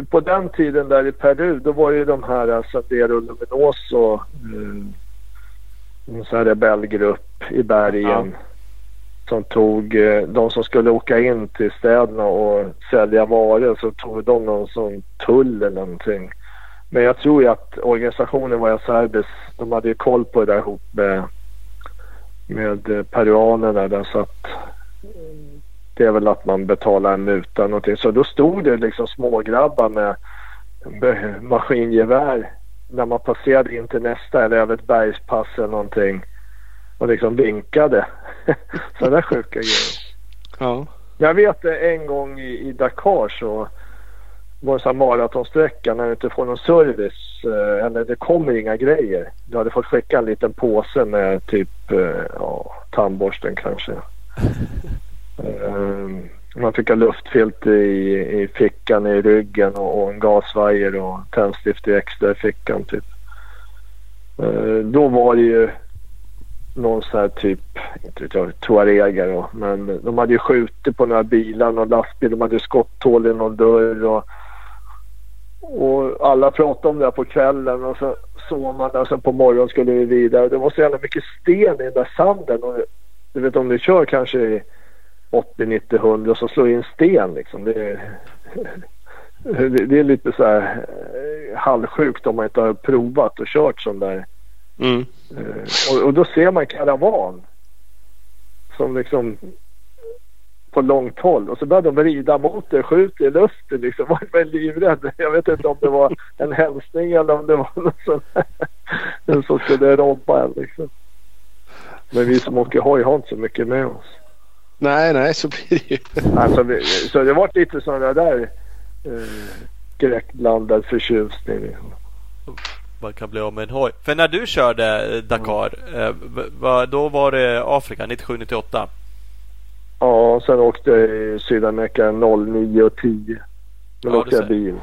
På den tiden där i Peru då var ju de här eh, Sendero Luminoso eh, en sån här rebellgrupp i bergen som tog eh, de som skulle åka in till städerna och sälja varor så tog de någon sån tull eller någonting. Men jag tror ju att organisationen var serbis. De hade ju koll på det där ihop med, med eh, peruanerna där så att det är väl att man betalar en muta eller någonting. Så då stod det liksom smågrabbar med med maskingevär när man passerade in till nästa eller över ett bergspass eller någonting och liksom vinkade. *laughs* Sådana sjuka grejer. Ja. Jag vet eh, en gång i, i Dakar så var det en maratonsträcka när du inte får någon service eh, eller det kommer inga grejer. Du hade fått skicka en liten påse med typ eh, ja, tandborsten kanske. *laughs* Eh, man fick ha luftfilter i, i fickan i ryggen och, och en gasvajer och tändstift i extra i fickan typ. Eh, då var det ju någon sån här typ, inte vet jag, tuareger då. Men de hade ju skjutit på några bilar, någon lastbil. De hade skotthål i någon dörr och, och alla pratade om det här på kvällen och så såg man det och sen på morgonen skulle vi vidare. Det var så jävla mycket sten i den där sanden och du vet om du kör kanske i 80, 90, 100 och så slår in sten liksom. Det är, *laughs* det, är lite så här eh, halvsjukt om man inte har provat och kört sån där Mm. Eh, och, och då ser man karavan. Som liksom på långt håll. Och så började de vrida mot det, skjuta i luften liksom. Var *laughs* man livrädd. Jag vet inte om det var en hälsning eller om det var någon sån här, *laughs* som skulle robba en liksom. Men vi som åker hoj har inte så mycket med oss. Nej, nej, så blir det ju. *laughs* Alltså, vi, så det var lite sådana där eh, skräckblandad förtjusning. Liksom. Man kan bli av med en hoj. För när du körde eh, Dakar, eh, v- va, då var det Afrika 97-98. Ja, sen åkte jag i Sydamerika 09 och 10. Men Ja, då åkte jag bil.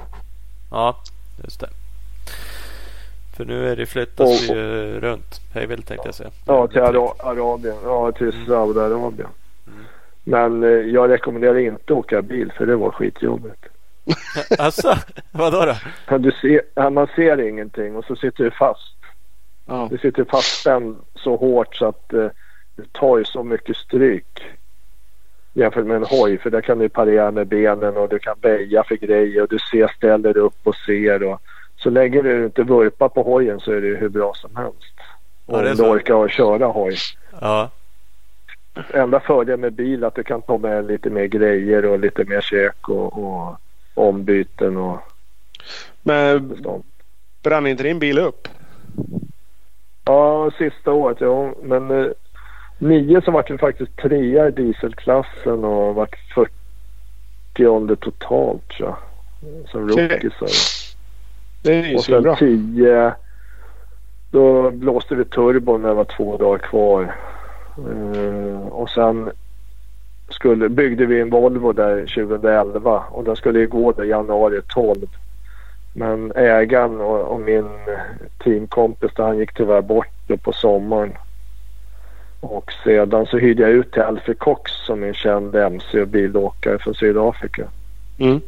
Ja, just det. För nu är det flyttas Och- ju runt. Hej vill tänkte jag säga. Ja, till Ara- Arabien. Ja, till Saudiarabien. Mm. Men eh, jag rekommenderar inte att åka bil för det var skitjobbigt. *laughs* Alltså, vadå då? Ja, Du ja, man ser ingenting och så sitter du fast. Ja. Du sitter fastspänd så hårt så att eh, du tar ju så mycket stryk. Jämfört med en hoj för där kan du parera med benen och du kan väja för grejer och du ser, ställer upp och ser. Och, så länge du inte vurpar på hojen så är det ju hur bra som helst. Ja, är Om du orkar att köra hoj. Ja, Enda fördelen med bil är att du kan ta med lite mer grejer och lite mer käk och, och ombyten och Men brann inte din bil upp? Ja, sista året ja. Men eh, nio så vart vi faktiskt trea i dieselklassen och vart 40 totalt tror jag. Som rookies. Det är ju Och sen bra. tio då blåste vi turbon när det var två dagar kvar. Eh, och sen skulle, byggde vi en Volvo där 2011 och den skulle ju gå där januari 12. Men ägaren och, och min teamkompis där, han gick tyvärr bort då på sommaren. Och sedan så hyrde jag ut till Alfie Cox som är en känd MC och bilåkare från Sydafrika. Mm.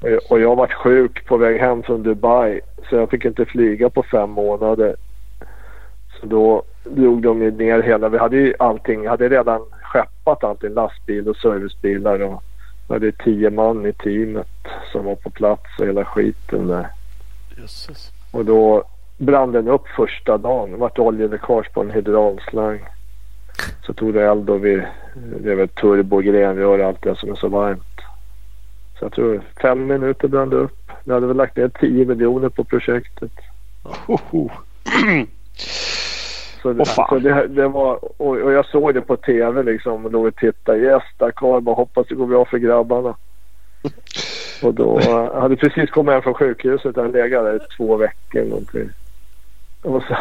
Och jag- Och jag varit sjuk på väg hem från Dubai så jag fick inte flyga på fem månader. Så då drog de ju ner hela, vi hade ju allting, jag hade redan skeppat allting, lastbil och servicebilar och vi hade tio man i teamet som var på plats och hela skiten där. jösses. Och då brann den upp första dagen. Det vart oljeläckage på en hydraulslang. Så tog det eld och vi, det är väl turbogrenrör och allt det som är så varmt. Så jag tror fem minuter brann det upp. Vi hade väl lagt ner 10 miljoner på projektet. Hoho. Så, *clears throat* det, Åh, fan. så det, det var, och, och jag såg det på tv liksom och låg och tittade. Yes, Dakar, bara hoppas det går bra för grabbarna. *laughs* Och då jag hade precis kommit hem från sjukhuset. Jag legat där i två veckor någonting. Och så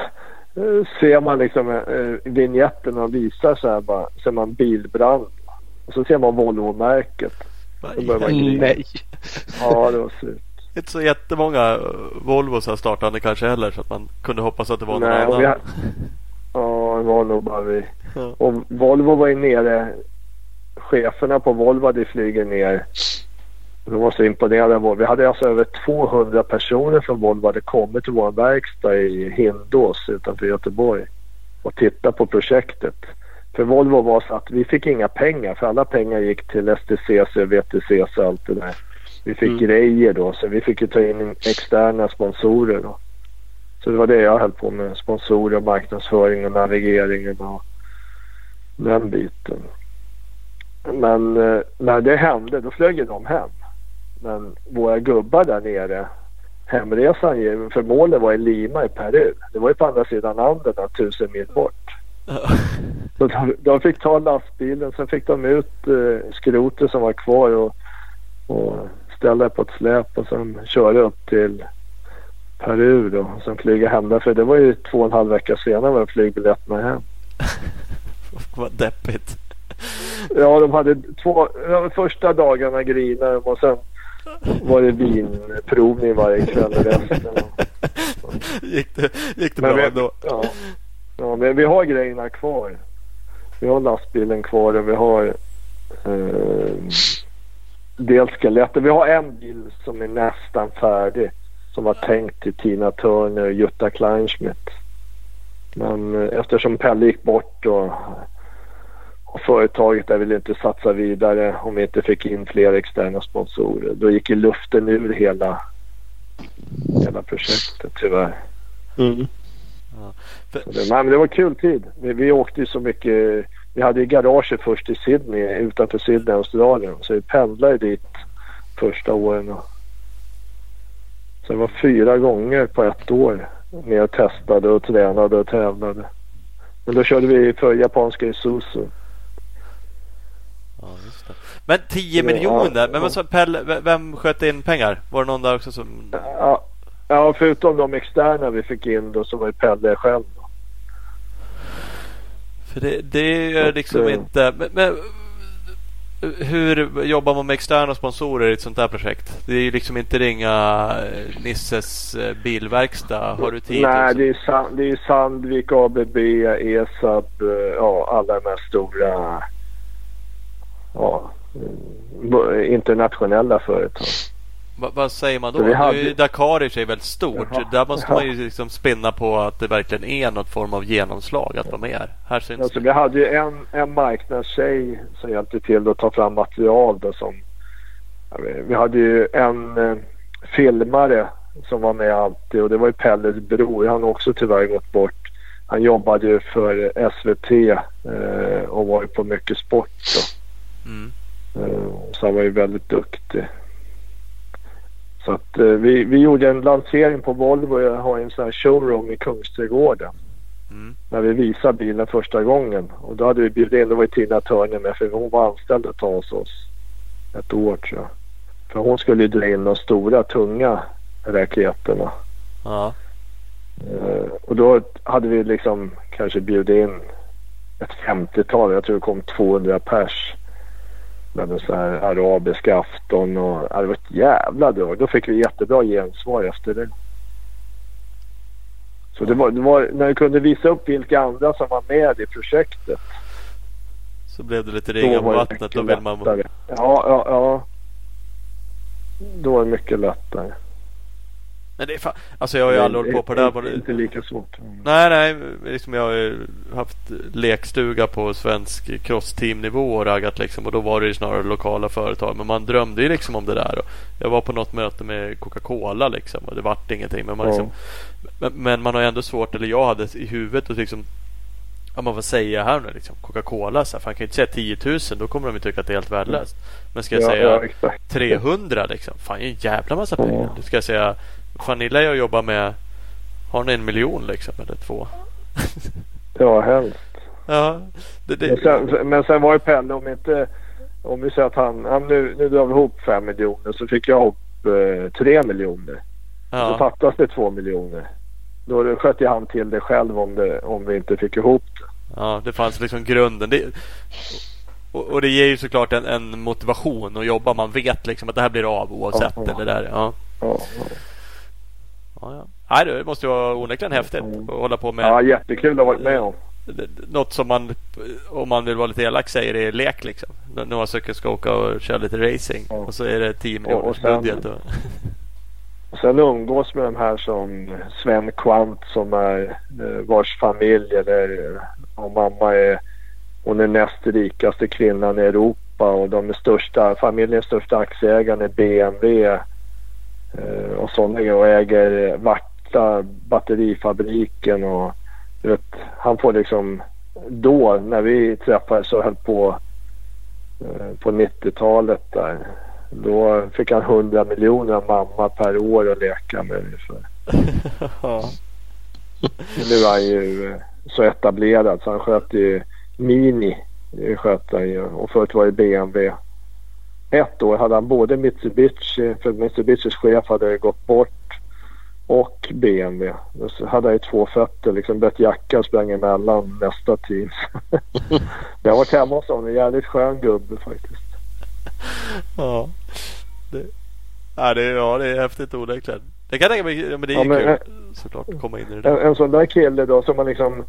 eh, ser man liksom eh, vignetten och visar så här bara. Ser man bilbrand. Och så ser man Volvo-märket. Nej. Ja, det var slut. *laughs* Inte så jättemånga Volvos har startande kanske heller så att man kunde hoppas att det var någon Nej, och annan. vi *laughs* Ja, det var nog bara vi. Ja. Och Volvo var ju nere. Cheferna på Volvo hade flugit ner. De var så imponerade av. Vi hade alltså över 200 personer från Volvo hade kommit till vår verkstad i Hindås utanför Göteborg och tittat på projektet. För Volvo var så att vi fick inga pengar för alla pengar gick till STCC, VTCC och allt det där. Vi fick Mm. grejer då så vi fick ju ta in externa sponsorer då. Så det var det jag höll på med. Sponsorer, marknadsföring och navigeringen och den biten. Men eh, när det hände då flög de hem. Men våra gubbar där nere hemresan för målet var i Lima i Peru. Det var ju på andra sidan Anderna tusen mil bort. Så de, de fick ta lastbilen sen fick de ut eh, skrotet som var kvar och, och ställa på ett släp och sen köra upp till Peru då. Och sen flyga hem där för det var ju två och en halv vecka senare var flygbiljetterna hem. *laughs* Vad deppigt. Ja, de hade två, ja, första dagarna grinade de och sen var det vinprovning varje kväll resten. *laughs* gick det, gick det Men bra vi, ändå? ja, ja, men vi har grejerna kvar. Vi har lastbilen kvar och vi har eh, dels skelettet. Vi har en bil som är nästan färdig. Som var tänkt till Tina Turner och Jutta Kleinschmidt. Men eh, eftersom Pelle gick bort och, och företaget där ville inte satsa vidare om vi inte fick in fler externa sponsorer. Då gick ju luften ur hela, hela projektet tyvärr. Mm. Det, men det var kul tid. Vi, vi åkte ju så mycket. Vi hade ju garaget först i Sydney utanför Sydney, Australien. Så vi pendlade dit första åren. Och, så det var fyra gånger på ett år. Ner och testade och tränade och tävlade. Men då körde vi för japanska Isuzu. Ja, just det. Men 10 Ja, miljoner. Men vad sa Pelle, vem sköt in pengar? Var det någon där också som... Ja, ja, förutom de externa vi fick in då så var ju Pelle själv. Då. För det, det är liksom eh, inte... Men, men, hur jobbar man med externa sponsorer i ett sånt här projekt? Det är ju liksom inte ringa eh, Nisses eh, bilverkstad. Har du tid? Nej, det är, Sand, det är Sandvik, ABB, ESAB, eh, ja alla de här stora ja, mm, internationella företag. Va, vad säger man då? Hade- Nu är Dakar i sig väldigt stort. Jaha. Där måste man ju liksom spinna på att det verkligen är något form av genomslag att vara med här. Syns Alltså, det. vi hade ju en, en marknadstjej som hjälpte till att ta fram material. Då, som, vi- vi hade ju en eh, filmare som var med alltid och det var ju Pelles bror. Han har också tyvärr gått bort. Han jobbade ju för SVT eh, och var ju på mycket sport. Då. Mm. Eh, Så han var ju väldigt duktig. Så att eh, vi, vi gjorde en lansering på Volvo. Jag har en sån här showroom i Kungsträdgården. Mm. När vi visade bilen första gången. Och då hade vi bjudit in, det var ju Tina Turner med för hon var anställd ett tag hos oss. Ett år tror jag. För hon skulle ju dra in de stora tunga raketerna. Ja. Eh, och då hade vi liksom kanske bjudit in ett 50-tal. Jag tror det kom 200 pers. Med en sån här arabisk afton och ja, det var ett jävla drag. Då fick vi jättebra gensvar efter det. Så det var, det var när vi kunde visa upp vilka andra som var med i projektet. Så blev det lite Då ringa på vattnet. Då vill man... Ja, ja, ja. Då var det mycket lättare. Men det är fan... Alltså jag har ju aldrig hållit på på det här. Inte, inte lika svårt. Nej, nej. Liksom jag har ju haft lekstuga på svensk crossteamnivå och raggat liksom. Och då var det ju snarare lokala företag. Men man drömde ju liksom om det där. Och jag var på något möte med Coca-Cola liksom. Och det vart ingenting. Men man, Ja. liksom, men, men man har ju ändå svårt, eller jag hade i huvudet att liksom Ja, man får säga här nu liksom Coca-Cola så här, fan kan jag inte säga 10 000 då kommer de ju tycka att det är helt värdelöst. Men ska jag ja, säga ja, exakt. 300 liksom. Fan det är en jävla massa Ja. pengar. Då ska jag säga Vanilla jag jobbar med Har ni en miljon liksom eller två? Ja, helst. Ja, det, Men det, sen, men sen var ju Pelle om inte om vi säger att han, ja, nu, nu drar vi ihop fem miljoner så fick jag ihop eh, tre miljoner. Så Ja, fattas det två miljoner. Då sköt han till det själv om, det, om vi inte fick ihop det. ja, det fanns liksom grunden. Det, och, och det ger ju såklart en, en motivation att jobba. Man vet liksom att det här blir av oavsett. Ja, ja. Eller där. Ja. Ja, Ja, ja. Nej, det måste ju vara onekligen häftigt att hålla på med ja jättekul att ha varit med om. något som man, om man vill vara lite elak, säger är lek liksom. Några stycken ska åka och köra lite racing Ja. och så är det 10 Och- miljoners och sen- budget. Och, Sen umgås med de här som Sven Kvant som är eh, vars familj eller och mamma är hon är näst rikaste kvinnan i Europa och de är största, familjens största aktieägaren är BMW eh, och sådana och äger Varta batterifabriken och du vet, han får liksom då när vi träffades och höll på eh, på 90-talet där då fick han 100 miljoner av mamma per år att leka med ungefär. *laughs* Nu är han ju eh, så etablerad så han sköter ju Mini. Sköter han ju. Och förut var det BMW. Ett år hade han både Mitsubishi, för Mitsubishis chef hade gått bort och BMW. Så hade han ju två fötter liksom. Bytt jacka och sprang emellan nästa team. *laughs* Jag har varit hemma hos honom. En jävligt skön gubbe faktiskt. Ja. Det, ja, det, ja, det är häftigt onekligen. Det kan jag tänka mig. Men det är Ja, men, kul eh, såklart att komma in i det En, där. en sån där kille då som man liksom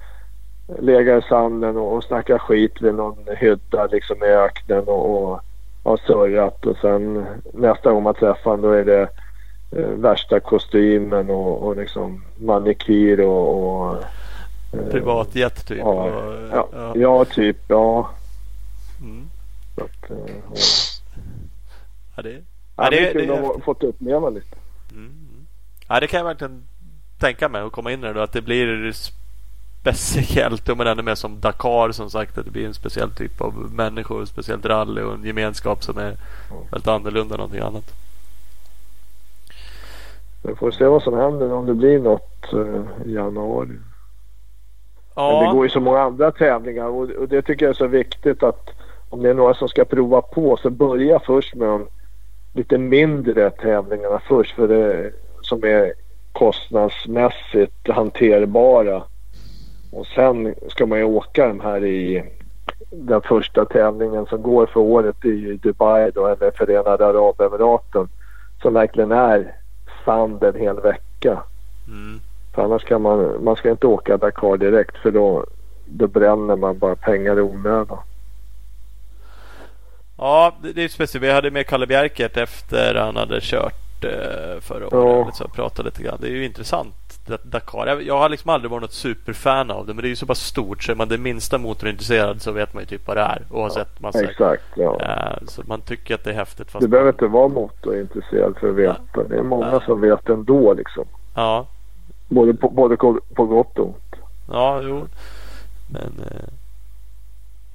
lägger i sanden och, och snackar skit vid någon hydda liksom i öknen och, och har surrat och sen nästa gång man träffar honom då är det eh, värsta kostymen och, och liksom manikyr och, och eh, Privatjet typ. Ja, och, ja, ja. ja, typ ja. Mm. Att, eh, ja. Det, Ja, det det, är det, kul är att fått uppleva lite. Mm. Ja, det kan jag verkligen tänka mig att komma in i det då. Att det blir speciellt. Och men ännu mer som Dakar som sagt. Att det blir en speciell typ av människor. Speciellt rally och en gemenskap som är väldigt annorlunda än någonting annat. Vi får se vad som händer om det blir något eh, i januari. Men det Ja, går ju så många andra tävlingar och, och det tycker jag är så viktigt att om det är några som ska prova på så börja först med de lite mindre tävlingarna först för det som är kostnadsmässigt hanterbara. Och sen ska man ju åka de här i den första tävlingen som går för året i Dubai då eller Förenade Arabemiraten som verkligen är sand en hel vecka. mm. För annars kan man, man ska inte åka Dakar direkt för då, då bränner man bara pengar i onödan. ja det, är speciellt. Vi hade med Kalle Bjerkert efter han hade kört eh, förra Ja. året. Så jag pratade lite grann. Det är ju intressant. Dakar. Jag, jag har liksom aldrig varit något superfan av det. Men det är ju så pass stort. Så är man det minsta motorintresserad så vet man ju typ vad det är. Och har sett massa Exakt, ja. Eh, Så man tycker att det är häftigt. Fast Du behöver inte vara motorintresserad för att veta. Det är många som vet ändå liksom. Ja, Både på, både på på gott och ont. ja, jo. Men... eh,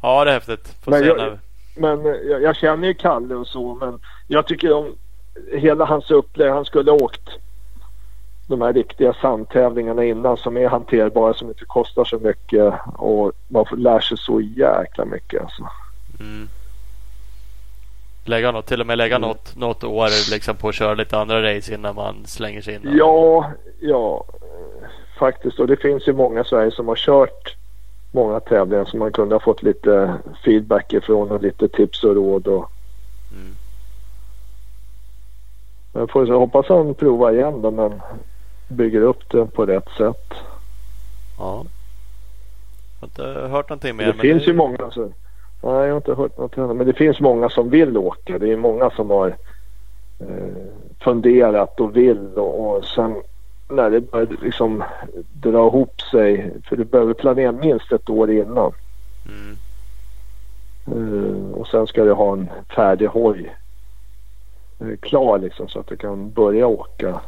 Ja, det är häftigt. Får Men se jag- när... Men eh, jag, jag känner ju Kalle och så men jag tycker om hela hans upplägg. Han skulle ha åkt de här riktiga sandtävlingarna innan som är hanterbara som inte kostar så mycket och man får, lär sig så jäkla mycket alltså. Mm. Lägga något, till och med lägga Mm. något, något år liksom på att köra lite andra race innan man slänger sig in. Ja, ja eh, faktiskt. Och det finns ju många i Sverige som har kört många tävlingar som man kunde ha fått lite feedback ifrån och lite tips och råd. Och... Mm. Jag får hoppas han provar igen då men bygger upp det på rätt sätt. ja. Jag har inte hört någonting mer. det finns ju många. Alltså, nej, jag har inte hört något annat. Men det finns många som vill åka. Det är många som har eh, funderat och vill och, och sen när det börjar liksom dra ihop sig. För du behöver planera minst ett år innan. Mm. Eh, och sen ska du ha en färdig hoj eh, klar liksom så att du kan börja åka.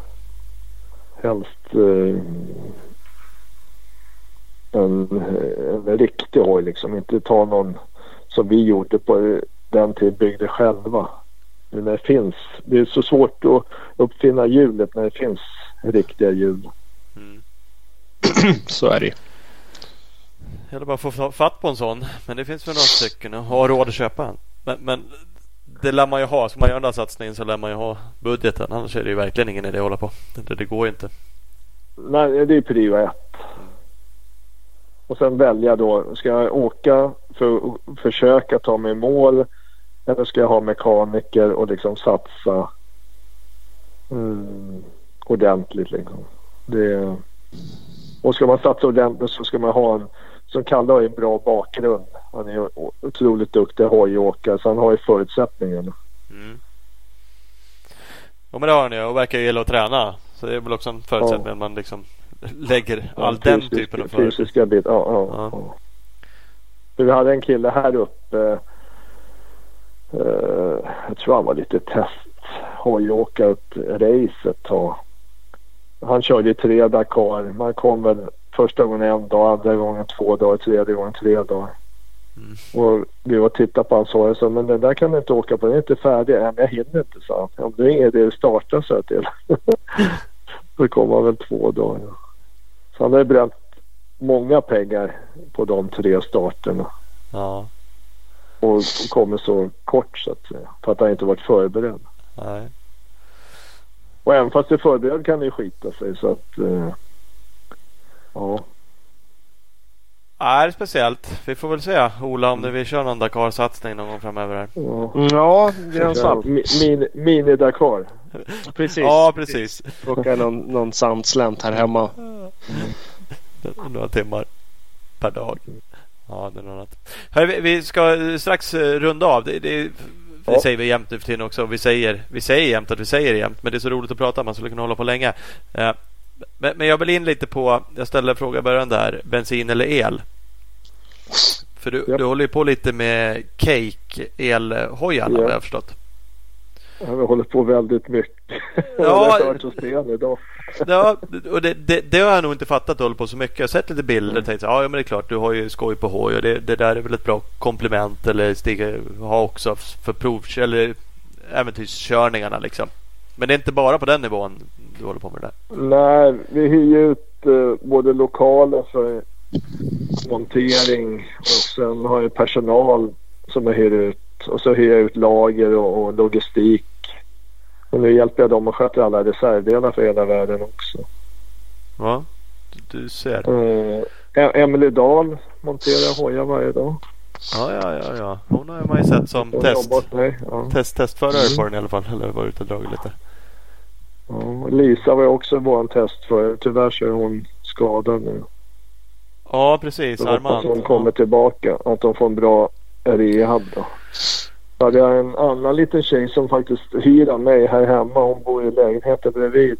Helst eh, en, en riktig hoj liksom. Inte ta någon som vi gjorde på den tid byggde själva. Men när det finns. Det är så svårt att uppfinna hjulet när det finns riktiga hjul. Mm. *clears throat* Så är det ju. Jag bara få fatt på en sån. Men det finns väl några stycken och ha råd att köpa en. Men, men det lär man ju ha. Ska man göra den där satsningen så lär man ju ha budgeten. Annars är det ju verkligen ingen idé att hålla på. Det, det går ju inte. Nej, det är prio ett. Och sen välja då. Ska jag åka för att försöka ta mig i mål eller ska jag ha mekaniker och liksom satsa mm, ordentligt liksom. Det, och ska man satsa ordentligt så ska man ha en som Kalle har en bra bakgrund. Han är otroligt duktig hojåkare så han har ju förutsättningarna. Mm. Ja men det har han ju och verkar gilla att träna. Så det är väl också en förutsättning ja. att man liksom *laughs* lägger all ja, den fysisk, typen av Fysiska bit, ja, ja, ja. Vi hade en kille här uppe. Uh, jag tror han var lite test hojåkare ett race ett tag. Han körde tre Dakar. Man kom väl första gången en dag, andra gången två dagar, tredje gången tre dagar. Mm. Och vi var och tittade på honom och sa men den där kan du inte åka på, den är inte färdig. Men jag hinner inte, sa han. Ja, det är ingen idé att starta, jag till. *laughs* Då kom han väl två dagar. Så han har bränt många pengar på de tre starterna. Ja. Och kommit så kort så att säga. För att han inte varit förberedd. Nej. Och även fast det är förberedd kan det skita sig så att eh, ja. Ja, det är speciellt. Vi får väl se Ola om du vill köra någon Dakar-satsning någon gång framöver. Här. Ja, ja gränsfall. Mini-Dakar. precis. Ja, precis. Åka någon, någon sandslänt här hemma. Några timmar per dag. Ja, det är något annat. Hörru, vi ska strax eh, runda av. Det, det, det ja. säger vi jämt nu för tiden också. Vi säger, vi säger jämt att vi säger jämt. Men det är så roligt att prata. Man skulle kunna hålla på länge. Eh, men, men jag vill in lite på. Jag ställde en fråga i början där. Bensin eller el? För du, ja. du håller ju på lite med Cake elhojarna ja. vad jag förstått. Vi håller på väldigt mycket. Ja, ja och det, det, det, har jag nog inte fattat du håller på så mycket. Jag har sett lite bilder och tänkt ja, men det är klart du har ju skoj på hoj och det, det där är väl ett bra komplement eller stiga ha också för prov eller äventyrskörningarna liksom. Men det är inte bara på den nivån du håller på med det där? Nej, vi hyr ut eh, både lokaler för montering och sen har jag personal som jag hyr ut och så hyr jag ut lager och, och logistik. Och nu hjälper jag dem att sköta alla reservdelar för hela världen också. Ja, du ser. Uh, Emelie Dahl monterar hojar varje dag. Ja, ja, ja, ja. Hon har man ju sett som test, ja. test, testförare mm. på den i alla fall. Eller varit ute och dragit lite. Ja, Lisa var också vår testförare. Tyvärr så är hon skadad nu. Ja, precis. Armand. Att hon kommer tillbaka. Att de får en bra rehab då. Så hade jag en annan liten tjej som faktiskt hyr av mig här hemma. Hon bor i lägenheten bredvid.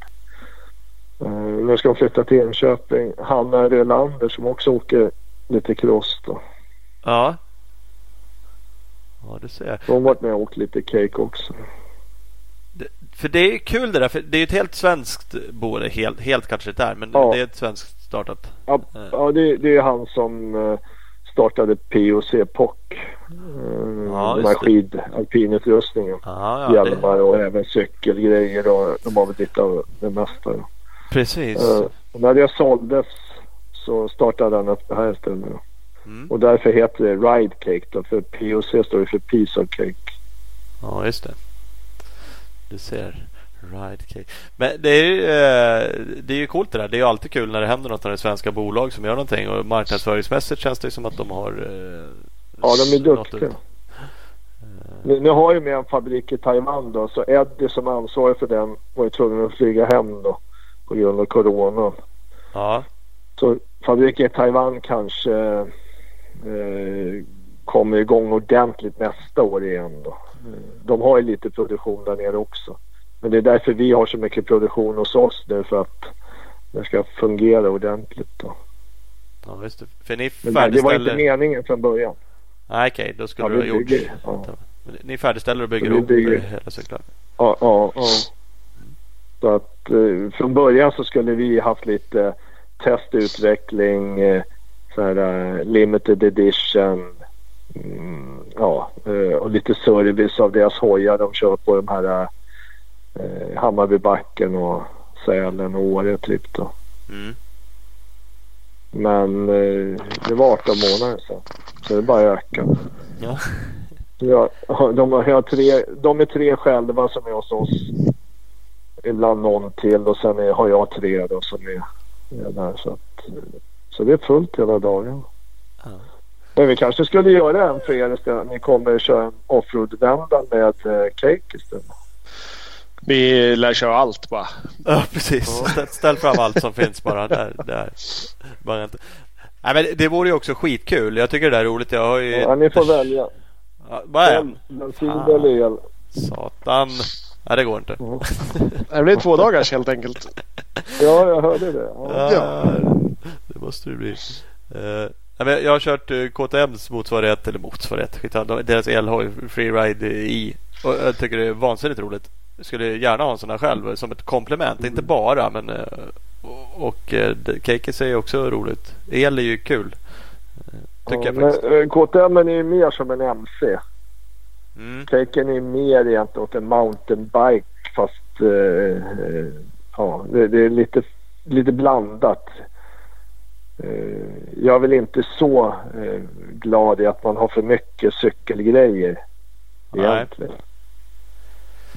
Uh, nu ska hon flytta till Enköping. Hanna Relander som också åker lite cross då. Ja. Ja, det ser jag. Hon har varit med och åkt lite cake också. För det är kul det där. För det är ett helt svenskt boende. Helt, helt kanske inte är. Men ja. det är ett svenskt startat. Ja, eh. ja det, det, är han som eh, startade POC POC. Ja, med skid, alpinutrustningen. Ja, Hjälmar det... och även cykelgrejer. Och de har väl lite av det mesta. Precis. Uh, när det såldes så startade han upp det här istället. Mm. Och därför heter det Ride Cake då, för POC står för Piece of Cake. Ja, just det. Du ser. Ride cake. Men det är, ju, eh, det är ju coolt det där. Det är ju alltid kul när det händer något när det är svenska bolag som gör någonting. Och marknadsföringsmässigt känns det som att de har... Eh, ja, de är duktiga. Nu, nu har ju med en fabrik i Taiwan då. Så Eddie som ansvarig för den var ju tvungen att flyga hem då. På grund av corona. Ja. Så fabriken i Taiwan kanske eh, kommer igång ordentligt nästa år igen då. De har ju lite produktion där nere också. Men det är därför vi har så mycket produktion hos oss nu för att det ska fungera ordentligt då. Ja visst. För ni Men det var inte meningen från början. Nej okej, okay, då skulle ja, du ha gjort... Ja. Ni färdigställer och bygger ihop bygger... hela cyklar? Ja, ja, ja. Så att eh, från början så skulle vi haft lite testutveckling, eh, så här uh, limited edition, Mm, ja, eh, och lite service av deras hojar de kör på de här eh, Hammarbybacken och Sälen och Åre typ då. Mm. Men eh, det var 18 månader så. Så det bara ökade. Ja. Ja, *laughs* de, har tre, de är tre själva som är hos oss. Ibland någon till och sen är, har jag tre då som är, är där. Så, att, så det är fullt hela dagen. Ja. Men vi kanske skulle göra en för er istället. Ni kommer köra en offroad-vända med eh, cake istället. Vi lär köra allt bara. Ja, precis. Ställ, ställ fram allt som finns bara. Där, där. Bara inte. Nej, men det vore ju också skitkul. Jag tycker det där är roligt. Jag har ju... Ja, ni får välja. Ja, Vad är en? Bensin eller el. Satan. Nej, det går inte. *laughs* Det blir två dagars helt enkelt. Ja, jag hörde det. Ja. Ja, det måste det bli. Uh, jag har kört uh, KTMs motsvarighet, eller motsvarighet, skitsamma. deras elhoj Freeride i. Och jag tycker det är vansinnigt roligt. Skulle gärna ha en sån här själv som ett komplement. Inte bara men uh, och, och uh, Cakes är också roligt. El är ju kul. Uh, tycker Ja, jag faktiskt. eh, KTM är ju mer som en MC. Mm. Caken är mer egentligen åt en mountainbike fast eh, eh, ja, det, det är lite, lite blandat. Eh, jag är väl inte så eh, glad i att man har för mycket cykelgrejer Nej.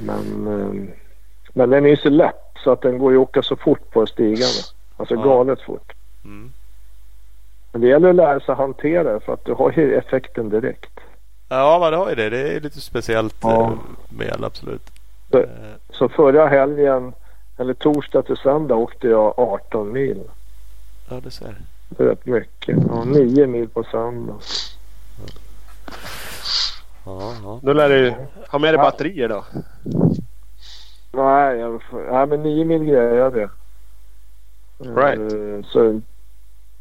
Men, eh, men den är ju så lätt så att den går ju att åka så fort på stigarna. Alltså Ja. galet fort. Mm. Men det gäller att lära sig hantera det för att du har ju effekten direkt. Ja, men det har ju det. Det är lite speciellt Ja. uh, med el, absolut. Så- Eh, Så förra helgen, eller torsdag till söndag åkte jag 18 mil. ja, det ser. Det är rätt mycket. Ja, 9 mil på söndag. Ja, ja. Då lär du ha med dig batterier då. Nej, jag, nej men 9 mil grejer jag det. Right. Eh, Så,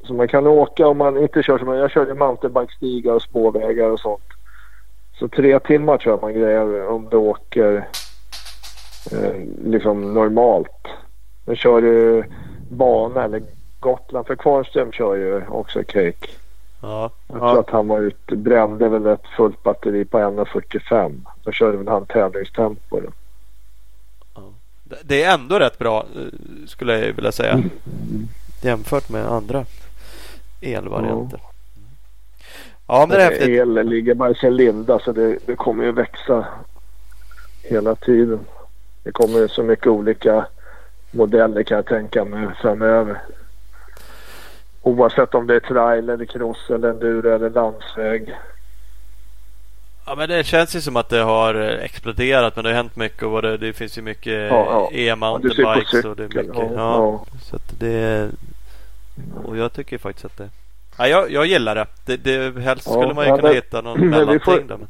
så man kan åka om man inte kör som jag körde mountainbike-stigar och spårvägar och sånt. Så tre timmar tror jag man grejer om du åker eh, liksom normalt. Men kör du bana eller Gotland, för Kvarnström kör ju också cake. Ja. Jag tror att han var ute, brände väl ett fullt batteri på 1.45. Då körde väl han tävlingstempo då. Det- Det är ändå rätt bra eh, skulle jag vilja säga. Jämfört med andra elvarianter. Ja, men det är häftigt. El ligger bara i sin linda så det, det kommer ju växa hela tiden. Det kommer så mycket olika modeller kan jag tänka mig framöver. Oavsett om det är trail eller cross eller enduro eller landsväg. Ja, men det känns ju som att det har eh, exploderat. Men det har hänt mycket. Och det, det finns ju mycket Ja, ja. e-mountainbikes. Och det är mycket. Ja, Ja, Så att det Och jag tycker faktiskt att det Ja, jag, jag gillar det. det, det helst Ja, skulle man ju ja, kunna men- hitta någon *clears throat* mellanting. får- Då, men...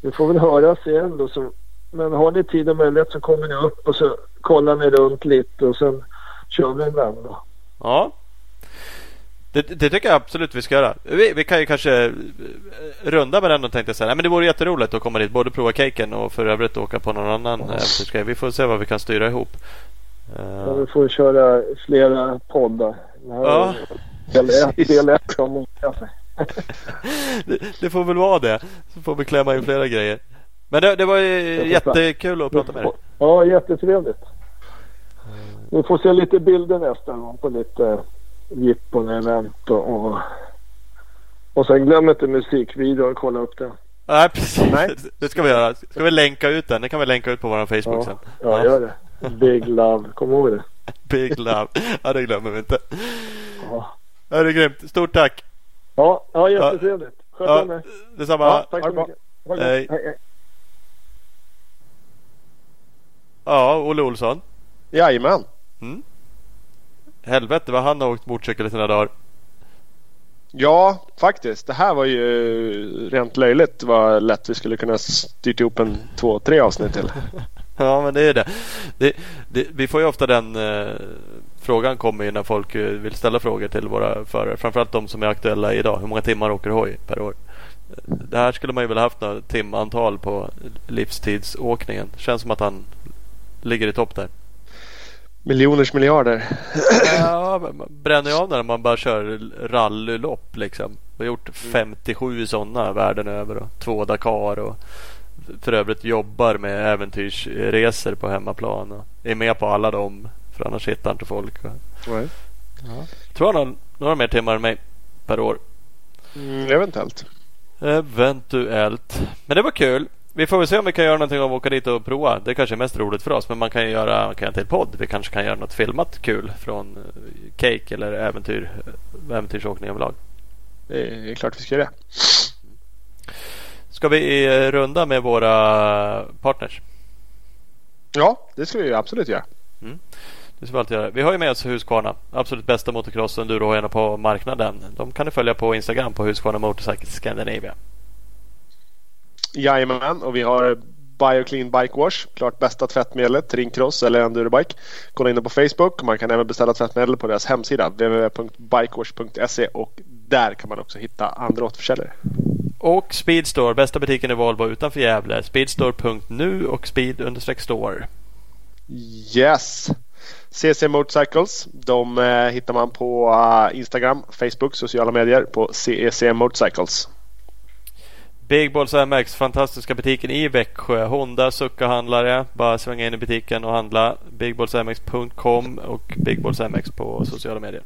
Vi får väl höras igen då. Så, men har ni tid och möjlighet så kommer ni upp och så kollar ni runt lite och sen kör vi en vända. Ja. Det, det tycker jag absolut vi ska göra. Vi, vi kan ju kanske eh, runda med den och tänkte säga. Nej, men det vore jätteroligt att komma dit. Både prova caken och för övrigt åka på någon annan äventyrsgrej. Vi får se vad vi kan styra ihop. Eh, Ja, vi får köra flera poddar. Ja. Del ett, del ett om olika sig. det, det får väl vara det. Så får vi klämma in flera grejer. Men det, det var jättekul att prata med dig. Ja, jättetrevligt. Vi får se lite bilder nästa gång på lite jippon, event och, och, och sen glöm inte musikvideon. Kolla upp den. Nej, precis. Nej. Det ska vi göra. Ska vi länka ut den? Det kan vi länka ut på vår Facebook Ja, sen. ja, gör det. Big love. Kom ihåg det. *laughs* Big love. Ja, det glömmer vi inte. Ja, Ja, det är grymt. Stort tack. ja, ja jättetrevligt. Sköt Ja, om er. detsamma. Ja, tack så mycket. Hej. hej, hej. Ja, Olle Olsson. Jajamän. Mm. Helvete vad han har åkt motorcykel i sina dagar. Ja, faktiskt. Det här var ju rent löjligt vad lätt vi skulle kunna styrt ihop en två, tre avsnitt till. *laughs* Ja, men det är det. det, det vi får ju ofta den eh, frågan kommer ju när folk eh, vill ställa frågor till våra förare. Framförallt de som är aktuella idag. Hur många timmar åker hoj per år? Det här skulle man ju väl haft några timantal på livstidsåkningen. Känns som att han ligger i topp där. Miljoners miljarder. Ja, bränner ju av när man bara kör rallylopp liksom. Vi har gjort 57 sådana världen över och två Dakar och för övrigt jobbar med äventyrsresor på hemmaplan och är med på alla dem för annars hittar inte folk. Och, Nej. tror han har några mer timmar än mig per år. Mm, eventuellt. Eventuellt. Men det var kul. Vi får väl se om vi kan göra någonting av att åka dit och prova. Det kanske är mest roligt för oss. Men man kan ju göra man kan göra till podd. Vi kanske kan göra något filmat kul från eh, Cake eller äventyr, äventyrsåkning överlag. Det är klart vi ska göra det. Ska vi eh, runda med våra partners? Ja, det ska vi absolut göra. Det ska vi alltid göra. Vi har ju med oss Husqvarna. Absolut bästa motocross endurohojarna på marknaden. De kan du följa på Instagram på Husqvarna Motorcycle Scandinavia. Jajamän, och vi har Bioclean Bike Wash. Klart bästa tvättmedlet, Trinkcross eller Endurobike. Kolla in det på Facebook. Man kan även beställa tvättmedel på deras hemsida www.bikewash.se och där kan man också hitta andra återförsäljare. Och Speedstore, bästa butiken i Volvo utanför Gävle. Speedstore.nu och speed-store. Yes! CC Motorcycles. De eh, hittar man på eh, Instagram, Facebook, sociala medier på CEC Motorcycles. Big Balls MX, fantastiska butiken i Växjö. Honda Succa-handlare. Bara svänga in i butiken och handla. BigBallsMX.com och Big Balls MX på sociala medier.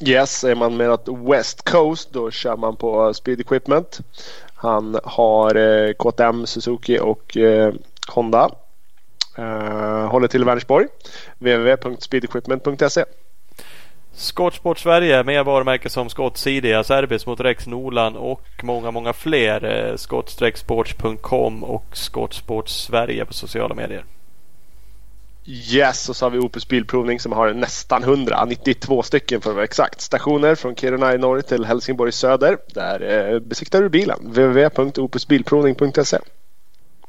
Yes, är man med att West Coast då kör man på Speed Equipment. Han har eh, KTM, Suzuki och eh, Honda. Eh, håller till i Vänersborg. www.speedequipment.se Skottsport Sverige med varumärken som Scott Sidia, Serbis mot Rex Nolan och många, många fler. Eh, Skottstrecksports.com och Skottsport Sverige på sociala medier. Yes, och så har vi Opus Bilprovning som har nästan 100, 92 stycken för att vara exakt. Stationer från Kiruna i norr till Helsingborg i söder. Där eh, besiktar du bilen. www.opusbilprovning.se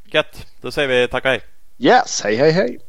Gött! Då säger vi tack och hej! Yes, hej hej hej!